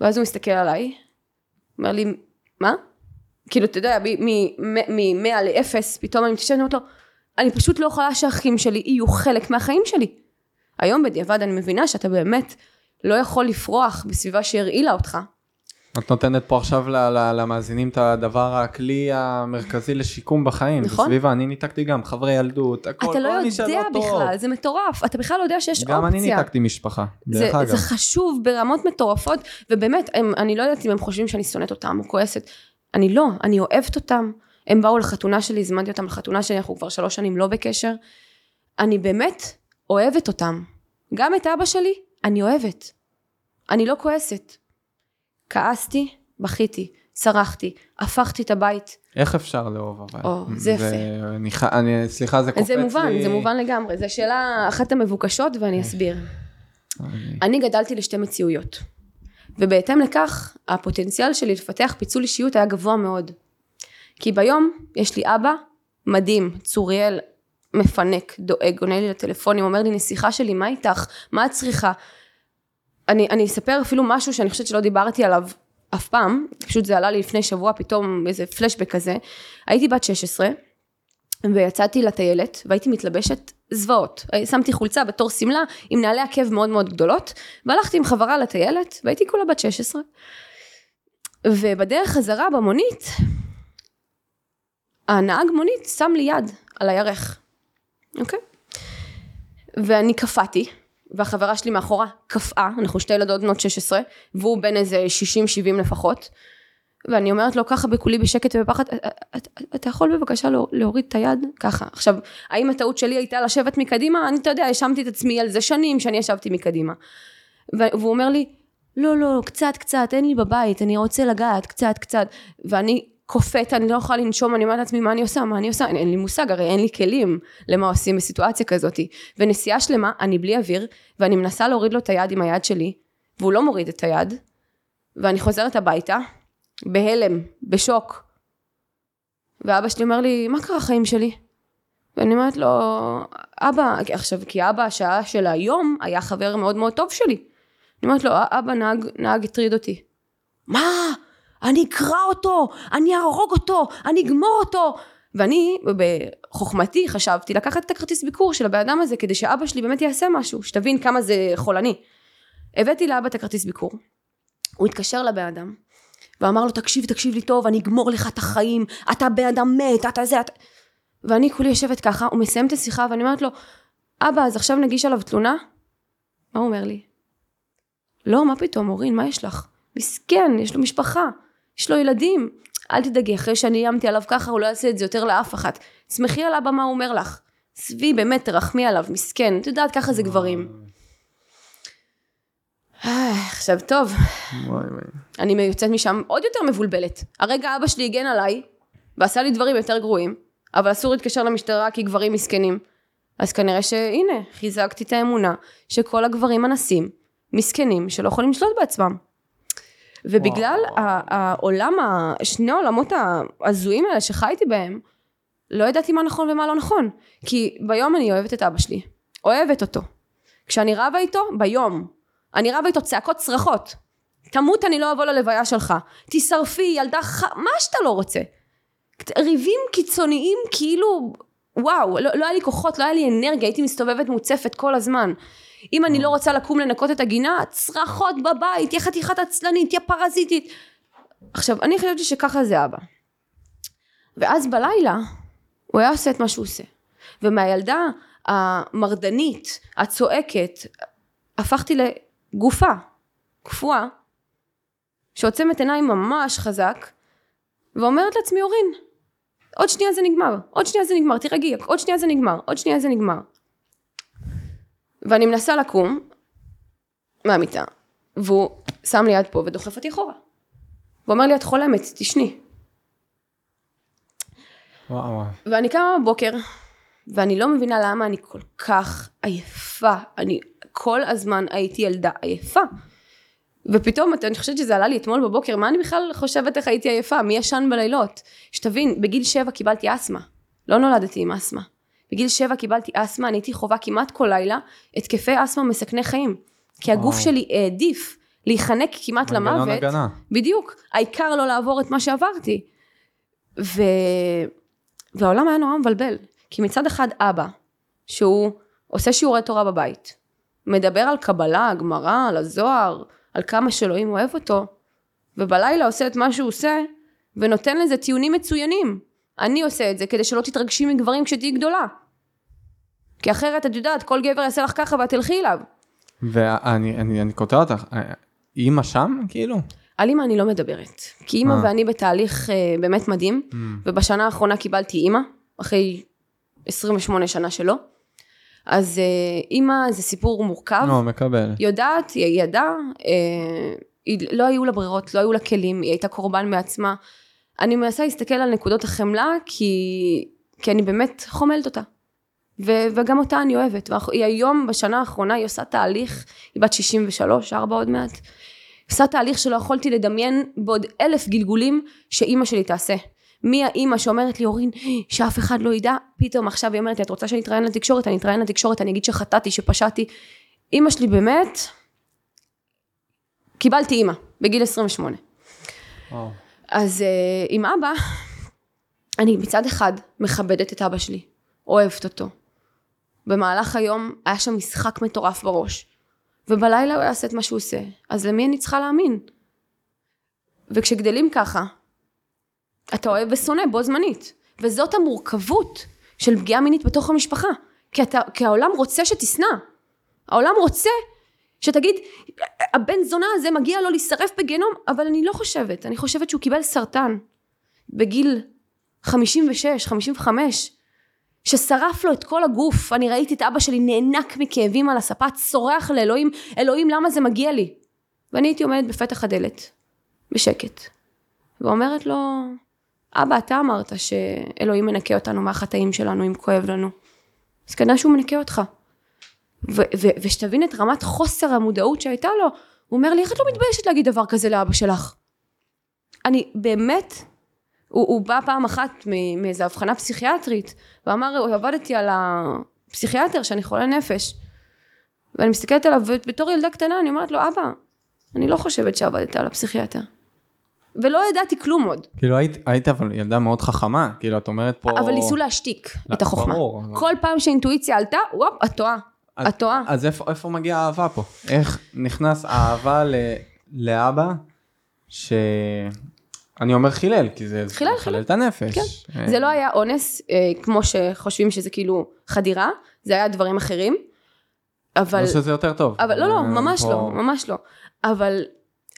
ואז הוא מסתכל עליי, אומר לי, מה? כאילו, אתה יודע, מ-100 ל-0, פתאום אני מתיישבת, אני אומרת לו, אני פשוט לא יכולה שהאחים שלי יהיו חלק מהחיים שלי. היום בדיעבד אני מבינה שאתה באמת לא יכול לפרוח בסביבה שהרעילה אותך. את נותנת פה עכשיו למאזינים את הדבר, הכלי המרכזי לשיקום בחיים. נכון. בסביבה, אני ניתקתי גם חברי ילדות, הכל, אתה לא יודע. בכלל, זה מטורף, אתה בכלל לא יודע שיש גם אופציה. אני ניתקתי משפחה, זה, דרך אגב. זה חשוב ברמות מטורפות, ובאמת, אני לא יודעת אם הם חושבים שאני שונאת אותם או כועסת. אני לא, אני אוהבת אותם. הם באו לחתונה שלי, הזמנתי אותם לחתונה שלי, אנחנו כבר שלוש שנים לא בקשר. אני באמת אוהבת אותם. גם את אבא שלי, אני אוהבת. אני לא כועסת. כעסתי, בכיתי, צרחתי, הפכתי את הבית. איך אפשר לאהוב אבל? או, זה יפה. אני, ח- אני, סליחה, זה קופץ זה לי. מובן, זה מובן לגמרי. זו שאלה אחת המבוקשות ואני אסביר. אני- אני גדלתי לשתי מציאויות. ובהתאם לכך, הפוטנציאל שלי לפתח פיצול אישיות היה גבוה מאוד. כי ביום יש לי אבא מדהים, צוריאל, מפנק, דואג, עונה לי לטלפונים, אומר לי, נסיכה שלי, מה איתך? מה את צריכה? אני, אני אספר אפילו משהו שאני חושבת שלא דיברתי עליו אף פעם, פשוט זה עלה לי לפני שבוע, פתאום איזה פלשבק כזה. הייתי בת 16, ויצאתי לטיילת, והייתי מתלבשת זוועות. שמתי חולצה בתור שמלה עם נעלי עקב מאוד מאוד גדולות, והלכתי עם חברה לטיילת, והייתי כולה בת 16. ובדרך חזרה במונית, הנהג מונית שם לי יד על הירך, אוקיי? ואני קפאתי, והחברה שלי מאחורה קפאה, אנחנו שתי ילדות בנות 16, והוא בן איזה 60-70 לפחות, ואני אומרת לו ככה בקולי בשקט ובפחד, "אתה- אתה יכול בבקשה לא- להוריד את היד? ככה. עכשיו, האם הטעות שלי הייתה לשבת מקדימה? אני, אתה יודע, האשמתי את עצמי על זה שנים שאני ישבתי מקדימה. והוא אומר לי, לא, לא, קצת, קצת, אין לי בבית, אני רוצה לגעת, קצת, קצת. ואני קופאת, אני לא יכולה לנשום, אני אומרת לעצמי, מה אני עושה? מה אני עושה? אין, אין לי מושג, הרי אין לי כלים למה עושים בסיטואציה כזאת. ונסיעה שלמה, אני בלי אוויר, ואני מנסה להוריד לו את היד עם היד שלי, והוא לא מוריד את היד, ואני חוזרת הביתה, בהלם, בשוק. ואבא שלי אומר לי, מה קרה החיים שלי? ואני אומרת לו, אבא, עכשיו, כי אבא, השעה של היום, היה חבר מאוד מאוד טוב שלי. אני אומרת לו, אבא, נהג, נהג הטריד אותי. מה? אני אקרע אותו, אני אהרוג אותו, אני אגמור אותו. ואני, בחוכמתי, חשבתי לקחת את הכרטיס ביקור של הבן אדם הזה, כדי שאבא שלי באמת יעשה משהו, שתבין כמה זה חולני. הבאתי לאבא את הכרטיס ביקור. הוא התקשר לבן אדם, ואמר לו, תקשיב, תקשיב לי טוב, אני אגמור לך את החיים, אתה בן אדם מת, אתה זה, אתה... ואני כולי יושבת ככה, הוא מסיים את השיחה, ואני אומרת לו, אבא, אז עכשיו נגיש עליו תלונה? מה הוא אומר לי? לא, מה פתאום, אורין, מה יש לך? מסכן, יש לו משפחה, יש לו ילדים. אל תדאגי, אחרי שאני איימתי עליו ככה, הוא לא יעשה את זה יותר לאף אחת. שמחי על אבא מה הוא אומר לך. צבי, באמת, תרחמי עליו, מסכן. את יודעת, ככה זה גברים. אה, עכשיו, טוב. אני יוצאת משם עוד יותר מבולבלת. הרגע אבא שלי הגן עליי, ועשה לי דברים יותר גרועים, אבל אסור להתקשר למשטרה כי גברים מסכנים. אז כנראה שהנה, חיזקתי את האמונה שכל הגברים אנסים, מסכנים, שלא יכולים לשלוט בעצמם. ובגלל וואו. העולם, שני העולמות ההזויים האלה שחייתי בהם, לא ידעתי מה נכון ומה לא נכון. כי ביום אני אוהבת את אבא שלי. אוהבת אותו. כשאני רבה איתו, ביום. אני רבה איתו צעקות צרחות. תמות אני לא אבוא ללוויה שלך. תשרפי, ילדה ח... מה שאתה לא רוצה. ריבים קיצוניים כאילו, וואו, לא, לא היה לי כוחות, לא היה לי אנרגיה, הייתי מסתובבת מוצפת כל הזמן. אם אני לא רוצה לקום לנקות את הגינה, צרחות בבית, יא חתיכת עצלנית, יא פרזיטית. עכשיו, אני חשבתי שככה זה אבא. ואז בלילה, הוא היה עושה את מה שהוא עושה. ומהילדה המרדנית, הצועקת, הפכתי לגופה, קפואה, שעוצמת עיניים ממש חזק, ואומרת לעצמי, אורין, עוד שנייה זה נגמר, עוד שנייה זה נגמר, תירגעי, עוד שנייה זה נגמר, עוד שנייה זה נגמר. ואני מנסה לקום מהמיטה, והוא שם לי יד פה ודוחף אותי אחורה. הוא אומר לי, את חולמת, תשני. וואו. ואני קמה בבוקר, ואני לא מבינה למה אני כל כך עייפה. אני כל הזמן הייתי ילדה עייפה. ופתאום, אני חושבת שזה עלה לי אתמול בבוקר, מה אני בכלל חושבת איך הייתי עייפה? מי ישן בלילות? שתבין, בגיל שבע קיבלתי אסתמה. לא נולדתי עם אסתמה. בגיל שבע קיבלתי אסתמה, אני הייתי חווה כמעט כל לילה התקפי אסתמה מסכני חיים. כי הגוף וואו. שלי העדיף להיחנק כמעט מנגנון למוות. הגנה. בדיוק. העיקר לא לעבור את מה שעברתי. ו... והעולם היה נורא מבלבל. כי מצד אחד אבא, שהוא עושה שיעורי תורה בבית, מדבר על קבלה, גמרא, על הזוהר, על כמה שאלוהים אוהב אותו, ובלילה עושה את מה שהוא עושה, ונותן לזה טיעונים מצוינים. אני עושה את זה כדי שלא תתרגשי מגברים כשתהיי גדולה. כי אחרת, את יודעת, כל גבר יעשה לך ככה ואת תלכי אליו. ואני אני, אני קוטע אותך, אה, אימא שם כאילו? על אימא אני לא מדברת. כי אימא אה. ואני בתהליך אה, באמת מדהים, Mm. ובשנה האחרונה קיבלתי אימא, אחרי 28 שנה שלא. אז אה, אימא זה סיפור מורכב. לא, מקבל. יודעת, היא ידעה, אה, היא- לא היו לה ברירות, לא היו לה כלים, היא הייתה קורבן בעצמה. אני מנסה להסתכל על נקודות החמלה, כי, כי אני באמת חומלת אותה. ו, וגם אותה אני אוהבת. והיא היום, בשנה האחרונה, היא עושה תהליך, היא בת 63, 4 עוד מעט. עושה תהליך שלא יכולתי לדמיין בעוד אלף גלגולים שאימא שלי תעשה. מי האימא שאומרת לי, אורין, שאף אחד לא ידע, פתאום עכשיו היא אומרת לי, את רוצה שאני אתראיין לתקשורת? אני אתראיין לתקשורת, אני אגיד שחטאתי, שפשעתי. אימא שלי באמת, קיבלתי אימא, בגיל 28. וואו. אז uh, עם אבא, אני מצד אחד מכבדת את אבא שלי, אוהבת אותו. במהלך היום היה שם משחק מטורף בראש, ובלילה הוא יעשה את מה שהוא עושה, אז למי אני צריכה להאמין? וכשגדלים ככה, אתה אוהב ושונא בו זמנית, וזאת המורכבות של פגיעה מינית בתוך המשפחה, כי, אתה, כי העולם רוצה שתשנא, העולם רוצה שתגיד, הבן זונה הזה מגיע לו להישרף בגיהנום, אבל אני לא חושבת, אני חושבת שהוא קיבל סרטן בגיל 56, 55, ששרף לו את כל הגוף, אני ראיתי את אבא שלי נאנק מכאבים על הספה, צורח לאלוהים, אלוהים למה זה מגיע לי? ואני הייתי עומדת בפתח הדלת, בשקט, ואומרת לו, אבא אתה אמרת שאלוהים מנקה אותנו מהחטאים שלנו אם כואב לנו, אז כנראה שהוא מנקה אותך. ו- ו- ושתבין את רמת חוסר המודעות שהייתה לו, הוא אומר לי, איך את לא מתביישת להגיד דבר כזה לאבא שלך? אני באמת, הוא, הוא בא פעם אחת מאיזו הבחנה פסיכיאטרית, ואמר, עבדתי על הפסיכיאטר שאני חולה נפש. ואני מסתכלת עליו, ובתור ילדה קטנה אני אומרת לו, אבא, אני לא חושבת שעבדת על הפסיכיאטר. ולא ידעתי כלום עוד, כאילו היית, היית אבל ילדה מאוד חכמה, כאילו את אומרת פה... אבל ניסו להשתיק לא, את החוכמה. ברור, אבל- כל פעם שהאינטואיציה עלתה, וופ, את טועה. אז- את טועה. אז איפה, איפה מגיעה האהבה פה? איך נכנס האהבה ל, לאבא, ש... אני אומר חילל, כי זה חילל, מחלל חילל. את הנפש. כן. אה, זה לא היה אונס, אה, כמו שחושבים שזה כאילו חדירה, זה היה דברים אחרים. אבל, לא שזה יותר טוב. אבל לא, לא, אה, ממש פה- לא, ממש לא. אבל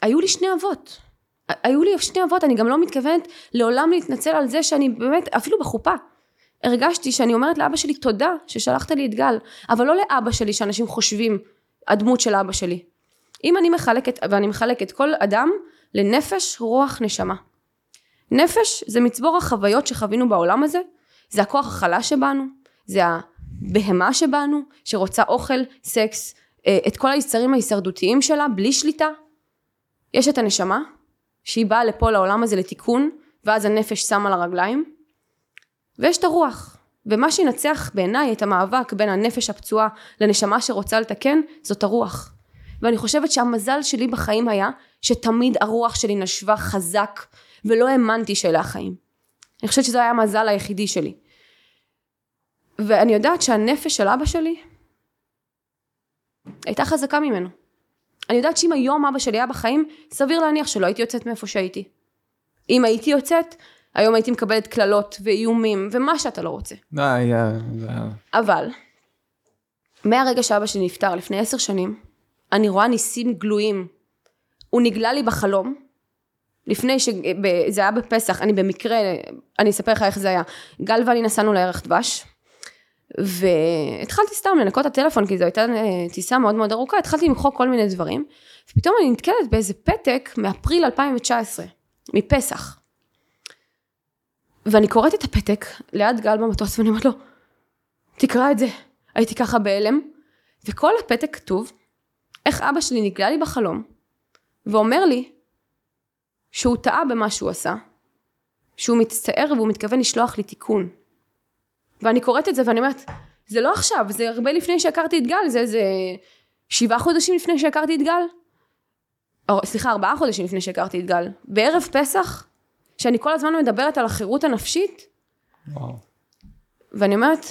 היו לי שני אבות. היו לי שני אבות, אני גם לא מתכוונת לעולם להתנצל על זה שאני באמת, אפילו בחופה. הרגשתי שאני אומרת לאבא שלי תודה ששלחת לי את גל, אבל לא לאבא שלי שאנשים חושבים הדמות של אבא שלי. אם אני מחלקת, ואני מחלקת כל אדם לנפש, רוח, נשמה. נפש זה מצבור החוויות שחווינו בעולם הזה, זה הכוח החלש שבנו, זה הבהמה שבנו, שרוצה אוכל, סקס, אה, את כל היצרים ההישרדותיים שלה, בלי שליטה. יש את הנשמה, שהיא באה לפה לעולם הזה לתיקון, ואז הנפש שמה לה רגליים. ויש את הרוח. ומה שינצח בעיניי את המאבק בין הנפש הפצועה לנשמה שרוצה לתקן, זאת הרוח. ואני חושבת שהמזל שלי בחיים היה שתמיד הרוח שלי נשבה חזק ולא האמנתי שאלה החיים. אני חושבת שזה היה המזל היחידי שלי. ואני יודעת שהנפש של אבא שלי הייתה חזקה ממנו. אני יודעת שאם היום אבא שלי היה בחיים, סביר להניח שלא הייתי יוצאת מאיפה שהייתי. אם הייתי יוצאת, היום הייתי מקבלת קללות ואיומים ומה שאתה לא רוצה. די, אה. אבל, מהרגע שאבא שלי נפטר לפני עשר שנים, אני רואה ניסים גלויים. הוא נגלה לי בחלום, לפני ש... זה היה בפסח, אני במקרה, אני אספר לך איך זה היה. גל ואני נסענו לערך דבש, והתחלתי סתם לנקות את הטלפון, כי זו הייתה אה, טיסה מאוד מאוד ארוכה, התחלתי למחוק כל מיני דברים, ופתאום אני נתקלת באיזה פתק מאפריל 2019, מפסח. ואני קוראת את הפתק ליד גל במטוס, ואני אומרת לו, תקרא את זה. הייתי ככה בהלם, וכל הפתק כתוב, איך אבא שלי נגלה לי בחלום, ואומר לי שהוא טעה במה שהוא עשה, שהוא מצטער והוא מתכוון לשלוח לי תיקון. ואני קוראת את זה ואני אומרת, זה לא עכשיו, זה הרבה לפני שהכרתי את גל, זה איזה שבעה חודשים לפני שהכרתי את גל. או, סליחה, ארבעה חודשים לפני שהכרתי את גל. בערב פסח, שאני כל הזמן מדברת על החירות הנפשית, וואו. ואני אומרת,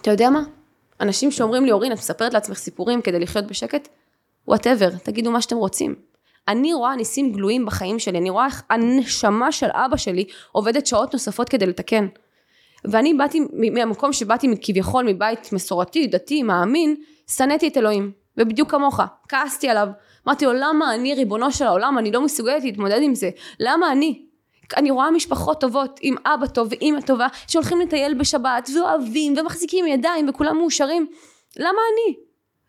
אתה יודע מה? אנשים שאומרים לי, אורין, את מספרת לעצמך סיפורים כדי לחיות בשקט? whatever, תגידו מה שאתם רוצים. אני רואה ניסים גלויים בחיים שלי, אני רואה איך הנשמה של אבא שלי עובדת שעות נוספות כדי לתקן. ואני באתי מהמקום שבאתי כביכול מבית מסורתי, דתי, מאמין, שנאתי את אלוהים. ובדיוק כמוך, כעסתי עליו. אמרתי לו, למה אני, ריבונו של העולם, אני לא מסוגלת להתמודד עם זה? למה אני? אני רואה משפחות טובות, עם אבא טוב ואימא טובה, שהולכים לטייל בשבת, ואוהבים, ומחזיקים ידיים, וכולם מאושרים. למה אני?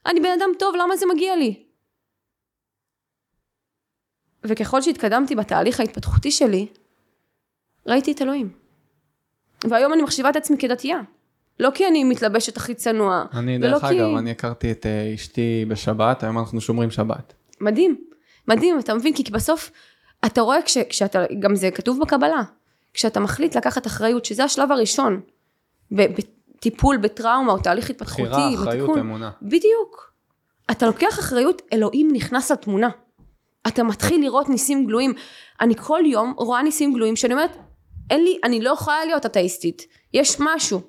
אני בן אדם טוב, למה זה מגיע לי? וככל שהתקדמתי בתהליך ההתפתחותי שלי, ראיתי את אלוהים. והיום אני מחשיבה את עצמי כדתייה. לא כי אני מתלבשת הכי צנוע, אני, דרך כי... אגב, אני הכרתי את אה, אשתי בשבת, היום אנחנו שומרים שבת. מדהים, מדהים, אתה מבין? כי בסוף, אתה רואה כש, כשאתה, גם זה כתוב בקבלה, כשאתה מחליט לקחת אחריות, שזה השלב הראשון, בטיפול בטראומה או תהליך התפתחותי, בחירה, אחריות, בתיקון. אמונה. בדיוק. אתה לוקח אחריות, אלוהים נכנס לתמונה. אתה מתחיל לראות ניסים גלויים. אני כל יום רואה ניסים גלויים שאני אומרת, אין לי, אני לא יכולה להיות אתאיסטית. יש משהו.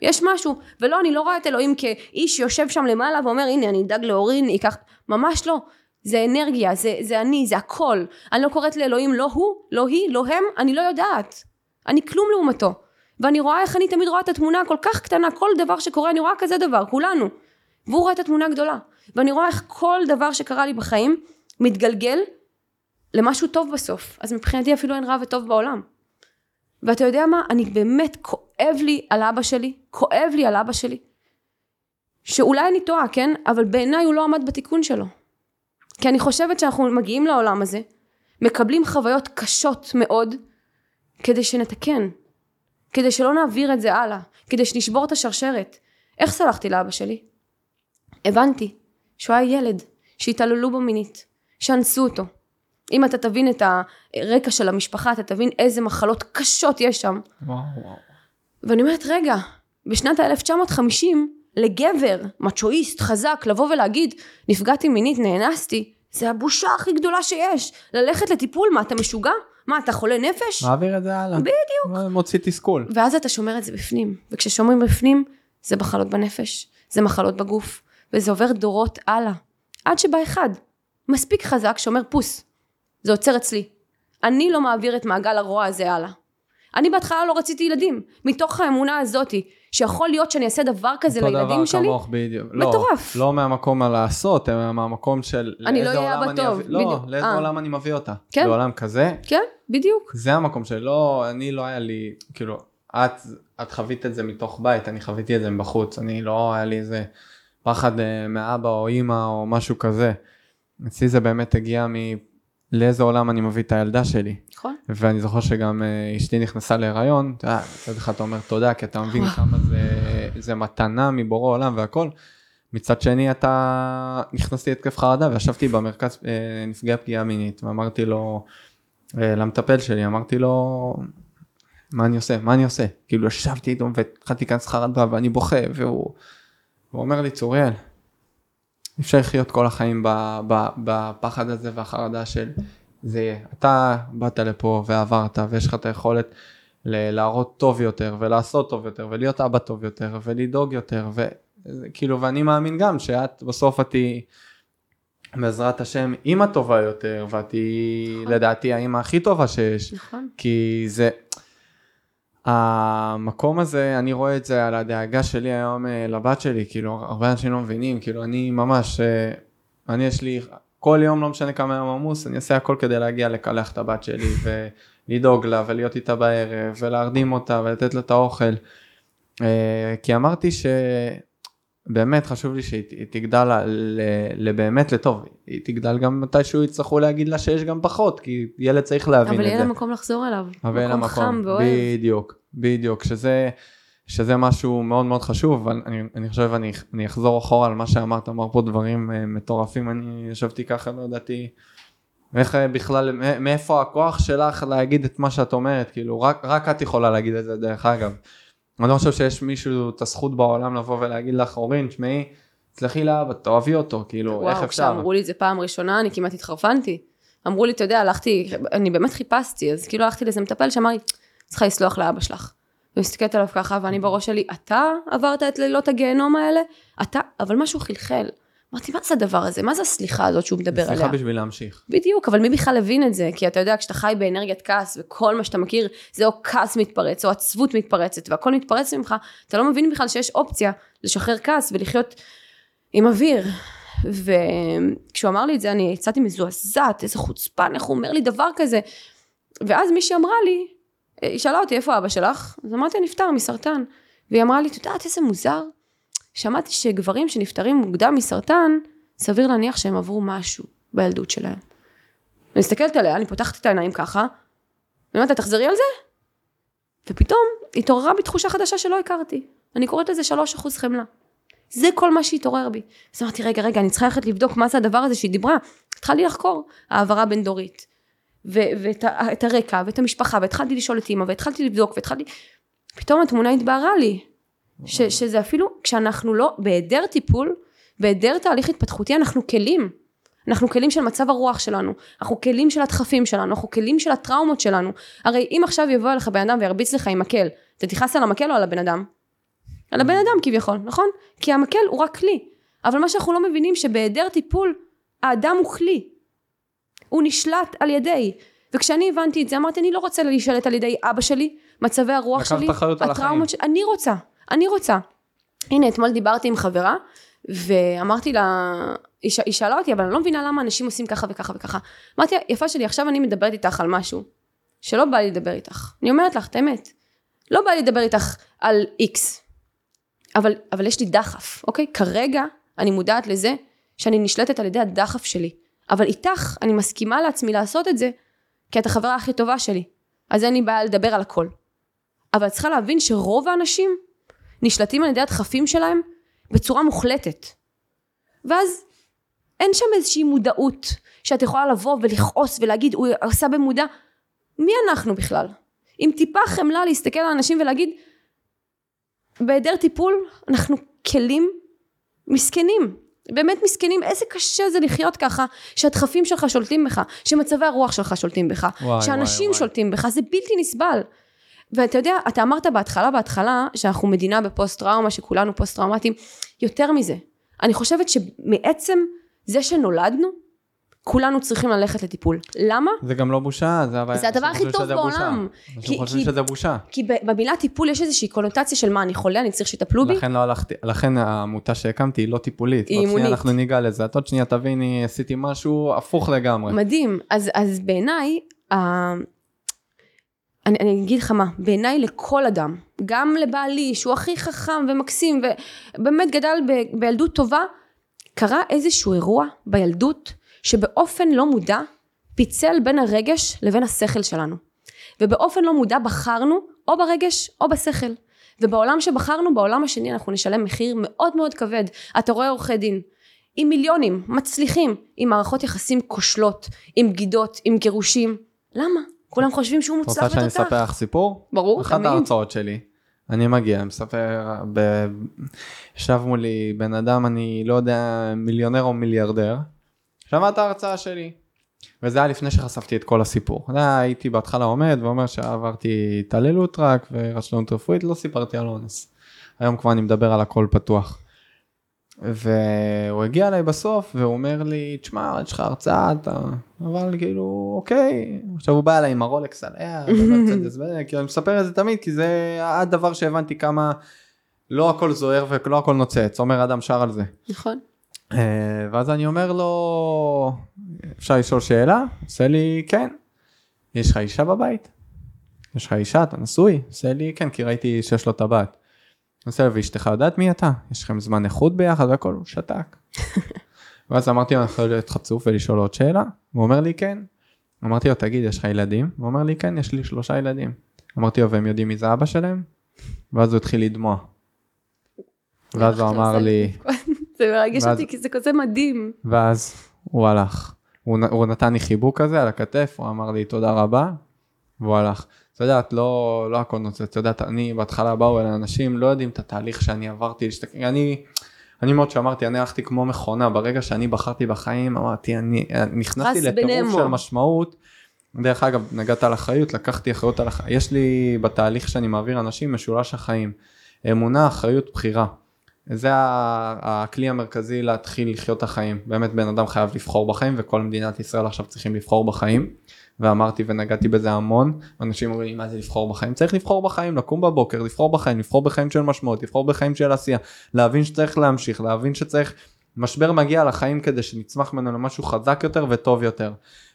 יש משהו. ולא, אני לא רואה את אלוהים כאיש שיושב שם למעלה ואומר, הנה, אני אדאג לאורין, ייקח... ממש לא. זה אנרגיה, זה, זה אני, זה הכל. אני לא קוראת לאלוהים לא הוא, לא היא, לא הם, אני לא יודעת. אני כלום לעומתו. ואני רואה איך אני תמיד רואה את התמונה הכל כך קטנה, כל דבר שקורה, אני רואה כזה דבר, כולנו. והוא רואה את התמונה הגדולה. ואני רואה איך כל דבר שקרה לי בחיים מתגלגל למשהו טוב בסוף. אז מבחינתי אפילו אין רע וטוב בעולם. ואתה יודע מה? אני באמת כואב לי על אבא שלי, כואב לי על אבא שלי. שאולי אני טועה, כן? אבל בעיניי הוא לא עמד בתיקון שלו. כי אני חושבת שאנחנו מגיעים לעולם הזה, מקבלים חוויות קשות מאוד, כדי שנתקן. כדי שלא נעביר את זה הלאה. כדי שנשבור את השרשרת. איך סלחתי לאבא שלי? הבנתי שהוא היה ילד, שהתעללו בו מינית, שאנסו אותו. אם אתה תבין את הרקע של המשפחה, אתה תבין איזה מחלות קשות יש שם. וואו, וואו. ואני אומרת, רגע, בשנת ה-1950, לגבר, מצ'ואיסט, חזק, לבוא ולהגיד, נפגעתי מינית, נאנסתי, זה הבושה הכי גדולה שיש. ללכת לטיפול, מה, אתה משוגע? מה, אתה חולה נפש? מעביר את זה הלאה. בדיוק. מוציא תסכול. ואז אתה שומר את זה בפנים, וכששומרים בפנים, זה מחלות בנפש, זה מחלות בגוף, וזה עובר דורות הלאה. עד שבא אחד, מספיק חזק, שאומר פוס, זה עוצר אצלי. אני לא מעביר את מעגל הרוע הזה הלאה. אני בהתחלה לא רציתי ילדים, מתוך האמונה הזאתי, שיכול להיות שאני אעשה דבר כזה אותו לילדים דבר שלי, כמוך בדיוק. מטורף. לא, לא מהמקום הלעשות, אלא מהמקום של אני לא אהיה אבא אני טוב, לא, בדיוק. לאיזה אה. עולם אני מביא אותה. כן. לעולם כזה, כן, בדיוק. זה המקום שלא, אני לא היה לי, כאילו, את, את חווית את זה מתוך בית, אני חוויתי את זה מבחוץ, אני לא היה לי איזה פחד אה, מאבא או אימא או משהו כזה. אצלי זה באמת הגיע מ... לאיזה עולם אני מביא את הילדה שלי. נכון? ואני זוכר שגם אה, אשתי נכנסה להיריון, מצד אחד אתה אומר תודה, כי אתה מבין כמה זה, זה מתנה מבורא עולם והכל. מצד שני אתה נכנסתי להתקף חרדה וישבתי במרכז אה, נפגעי פגיעה מינית ואמרתי לו, אה, למטפל שלי, אמרתי לו, מה אני עושה? מה אני עושה? כאילו ישבתי איתו והתחלתי להיכנס חרדה ואני בוכה והוא הוא אומר לי צוריאל, אפשר לחיות כל החיים בפחד הזה והחרדה של זה יהיה. אתה באת לפה ועברת ויש לך את היכולת להראות טוב יותר ולעשות טוב יותר ולהיות אבא טוב יותר ולדאוג יותר וכאילו ואני מאמין גם שאת בסוף את תהיי בעזרת השם, אימא טובה יותר, ואת היא נכון. לדעתי האימא הכי טובה שיש. נכון. כי זה, המקום הזה, אני רואה את זה על הדאגה שלי היום אה, לבת שלי, כאילו הרבה אנשים לא מבינים, כאילו אני ממש, אה, אני יש לי, כל יום לא משנה כמה יום עמוס, אני אעשה הכל כדי להגיע לקלח את הבת שלי ולדאוג לה ולהיות איתה בערב ולהרדים אותה ולתת לה את האוכל. אה, כי אמרתי שבאמת חשוב לי שהיא היא תגדל לבאמת לטוב, היא תגדל גם מתישהו יצטרכו להגיד לה שיש גם פחות, כי ילד צריך להבין אבל את זה. יהיה לה מקום לחזור אליו. אבל מקום חם ואוהב. בדיוק, בדיוק, שזה, שזה משהו מאוד מאוד חשוב, אבל אני, אני חושב אני, אני אחזור אחורה על מה שאמרת, אמר פה דברים uh, מטורפים, אני ישבתי ככה, לא ידעתי איך uh, בכלל, מא- מאיפה הכוח שלך להגיד את מה שאת אומרת, כאילו, רק, רק את יכולה להגיד את זה דרך אגב. אני לא חושב שיש מישהו את הזכות בעולם לבוא ולהגיד לך, אורין, תשמעי, תסלחי לאבא, תאהבי אותו, כאילו, איך וואו, אפשר? כשאמרו לי את זה פעם ראשונה, אני כמעט התחרפנתי. אמרו לי, אתה יודע, הלכתי, אני באמת חיפשתי, אז כאילו הלכתי לאיזה מטפל שאמר לי, צריכה לסלוח לאבא שלך. ומסתכלת עליו ככה, ואני בראש שלי, אתה עברת את לילות הגיהנום האלה? אתה, אבל משהו חלחל. אמרתי, מה זה הדבר הזה? מה זה הסליחה הזאת שהוא מדבר עליה? סליחה בשביל להמשיך. בדיוק, אבל מי בכלל הבין את זה? כי אתה יודע, כשאתה חי באנרגיית כעס, וכל מה שאתה מכיר זה או כעס מתפרץ, או עצבות מתפרצת, והכל מתפרץ ממך, אתה לא מבין בכלל שיש אופציה לשחרר כעס ולחיות עם אוויר. וכשהוא אמר לי את זה, אני יצאתי מזועזעת, איזה חוצפן, איך הוא אומר לי דבר כזה. ואז מישהי אמרה לי, היא שאלה אותי, איפה אבא שלך? אז אמרתי, נפטר מסרטן. והיא אמרה לי, את יודעת איזה מוזר? שמעתי שגברים שנפטרים מוקדם מסרטן, סביר להניח שהם עברו משהו בילדות שלהם. אני מסתכלת עליה, אני פותחת את העיניים ככה, ואני אומרת לה, תחזרי על זה? ופתאום התעוררה בי תחושה חדשה שלא הכרתי. אני קוראת לזה 3% חמלה. זה כל מה שהתעורר בי. אז אמרתי, רגע, רגע, אני צריכה ללכת לבדוק מה זה הדבר הזה שהיא דיברה. התחלתי לחקור, העברה בין דורית. ואת הרקע, ואת המשפחה, והתחלתי לשאול את אימא, והתחלתי לבדוק, והתחלתי... פתאום התמונה התבהרה לי. ש- שזה אפילו, כשאנחנו לא, בהיעדר טיפול, בהיעדר תהליך התפתחותי, אנחנו כלים. אנחנו כלים של מצב הרוח שלנו, אנחנו כלים של הדחפים שלנו, אנחנו כלים של הטראומות שלנו. הרי אם עכשיו יבוא אליך בן אדם וירביץ לך עם מקל, אתה תכעס על המקל או על הבן אדם? על הבן אדם כביכול, נכון? כי המקל הוא רק כלי. אבל מה שאנחנו לא מבינים שבהיעדר טיפול, האדם הוא כלי. הוא נשלט על ידי. וכשאני הבנתי את זה, אמרתי, אני לא רוצה להישלט על ידי אבא שלי, מצבי הרוח שלי. הטראומות שלי, אני רוצה, אני רוצה. הנה, אתמול דיברתי עם חברה, ואמרתי לה, היא, ש... היא שאלה אותי, אבל אני לא מבינה למה אנשים עושים ככה וככה וככה. אמרתי יפה שלי, עכשיו אני מדברת איתך על משהו, שלא בא לי לדבר איתך. אני אומרת לך את האמת. לא בא לי לדבר איתך על איקס, אבל, אבל יש לי דחף, אוקיי? כרגע אני מודעת לזה שאני נשלטת על ידי הדחף שלי. אבל איתך אני מסכימה לעצמי לעשות את זה, כי את החברה הכי טובה שלי. אז אין לי בעיה לדבר על הכל. אבל את צריכה להבין שרוב האנשים נשלטים על ידי הדחפים שלהם בצורה מוחלטת. ואז אין שם איזושהי מודעות שאת יכולה לבוא ולכעוס ולהגיד הוא עשה במודע. מי אנחנו בכלל? עם טיפה חמלה להסתכל על אנשים ולהגיד בהיעדר טיפול אנחנו כלים מסכנים. באמת מסכנים, איזה קשה זה לחיות ככה, שהדחפים שלך שולטים בך, שמצבי הרוח שלך שולטים בך, וואי, שאנשים וואי, וואי. שולטים בך, זה בלתי נסבל. ואתה יודע, אתה אמרת בהתחלה, בהתחלה, שאנחנו מדינה בפוסט טראומה, שכולנו פוסט טראומטיים, יותר מזה. אני חושבת שמעצם זה שנולדנו, כולנו צריכים ללכת לטיפול. למה? זה גם לא בושה, זה הבעיה. זה הדבר הכי טוב. בעולם. אנשים חושבים שזה בושה. כי במילה טיפול יש איזושהי קונוטציה של מה, אני חולה, אני צריך שיטפלו בי? לכן לא הלכתי, לכן העמותה שהקמתי היא לא טיפולית. היא עוד שנייה אימונית. אנחנו ניגע לזה. את עוד שנייה תביני, עשיתי משהו הפוך לגמרי. מדהים. אז, אז בעיניי, אני, אני אגיד לך מה, בעיניי לכל אדם, גם לבעלי שהוא הכי חכם ומקסים ובאמת גדל ב, בילדות טובה, קרה איזשהו אירוע בילדות שבאופן לא מודע פיצל בין הרגש לבין השכל שלנו. ובאופן לא מודע בחרנו או ברגש או בשכל. ובעולם שבחרנו, בעולם השני אנחנו נשלם מחיר מאוד מאוד כבד. אתה רואה עורכי דין, עם מיליונים, מצליחים, עם מערכות יחסים כושלות, עם בגידות, עם גירושים. למה? כולם חושבים שהוא מוצלח רוצה שאני ותותח. אספר לך סיפור? ברור, אחת תמיד. ההרצאות שלי. אני מגיע, מספר, ב... ישב מולי בן אדם, אני לא יודע, מיליונר או מיליארדר. שמע את ההרצאה שלי. וזה היה לפני שחשפתי את כל הסיפור. היה, הייתי בהתחלה עומד ואומר שעברתי התעללות רק ורשלנות רפואית, לא סיפרתי על אונס. היום כבר אני מדבר על הכל פתוח. והוא הגיע אליי בסוף והוא אומר לי, תשמע, יש לך הרצאה, אתה... אבל כאילו, אוקיי. עכשיו הוא בא אליי עם הרולקס עליה, ומרצדס, כאילו אני מספר את זה תמיד, כי זה הדבר שהבנתי כמה לא הכל זוהר ולא הכל נוצץ, עומר אדם שר על זה. נכון. אה, ואז אני אומר לו, אפשר לשאול שאלה? עושה לי, כן. יש לך אישה בבית? יש לך אישה, אתה נשוי? עושה לי, כן, כי ראיתי שיש לו טבעת. עושה לו, ואשתך יודעת מי אתה? יש לכם זמן איכות ביחד והכל, הוא שתק. ואז אמרתי לו, אני יכול להיות חצוף ולשאול עוד שאלה? הוא אומר לי, כן. אמרתי לו, תגיד, יש לך ילדים? הוא אומר לי, כן, יש לי שלושה ילדים. אמרתי לו, והם יודעים מי זה אבא שלהם? ואז הוא התחיל לדמוע. ואז הוא אמר לי, זה מרגש ואז- אותי כי זה כזה מדהים. ואז הוא הלך. הוא, הוא נתן לי חיבוק כזה על הכתף, הוא אמר לי תודה רבה, והוא הלך. את יודעת, לא, לא הכל נוצץ, את יודעת, אני בהתחלה באו אליי אנשים, לא יודעים את התהליך שאני עברתי, להשתק... אני, אני מאוד שאמרתי, אני הלכתי כמו מכונה, ברגע שאני בחרתי בחיים, אמרתי, אני נכנסתי לטירוף. של משמעות. דרך אגב, נגעת על אחריות, לקחתי אחריות על החיים, יש לי בתהליך שאני מעביר אנשים משולש החיים. אמונה, אחריות, בחירה. זה הכלי המרכזי להתחיל לחיות את החיים. באמת בן אדם חייב לבחור בחיים וכל מדינת ישראל עכשיו צריכים לבחור בחיים. ואמרתי ונגעתי בזה המון, אנשים אומרים לי מה זה לבחור בחיים? צריך לבחור בחיים, לקום בבוקר, לבחור בחיים, לבחור בחיים של משמעות, לבחור בחיים של עשייה, להבין שצריך להמשיך, להבין שצריך, משבר מגיע לחיים כדי שנצמח ממנו למשהו חזק יותר וטוב יותר.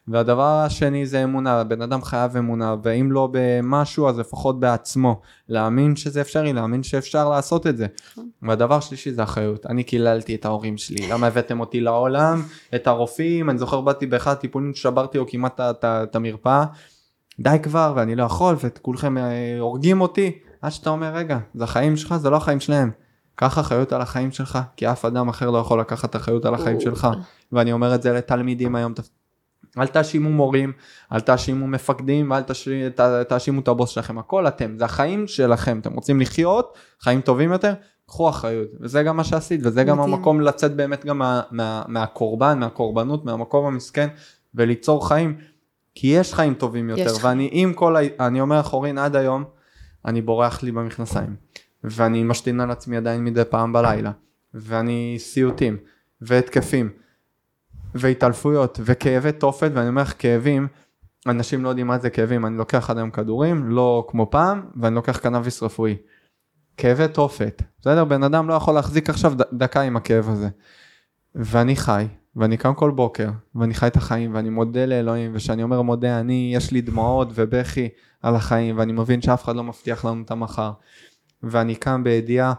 והדבר השני זה אמונה, בן אדם חייב אמונה, ואם לא במשהו אז לפחות בעצמו, להאמין שזה אפשרי, להאמין שאפשר לעשות את זה. והדבר שלישי זה אחריות, אני קיללתי את ההורים שלי, למה הבאתם אותי לעולם, את הרופאים, אני זוכר באתי באחד הטיפולים שברתי לו כמעט את- המרפאה, די כבר ואני לא יכול ואת כולכם אה, הורגים אותי, עד שאתה אומר רגע, זה החיים שלך, זה לא החיים שלהם. קח אחריות על החיים שלך, כי אף אדם אחר לא יכול לקחת אחריות על החיים שלך, ואני אומר את זה לתלמידים היום, אל תאשימו מורים, אל תאשימו מפקדים ת- תאשימו את הבוס שלכם, הכל אתם, זה החיים שלכם, אתם רוצים לחיות חיים טובים יותר, קחו אחריות, וזה גם מה שעשית, וזה גם מדהים. המקום לצאת באמת גם מה, מה, מהקורבן, מהקורבנות, מהמקום המסכן, וליצור חיים, כי יש חיים טובים יותר, יש ואני עם כל, ה... אני אומר לך אורין עד היום, אני בורח לי במכנסיים, ואני משתין על עצמי עדיין מדי פעם בלילה, ואני סיוטים, והתקפים, והתעלפויות, וכאבי תופת, ואני אומר לך כאבים, אנשים לא יודעים מה זה כאבים, אני לוקח עד היום כדורים, לא כמו פעם, ואני לוקח קנאביס רפואי. כאבי תופת, בסדר? בן אדם לא יכול להחזיק עכשיו דקה עם הכאב הזה. ואני חי, ואני קם כל בוקר, ואני חי את החיים, ואני מודה לאלוהים, וכשאני אומר מודה, אני, יש לי דמעות ובכי על החיים, ואני מבין שאף אחד לא מבטיח לנו את המחר. ואני קם בידיעה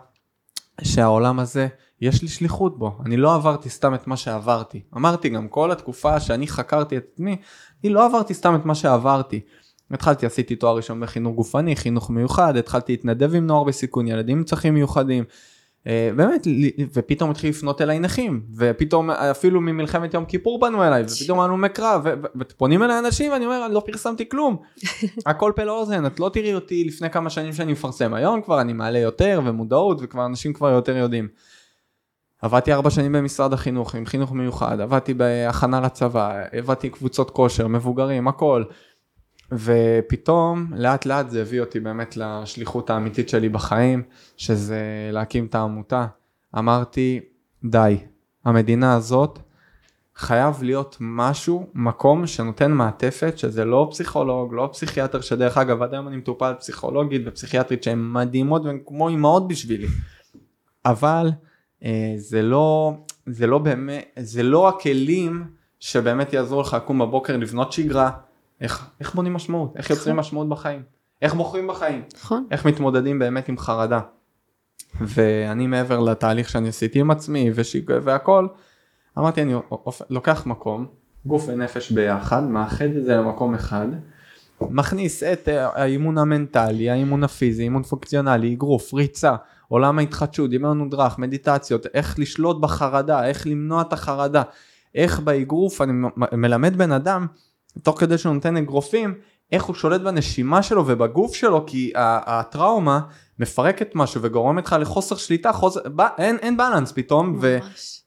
שהעולם הזה, יש לי שליחות בו. אני לא עברתי סתם את מה שעברתי. אמרתי גם, כל התקופה שאני חקרתי את עצמי, אני לא עברתי סתם את מה שעברתי. התחלתי, עשיתי תואר ראשון בחינוך גופני, חינוך מיוחד, התחלתי להתנדב עם נוער בסיכון, ילדים עם צרכים מיוחדים. אה, באמת, ופתאום התחיל לפנות אליי נכים, ופתאום אפילו ממלחמת יום כיפור פנו אליי, ופתאום הלומי קרב, ו- ו- ופונים אליי אנשים ואני אומר, אני לא פרסמתי כלום. הכל פה לאוזן, את לא תראי אותי לפני כמה שנים שאני מפרסם, היום כבר אני מעלה יותר ומודעות וכבר אנשים כבר יותר יודעים. עבדתי ארבע שנים במשרד החינוך עם חינוך מיוחד, עבדתי בהכנה לצבא, עבדתי קבוצות כושר, מבוגרים, הכל. ופתאום לאט לאט זה הביא אותי באמת לשליחות האמיתית שלי בחיים, שזה להקים את העמותה. אמרתי, די, המדינה הזאת חייב להיות משהו, מקום שנותן מעטפת, שזה לא פסיכולוג, לא פסיכיאטר, שדרך אגב עד היום אני מטופל פסיכולוגית ופסיכיאטרית שהן מדהימות והן כמו אימהות בשבילי. אבל זה לא, זה לא באמת, זה לא הכלים שבאמת יעזרו לך לקום בבוקר לבנות שגרה, איך, איך בונים משמעות, איך יוצרים משמעות בחיים, איך בוחרים בחיים, נכון. איך מתמודדים באמת עם חרדה. ואני מעבר לתהליך שאני עשיתי עם עצמי ושיג... והכל, אמרתי אני לוקח מקום, גוף ונפש ביחד, מאחד את זה למקום אחד, מכניס את אה, האימון המנטלי, האימון הפיזי, אימון פונקציונלי, אגרוף, ריצה, עולם ההתחדשות, דמיון מודרך, מדיטציות, איך לשלוט בחרדה, איך למנוע את החרדה, איך באגרוף אני מלמד בן אדם, תוך כדי שהוא נותן אגרופים, איך הוא שולט בנשימה שלו ובגוף שלו, כי הטראומה מפרקת משהו וגורמת לך לחוסר שליטה, חוסר, ב, אין, אין בלנס פתאום, ו.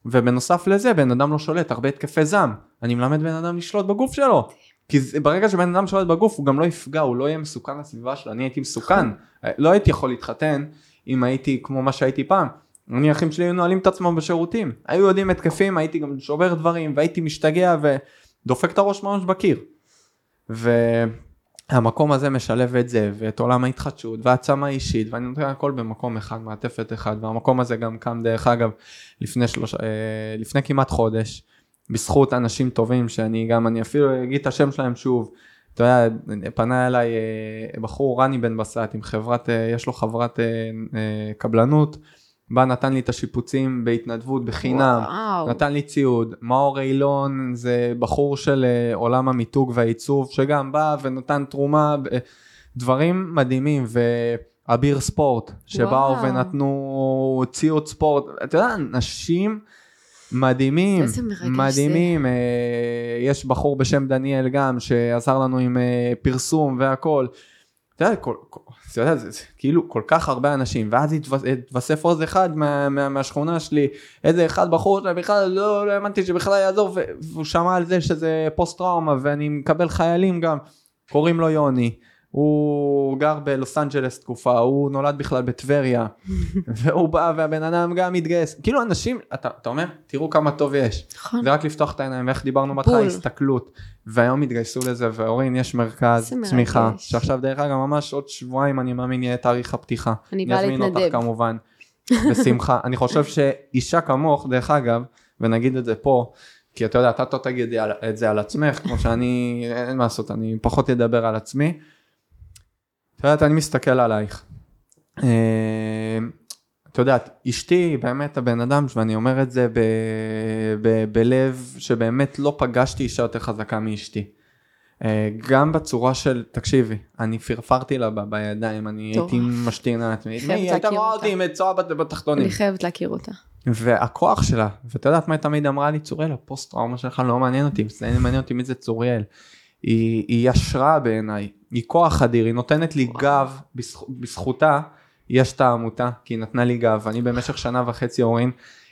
ובנוסף לזה בן אדם לא שולט, הרבה התקפי זעם, אני מלמד בן אדם לשלוט בגוף שלו. כי זה- ברגע שבן אדם שולט בגוף הוא גם לא יפגע, הוא לא יהיה מסוכן לסביבה שלו, אני הייתי מסוכן, לא הייתי יכול להתחתן אם הייתי כמו מה שהייתי פעם, אני אחים שלי היו נועלים את עצמם בשירותים, היו יודעים התקפים, הייתי גם שובר דברים והייתי משתגע ודופק את הראש ממש בקיר. והמקום הזה משלב את זה ואת עולם ההתחדשות והעצמה אישית ואני נותן הכל במקום אחד, מעטפת אחד והמקום הזה גם קם דרך אגב לפני, שלוש, אה, לפני כמעט חודש בזכות אנשים טובים שאני גם אני אפילו אגיד את השם שלהם שוב. אתה יודע, פנה אליי אה, בחור רני בן בסט עם חברת, אה, יש לו חברת קבלנות, בא נתן לי את השיפוצים בהתנדבות בחינם, וואו. נתן לי ציוד, מאור אילון זה בחור של עולם המיתוג והעיצוב שגם בא ונתן תרומה, דברים מדהימים. ואביר ספורט שבאו וואו. ונתנו ציוד ספורט, אתה יודע, אנשים מדהימים, מדהימים, זה. אה, יש בחור בשם דניאל גם שעזר לנו עם אה, פרסום והכל. אתה יודע, כל, אתה יודע זה, זה כאילו כל כך הרבה אנשים ואז התווסף עוד אחד מה, מה, מהשכונה שלי איזה אחד בחור שבכלל לא, לא האמנתי שבכלל יעזור והוא שמע על זה שזה פוסט טראומה ואני מקבל חיילים גם קוראים לו יוני הוא גר בלוס אנג'לס תקופה, הוא נולד בכלל בטבריה, והוא בא והבן אדם גם מתגייס. כאילו אנשים, אתה, אתה אומר, תראו כמה טוב יש. נכון. זה רק לפתוח את העיניים, איך דיברנו בהתחלה, הסתכלות. והיום התגייסו לזה, ואורין, יש מרכז צמיחה, שעכשיו דרך אגב ממש עוד שבועיים אני מאמין יהיה תאריך הפתיחה. אני באה להתנדב. אני אזמין אותך כמובן, בשמחה. אני חושב שאישה כמוך, דרך אגב, ונגיד את זה פה, כי אתה יודע, אתה לא תגיד את זה על עצמך, כמו שאני, אין מה לעשות, אני פחות אדבר על עצמי. את יודעת, אני מסתכל עלייך. אה, את יודעת, אשתי באמת הבן אדם, ואני אומר את זה ב, ב, בלב שבאמת לא פגשתי אישה יותר חזקה מאשתי. אה, גם בצורה של, תקשיבי, אני פרפרתי לה ב, בידיים, אני טוב. הייתי משתין על עצמי, היא הייתה רואה אותי עם צועה בתחתונים. אני חייבת להכיר אותה. והכוח שלה, ואת יודעת מה היא תמיד אמרה לי, צוריאל, הפוסט טראומה שלך לא מעניין אותי, זה מעניין אותי מי זה צוריאל. היא, היא השראה בעיניי, היא כוח אדיר, היא נותנת לי וואו. גב, בזכ, בזכותה יש את העמותה, כי היא נתנה לי גב, אני במשך שנה וחצי אורין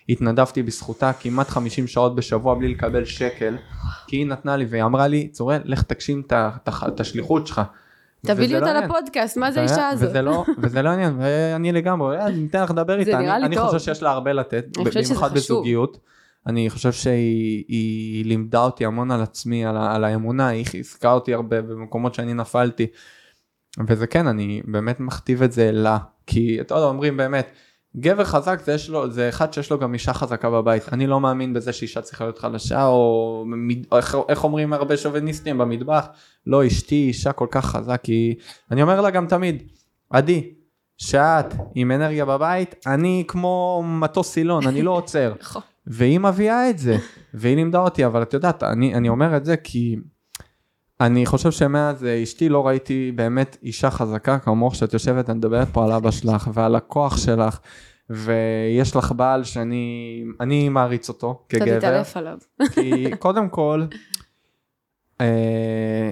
התנדבתי בזכותה כמעט 50 שעות בשבוע בלי לקבל שקל, כי היא נתנה לי והיא אמרה לי, צורל, לך תגשים את השליחות שלך. תביא לי אותה לא לפודקאסט, מה זה האישה הזאת? וזה לא, וזה לא עניין, ואני לגמרי, אני אתן לך לדבר איתה, אני, אני חושב שיש לה הרבה לתת, במיוחד בזוגיות. אני חושב שהיא לימדה אותי המון על עצמי, על, על האמונה, היא חיזקה אותי הרבה במקומות שאני נפלתי. וזה כן, אני באמת מכתיב את זה לה, כי אתה יודע, אומרים באמת, גבר חזק זה, יש לו, זה אחד שיש לו גם אישה חזקה בבית. אני לא מאמין בזה שאישה צריכה להיות חלשה, או, או איך, איך אומרים הרבה שוביניסטים במטבח, לא אשתי אישה כל כך חזק, כי אני אומר לה גם תמיד, עדי, שאת עם אנרגיה בבית, אני כמו מטוס סילון, אני לא עוצר. והיא מביאה את זה, והיא לימדה אותי, אבל את יודעת, אני, אני אומר את זה כי אני חושב שמאז אשתי לא ראיתי באמת אישה חזקה כמוך שאת יושבת ומדברת פה על אבא שלך ועל הכוח שלך. ויש לך בעל שאני אני מעריץ אותו כגבר. אתה תתעלף עליו. כי קודם כל, אה,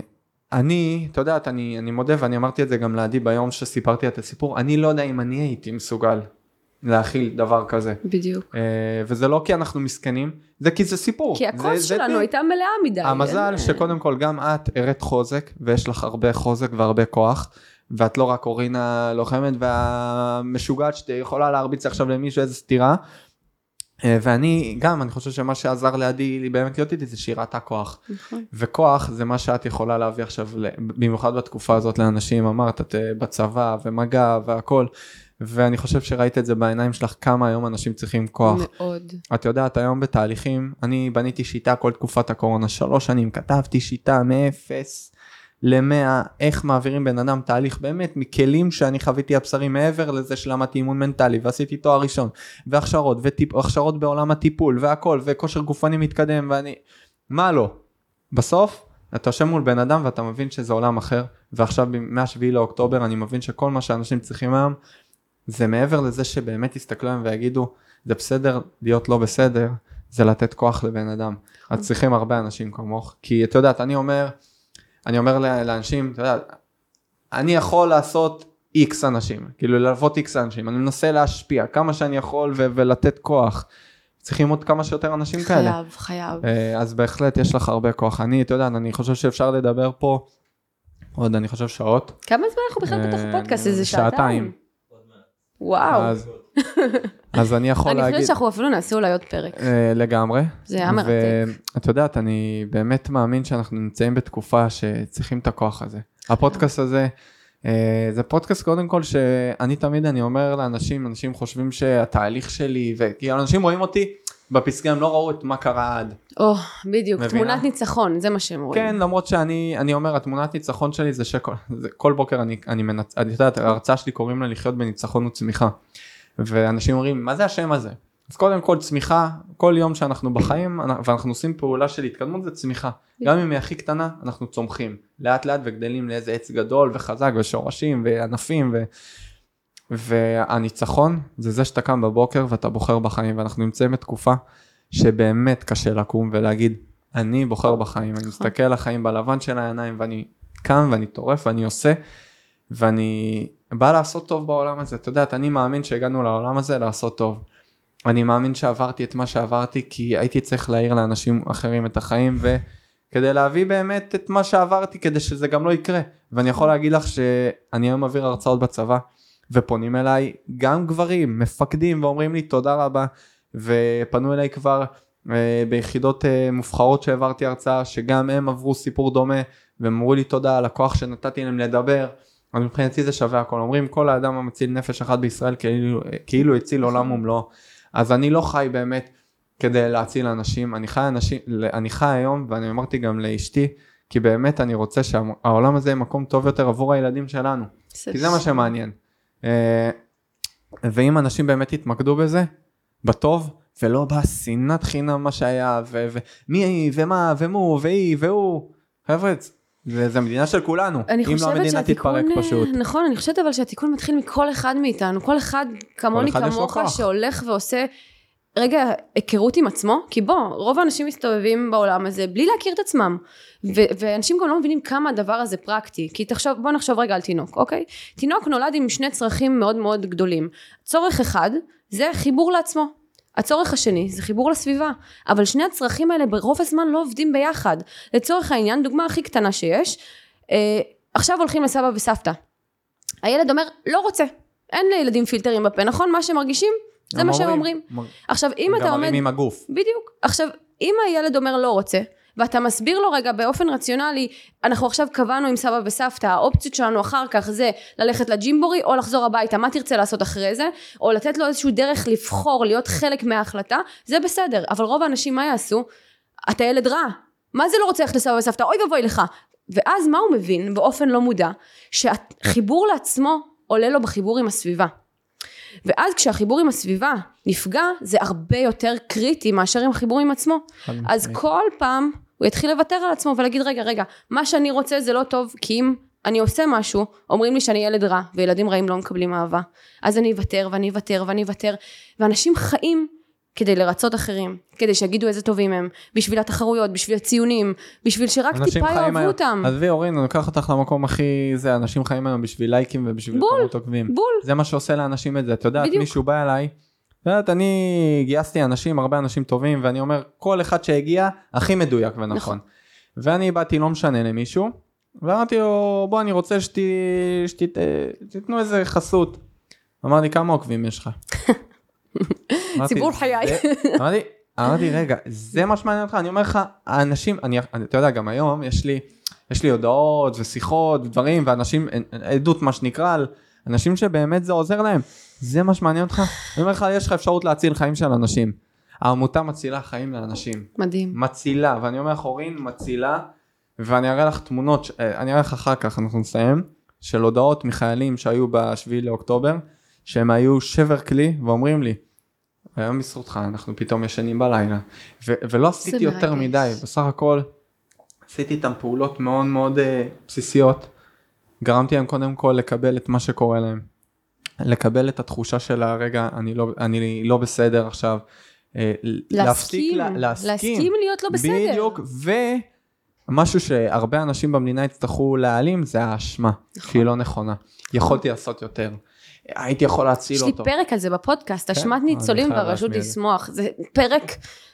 אני, אתה יודעת, אני, אני מודה ואני אמרתי את זה גם לעדי ביום שסיפרתי את הסיפור, אני לא יודע אם אני הייתי מסוגל להכיל דבר כזה. בדיוק. Uh, וזה לא כי אנחנו מסכנים, זה כי זה סיפור. כי הכוס שלנו זה הייתה מלאה מדי. המזל שקודם כל גם את הראת חוזק, ויש לך הרבה חוזק והרבה כוח, ואת לא רק אורינה לוחמת והמשוגעת שיכולה להרביץ עכשיו למישהו איזה סתירה. Uh, ואני גם, אני חושב שמה שעזר לידי באמת להיות איתי זה שהיא ראתה כוח. נכון. וכוח זה מה שאת יכולה להביא עכשיו, במיוחד בתקופה הזאת לאנשים, אמרת, את אה, בצבא ומגע והכל. ואני חושב שראית את זה בעיניים שלך כמה היום אנשים צריכים כוח. מאוד. את יודעת היום בתהליכים אני בניתי שיטה כל תקופת הקורונה שלוש שנים כתבתי שיטה מאפס למאה איך מעבירים בן אדם תהליך באמת מכלים שאני חוויתי הבשרי מעבר לזה שלמדתי אימון מנטלי ועשיתי תואר ראשון והכשרות והכשרות בעולם הטיפול והכל וכושר גופני מתקדם ואני מה לא בסוף אתה יושב מול בן אדם ואתה מבין שזה עולם אחר ועכשיו מ-7 לאוקטובר אני מבין שכל מה שאנשים צריכים היום זה מעבר לזה שבאמת יסתכלו עליהם ויגידו זה בסדר להיות לא בסדר זה לתת כוח לבן אדם. אז צריכים הרבה אנשים כמוך כי את יודעת אני אומר אני אומר לאנשים אתה יודע, אני יכול לעשות איקס אנשים כאילו ללוות איקס אנשים אני מנסה להשפיע כמה שאני יכול ו- ולתת כוח. צריכים עוד כמה שיותר אנשים חייב, כאלה. חייב, חייב. אה, אז בהחלט יש לך הרבה כוח. אני, אתה יודע, אני חושב שאפשר לדבר פה עוד, אני חושב שעות. כמה זמן אנחנו בכלל בתוך הפודקאסט? איזה שעתיים? וואו. אז אז אני יכול אני להגיד... חושבת שאנחנו אפילו נעשה אולי עוד פרק. אה, לגמרי. זה היה מרתק. ואת יודעת, אני באמת מאמין שאנחנו נמצאים בתקופה שצריכים את הכוח הזה. הפודקאסט הזה, אה, זה פודקאסט קודם כל שאני תמיד, אני אומר לאנשים, אנשים חושבים שהתהליך שלי, וכאילו אנשים רואים אותי בפסגה, הם לא ראו את מה קרה עד. או, בדיוק, מבינה? תמונת ניצחון, זה מה שהם רואים. כן, למרות שאני אני אומר, התמונת ניצחון שלי זה שכל זה, כל בוקר אני, אני מנצ... את יודעת, ההרצאה שלי קוראים לה לחיות בניצחון וצמיחה. ואנשים אומרים, מה זה השם הזה? אז קודם כל צמיחה, כל יום שאנחנו בחיים אנ- ואנחנו עושים פעולה של התקדמות זה צמיחה. גם אם היא הכי קטנה, אנחנו צומחים. לאט לאט וגדלים לאיזה עץ גדול וחזק ושורשים וענפים ו... והניצחון זה זה שאתה קם בבוקר ואתה בוחר בחיים ואנחנו נמצאים בתקופה שבאמת קשה לקום ולהגיד אני בוחר בחיים, אני מסתכל על החיים בלבן של העיניים ואני קם ואני טורף ואני עושה ואני בא לעשות טוב בעולם הזה, את יודעת, אני מאמין שהגענו לעולם הזה לעשות טוב. אני מאמין שעברתי את מה שעברתי כי הייתי צריך להעיר לאנשים אחרים את החיים וכדי להביא באמת את מה שעברתי כדי שזה גם לא יקרה. ואני יכול להגיד לך שאני היום מעביר הרצאות בצבא ופונים אליי גם גברים, מפקדים ואומרים לי תודה רבה. ופנו אליי כבר אה, ביחידות אה, מובחרות שהעברתי הרצאה שגם הם עברו סיפור דומה והם אמרו לי תודה על הכוח שנתתי להם לדבר. אז מבחינתי זה שווה הכל. אומרים כל האדם המציל נפש אחת בישראל כאילו, כאילו הציל עולם ומלואו. אז אני לא חי באמת כדי להציל אנשים. אני חי אנשים אני חי היום ואני אמרתי גם לאשתי כי באמת אני רוצה שהעולם הזה יהיה מקום טוב יותר עבור הילדים שלנו. כי זה מה שמעניין. אה, ואם אנשים באמת יתמקדו בזה בטוב ולא בשנאת חינם מה שהיה ומי היא ומה ומו והיא והוא חבר'ה זה, זה מדינה של כולנו אם לא המדינה תתפרק פשוט נכון, אני חושבת אבל שהתיקון מתחיל מכל אחד מאיתנו, כל אחד כמוני כמוך. שהולך ועושה רגע היכרות עם עצמו, כי בוא, רוב האנשים מסתובבים בעולם הזה בלי להכיר את עצמם, ו- ואנשים גם לא מבינים כמה הדבר הזה פרקטי, כי תחשוב, בוא נחשוב רגע על תינוק, אוקיי? תינוק נולד עם שני צרכים מאוד מאוד גדולים, צורך אחד זה חיבור לעצמו, הצורך השני זה חיבור לסביבה, אבל שני הצרכים האלה ברוב הזמן לא עובדים ביחד. לצורך העניין, דוגמה הכי קטנה שיש, אה, עכשיו הולכים לסבא וסבתא. הילד אומר, לא רוצה. אין לילדים פילטרים בפה, נכון? מה שהם מרגישים, זה מה שהם אומרים. מר- עכשיו, אם אתה גם עומד... מראים עם הגוף בדיוק. עכשיו, אם הילד אומר לא רוצה, ואתה מסביר לו רגע באופן רציונלי, אנחנו עכשיו קבענו עם סבא וסבתא, האופציות שלנו אחר כך זה ללכת לג'ימבורי או לחזור הביתה, מה תרצה לעשות אחרי זה, או לתת לו איזשהו דרך לבחור, להיות חלק מההחלטה, זה בסדר, אבל רוב האנשים מה יעשו? אתה ילד רע, מה זה לא רוצה ללכת לסבא וסבתא, אוי ואבוי לך. ואז מה הוא מבין באופן לא מודע? שהחיבור לעצמו עולה לו בחיבור עם הסביבה. ואז כשהחיבור עם הסביבה נפגע, זה הרבה יותר קריטי מאשר עם החיבור עם עצמו. אז. כל פעם הוא יתחיל לוותר על עצמו ולהגיד, רגע, רגע, מה שאני רוצה זה לא טוב, כי אם אני עושה משהו, אומרים לי שאני ילד רע, וילדים רעים לא מקבלים אהבה. אז אני אוותר, ואני אוותר, ואני אוותר. ואנשים חיים כדי לרצות אחרים, כדי שיגידו איזה טובים הם, בשביל התחרויות, בשביל הציונים, בשביל שרק טיפה יאהבו היום- אותם. עזבי אורין, אני לוקח אותך למקום הכי זה, אנשים חיים היום בשביל לייקים ובשביל כמות עוקבים. בול. זה מה שעושה לאנשים את זה, את יודעת, בדיוק. מישהו בא אליי, את יודעת, אני גייסתי אנשים, הרבה אנשים טובים, ואני אומר, כל אחד שהגיע, הכי מדויק ונכון. נכון. ואני באתי, לא משנה למישהו, ואמרתי לו, בוא, אני רוצה שתיתנו איזה חסות. אמר לי, כמה עוקבים יש לך? סיפור חיי. אמרתי, אמרתי, רגע, זה מה שמעניין אותך? אני אומר לך, האנשים, אני, אתה יודע, גם היום יש לי, יש לי הודעות ושיחות ודברים, ואנשים, עדות מה שנקרא, על אנשים שבאמת זה עוזר להם. זה מה שמעניין אותך? אני אומר לך, יש לך אפשרות להציל חיים של אנשים. העמותה מצילה חיים לאנשים. מדהים. מצילה, ואני אומר לך, אורין, מצילה, ואני אראה לך תמונות, אה, אני אראה לך אחר כך, אנחנו נסיים, של הודעות מחיילים שהיו בשביעי לאוקטובר, שהם היו שבר כלי, ואומרים לי, היום בזכותך אנחנו פתאום ישנים בלילה, ו- ולא עשיתי יותר מרגש. מדי, בסך הכל עשיתי איתם פעולות מאוד מאוד אה, בסיסיות, גרמתי להם קודם כל לקבל את מה שקורה להם, לקבל את התחושה של הרגע, אני לא, אני לא בסדר עכשיו, אה, להפסיק להסכים, לה- להסכים, להסכים להיות לא בסדר. בדיוק, ומשהו שהרבה אנשים במדינה יצטרכו להעלים זה האשמה, נכון. שהיא לא נכונה. יכולתי לעשות יותר. הייתי יכול להציל יש לי אותו. פרק על זה בפודקאסט, כן? אשמת אני ניצולים והרשות. לשמוח, זה פרק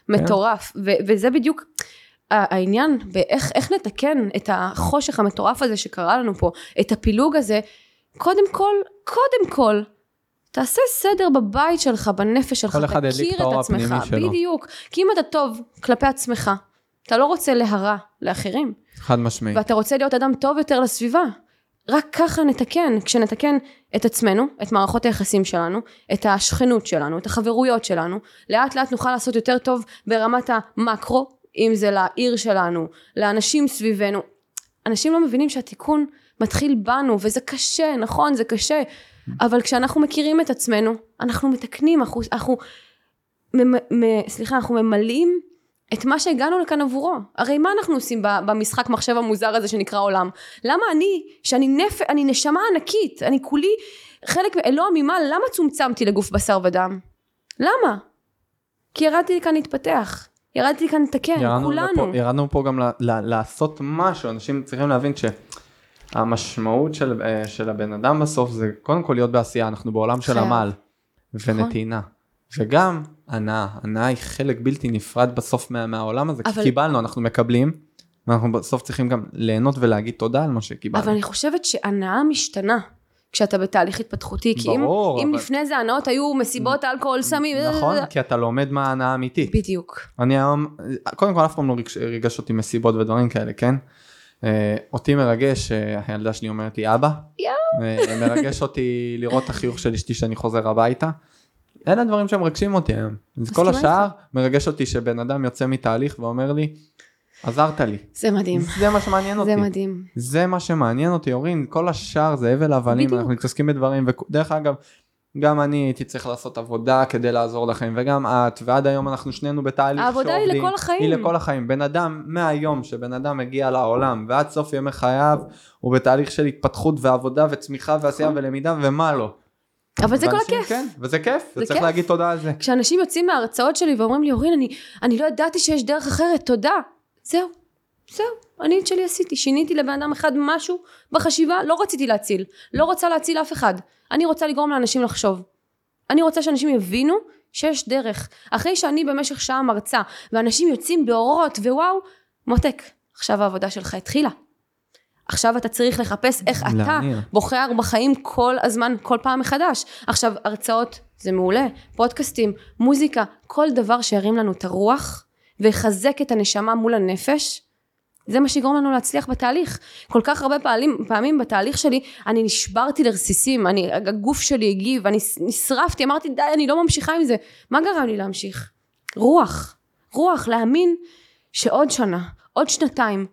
מטורף, ו- וזה בדיוק העניין, באיך איך לתקן את החושך המטורף הזה שקרה לנו פה, את הפילוג הזה, קודם כל, קודם כל, תעשה סדר בבית שלך, בנפש שלך, כל אחד ידליק תכיר את עצמך. בדיוק. כי אם אתה טוב כלפי עצמך, אתה לא רוצה להרע לאחרים, חד משמעית. ואתה רוצה להיות אדם טוב יותר לסביבה. רק ככה נתקן, כשנתקן את עצמנו, את מערכות היחסים שלנו, את השכנות שלנו, את החברויות שלנו, לאט לאט נוכל לעשות יותר טוב ברמת המקרו, אם זה לעיר שלנו, לאנשים סביבנו. אנשים לא מבינים שהתיקון מתחיל בנו, וזה קשה, נכון, זה קשה, אבל כשאנחנו מכירים את עצמנו, אנחנו מתקנים, אנחנו, אנחנו סליחה, אנחנו ממלאים את מה שהגענו לכאן עבורו. הרי מה אנחנו עושים במשחק מחשב המוזר הזה שנקרא עולם? למה אני, שאני נפ... אני נשמה ענקית, אני כולי חלק מאלוה ממעל, למה צומצמתי לגוף בשר ודם? למה? כי ירדתי לכאן להתפתח. ירדתי לכאן לתקן, ירדנו כולנו. לפה, ירדנו פה גם ל, ל, לעשות משהו, אנשים צריכים להבין שהמשמעות של, אה, של הבן אדם בסוף זה קודם כל להיות בעשייה, אנחנו בעולם של. עמל נכון. ונתינה. וגם הנאה, הנאה היא חלק בלתי נפרד בסוף מה, מהעולם הזה, אבל- כי קיבלנו, אנחנו מקבלים, ואנחנו בסוף צריכים גם ליהנות ולהגיד תודה על מה שקיבלנו. אבל אני חושבת שהנאה משתנה כשאתה בתהליך התפתחותי. כי אם, ברור, אם אבל- לפני זה הנאות היו מסיבות, אלכוהול, סמים, נכון, כי אתה לומד מה ההנאה האמיתית. בדיוק. אני היום, קודם כל אף פעם לא ריגש, ריגש אותי מסיבות ודברים כאלה, כן? אה, אותי מרגש, אה, הילדה שלי אומרת לי אבא. יואו. אה, מרגש אותי לראות את החיוך של אשתי שאני חוזר הביתה. אלה הדברים שמרגשים אותי היום. אז כל מסכימה השאר מרגש אותי שבן אדם יוצא מתהליך ואומר לי, עזרת לי. זה מדהים. זה מה שמעניין אותי. זה מדהים. זה מה שמעניין אותי, אורין, כל השאר זה הבל הבלים. אנחנו מתעסקים בדברים, ודרך אגב, גם אני הייתי צריך לעשות עבודה כדי לעזור לכם, וגם את, ועד היום אנחנו שנינו בתהליך העבודה היא שעובדים. לכל החיים. היא לכל החיים. בן אדם, מהיום שבן אדם מגיע לעולם, ועד סוף ימי חייו, הוא בתהליך של התפתחות ועבודה וצמיחה ועשייה נכון. ולמידה, ומה לא. אבל זה כל הכיף. כן, וזה כיף, וצריך. להגיד תודה על זה. כשאנשים יוצאים מההרצאות שלי ואומרים לי, אורין, אני, אני לא ידעתי שיש דרך אחרת, תודה. זהו, זהו, אני את שלי עשיתי. שיניתי לבן אדם אחד משהו בחשיבה, לא רציתי להציל. לא רוצה להציל אף אחד. אני רוצה לגרום לאנשים לחשוב. אני רוצה שאנשים יבינו שיש דרך. אחרי שאני במשך שעה מרצה, ואנשים יוצאים באורות, ווואו, מותק, עכשיו העבודה שלך התחילה. עכשיו אתה צריך לחפש איך אתה להניע. בוחר בחיים כל הזמן, כל פעם מחדש. עכשיו, הרצאות זה מעולה, פודקאסטים, מוזיקה, כל דבר שירים לנו את הרוח ויחזק את הנשמה מול הנפש, זה מה שיגרום לנו להצליח בתהליך. כל כך הרבה פעמים, פעמים בתהליך שלי, אני נשברתי לרסיסים, אני, הגוף שלי הגיב, אני נשרפתי, אמרתי די, אני לא ממשיכה עם זה. מה גרם לי להמשיך? רוח. רוח, להאמין שעוד שנה, עוד שנתיים,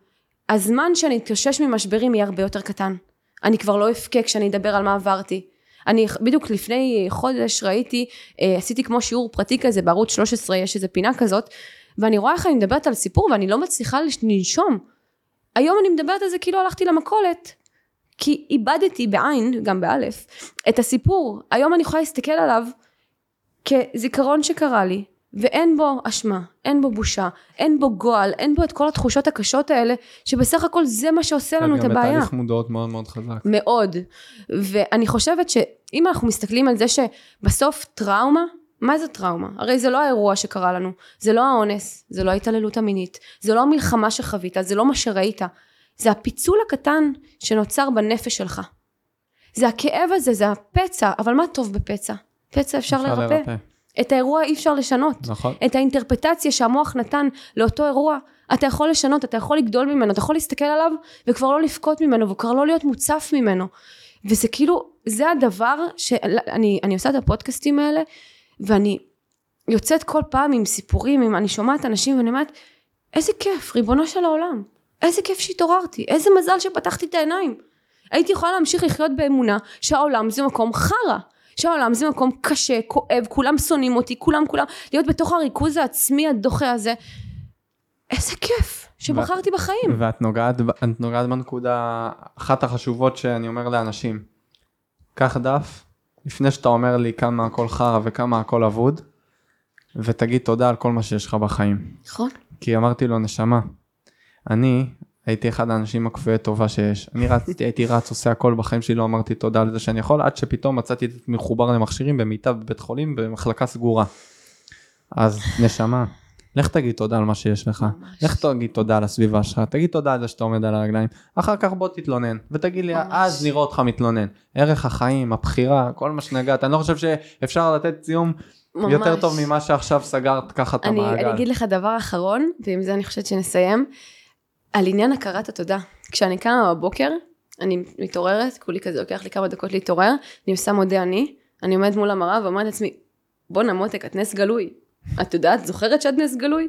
הזמן שאני אתאושש ממשברים יהיה הרבה יותר קטן. אני כבר לא אבכה כשאני אדבר על מה עברתי. אני בדיוק לפני חודש ראיתי, אה, עשיתי כמו שיעור פרטי כזה בערוץ 13, יש איזה פינה כזאת, ואני רואה איך אני מדברת על סיפור ואני לא מצליחה לנשום. היום אני מדברת על זה כאילו הלכתי למכולת. כי איבדתי בעין, גם באלף, את הסיפור. היום אני יכולה להסתכל עליו כזיכרון שקרה לי, ואין בו אשמה, אין בו בושה, אין בו גועל, אין בו את כל התחושות הקשות האלה, שבסך הכל זה מה שעושה לנו את גם הבעיה. בתהליך מודעות מאוד מאוד חזק. מאוד. ואני חושבת שאם אנחנו מסתכלים על זה שבסוף טראומה, מה זה טראומה? הרי זה לא האירוע שקרה לנו, זה לא האונס, זה לא ההתעללות המינית, זה לא המלחמה שחווית, זה לא מה שראית, זה הפיצול הקטן שנוצר בנפש שלך. זה הכאב הזה, זה הפצע, אבל מה טוב בפצע? פצע אפשר, לרפא. את האירוע אי אפשר לשנות. נכון. את האינטרפטציה שהמוח נתן לאותו אירוע, אתה יכול לשנות, אתה יכול לגדול ממנו, אתה יכול להסתכל עליו וכבר לא לבכות ממנו וכבר לא להיות מוצף ממנו. וזה כאילו, זה הדבר שאני אני עושה את הפודקאסטים האלה ואני יוצאת כל פעם עם סיפורים, עם, אני שומעת אנשים ואני אומרת, איזה כיף, ריבונו של העולם, איזה כיף שהתעוררתי, איזה מזל שפתחתי את העיניים. הייתי יכולה להמשיך לחיות באמונה שהעולם זה מקום חרא. שהעולם זה מקום קשה, כואב, כולם שונאים אותי, כולם כולם, להיות בתוך הריכוז העצמי הדוחה הזה. איזה כיף שבחרתי בחיים. ואת נוגעת, נוגעת בנקודה אחת החשובות שאני אומר לאנשים. קח דף, לפני שאתה אומר לי כמה הכל חרא וכמה הכל אבוד, ותגיד תודה על כל מה שיש לך בחיים. נכון? כי אמרתי לו, נשמה, אני הייתי אחד האנשים הכפויי טובה שיש. אני רצתי, הייתי רץ, עושה הכל בחיים שלי, לא אמרתי תודה על זה שאני יכול, עד שפתאום מצאתי את עצמי מחובר למכשירים במיטה בבית חולים במחלקה סגורה. אז נשמה, לך תגיד תודה על מה שיש לך. ממש. לך תגיד תודה על הסביבה שלך, תגיד תודה על זה שאתה עומד על הרגליים, אחר כך בוא תתלונן, ותגיד לי, ממש. אז נראה אותך מתלונן. ערך החיים, הבחירה, כל מה שנגעת, אני לא חושב שאפשר לתת ציון ממש. יותר טוב ממה שעכשיו סגרת ככה את המעגל. אני אגיד לך דבר אחרון, ועם זה אני חושבת שנסיים, על עניין הכרת התודה. כשאני קמה בבוקר, אני מתעוררת, כולי כזה, לוקח לי כמה דקות להתעורר, אני עושה מודה אני, אני עומדת מול המראה ואומרת לעצמי, בואנה מותק, את נס גלוי. את יודעת, זוכרת שאת נס גלוי?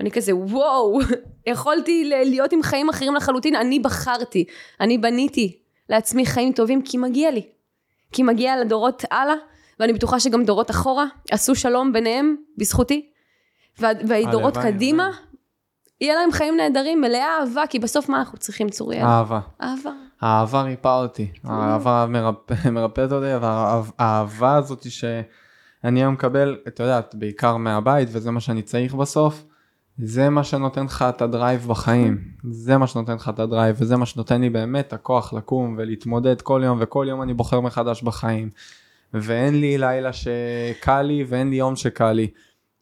אני כזה, וואו, יכולתי להיות עם חיים אחרים לחלוטין, אני בחרתי, אני בניתי לעצמי חיים טובים כי מגיע לי. כי מגיע לדורות הלאה, ואני בטוחה שגם דורות אחורה עשו שלום ביניהם בזכותי. וה- והדורות קדימה. יהיה להם חיים נהדרים, מלאי אהבה, כי בסוף מה אנחנו צריכים צוריאל? אהבה. אהבה. האהבה ריפאה אותי, האהבה מרפ- מרפאת אותי, והאהבה הזאת שאני היום מקבל, את יודעת, בעיקר מהבית, וזה מה שאני צריך בסוף, זה מה שנותן לך את ה-drive בחיים, זה מה שנותן לך את ה-drive, וזה מה שנותן לי באמת הכוח לקום ולהתמודד כל יום, וכל יום אני בוחר מחדש בחיים. ואין לי לילה שקל לי, ואין לי יום שקל לי.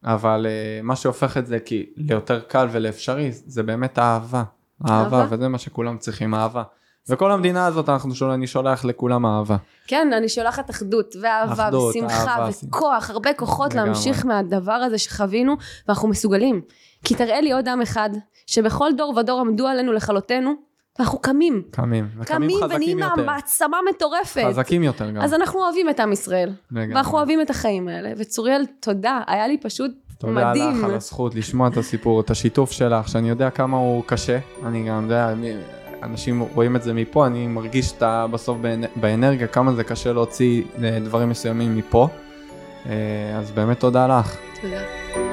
אבל uh, מה שהופך את זה כי ליותר קל ולאפשרי, זה באמת האהבה. אהבה, אהבה. וזה מה שכולם צריכים, אהבה. וכל המדינה הזאת, אנחנו שול, אני שולח לכולם אהבה. כן, אני שולחת אחדות, ואהבה, אחדות, ושמחה, אהבה, וכוח, הרבה כוחות לגמרי. להמשיך מהדבר הזה שחווינו, ואנחנו מסוגלים. כי תראה לי עוד עם אחד, שבכל דור ודור עמדו עלינו לכלותנו, ואנחנו קמים. קמים, וקמים קמים ונהיים. מעצמה מטורפת. חזקים יותר גם. אז אנחנו אוהבים את עם ישראל, לגמרי. ואנחנו אוהבים את החיים האלה. וצוריאל, תודה, היה לי פשוט תודה מדהים. לך על הזכות לשמוע את הסיפור, את השיתוף שלך, שאני יודע כמה הוא קשה. אני גם יודע, אנשים רואים את זה מפה, אני מרגיש את ה- בסוף באנ- באנרגיה, כמה זה קשה להוציא אה, דברים מסוימים מפה. אה, אז באמת תודה לך. תודה.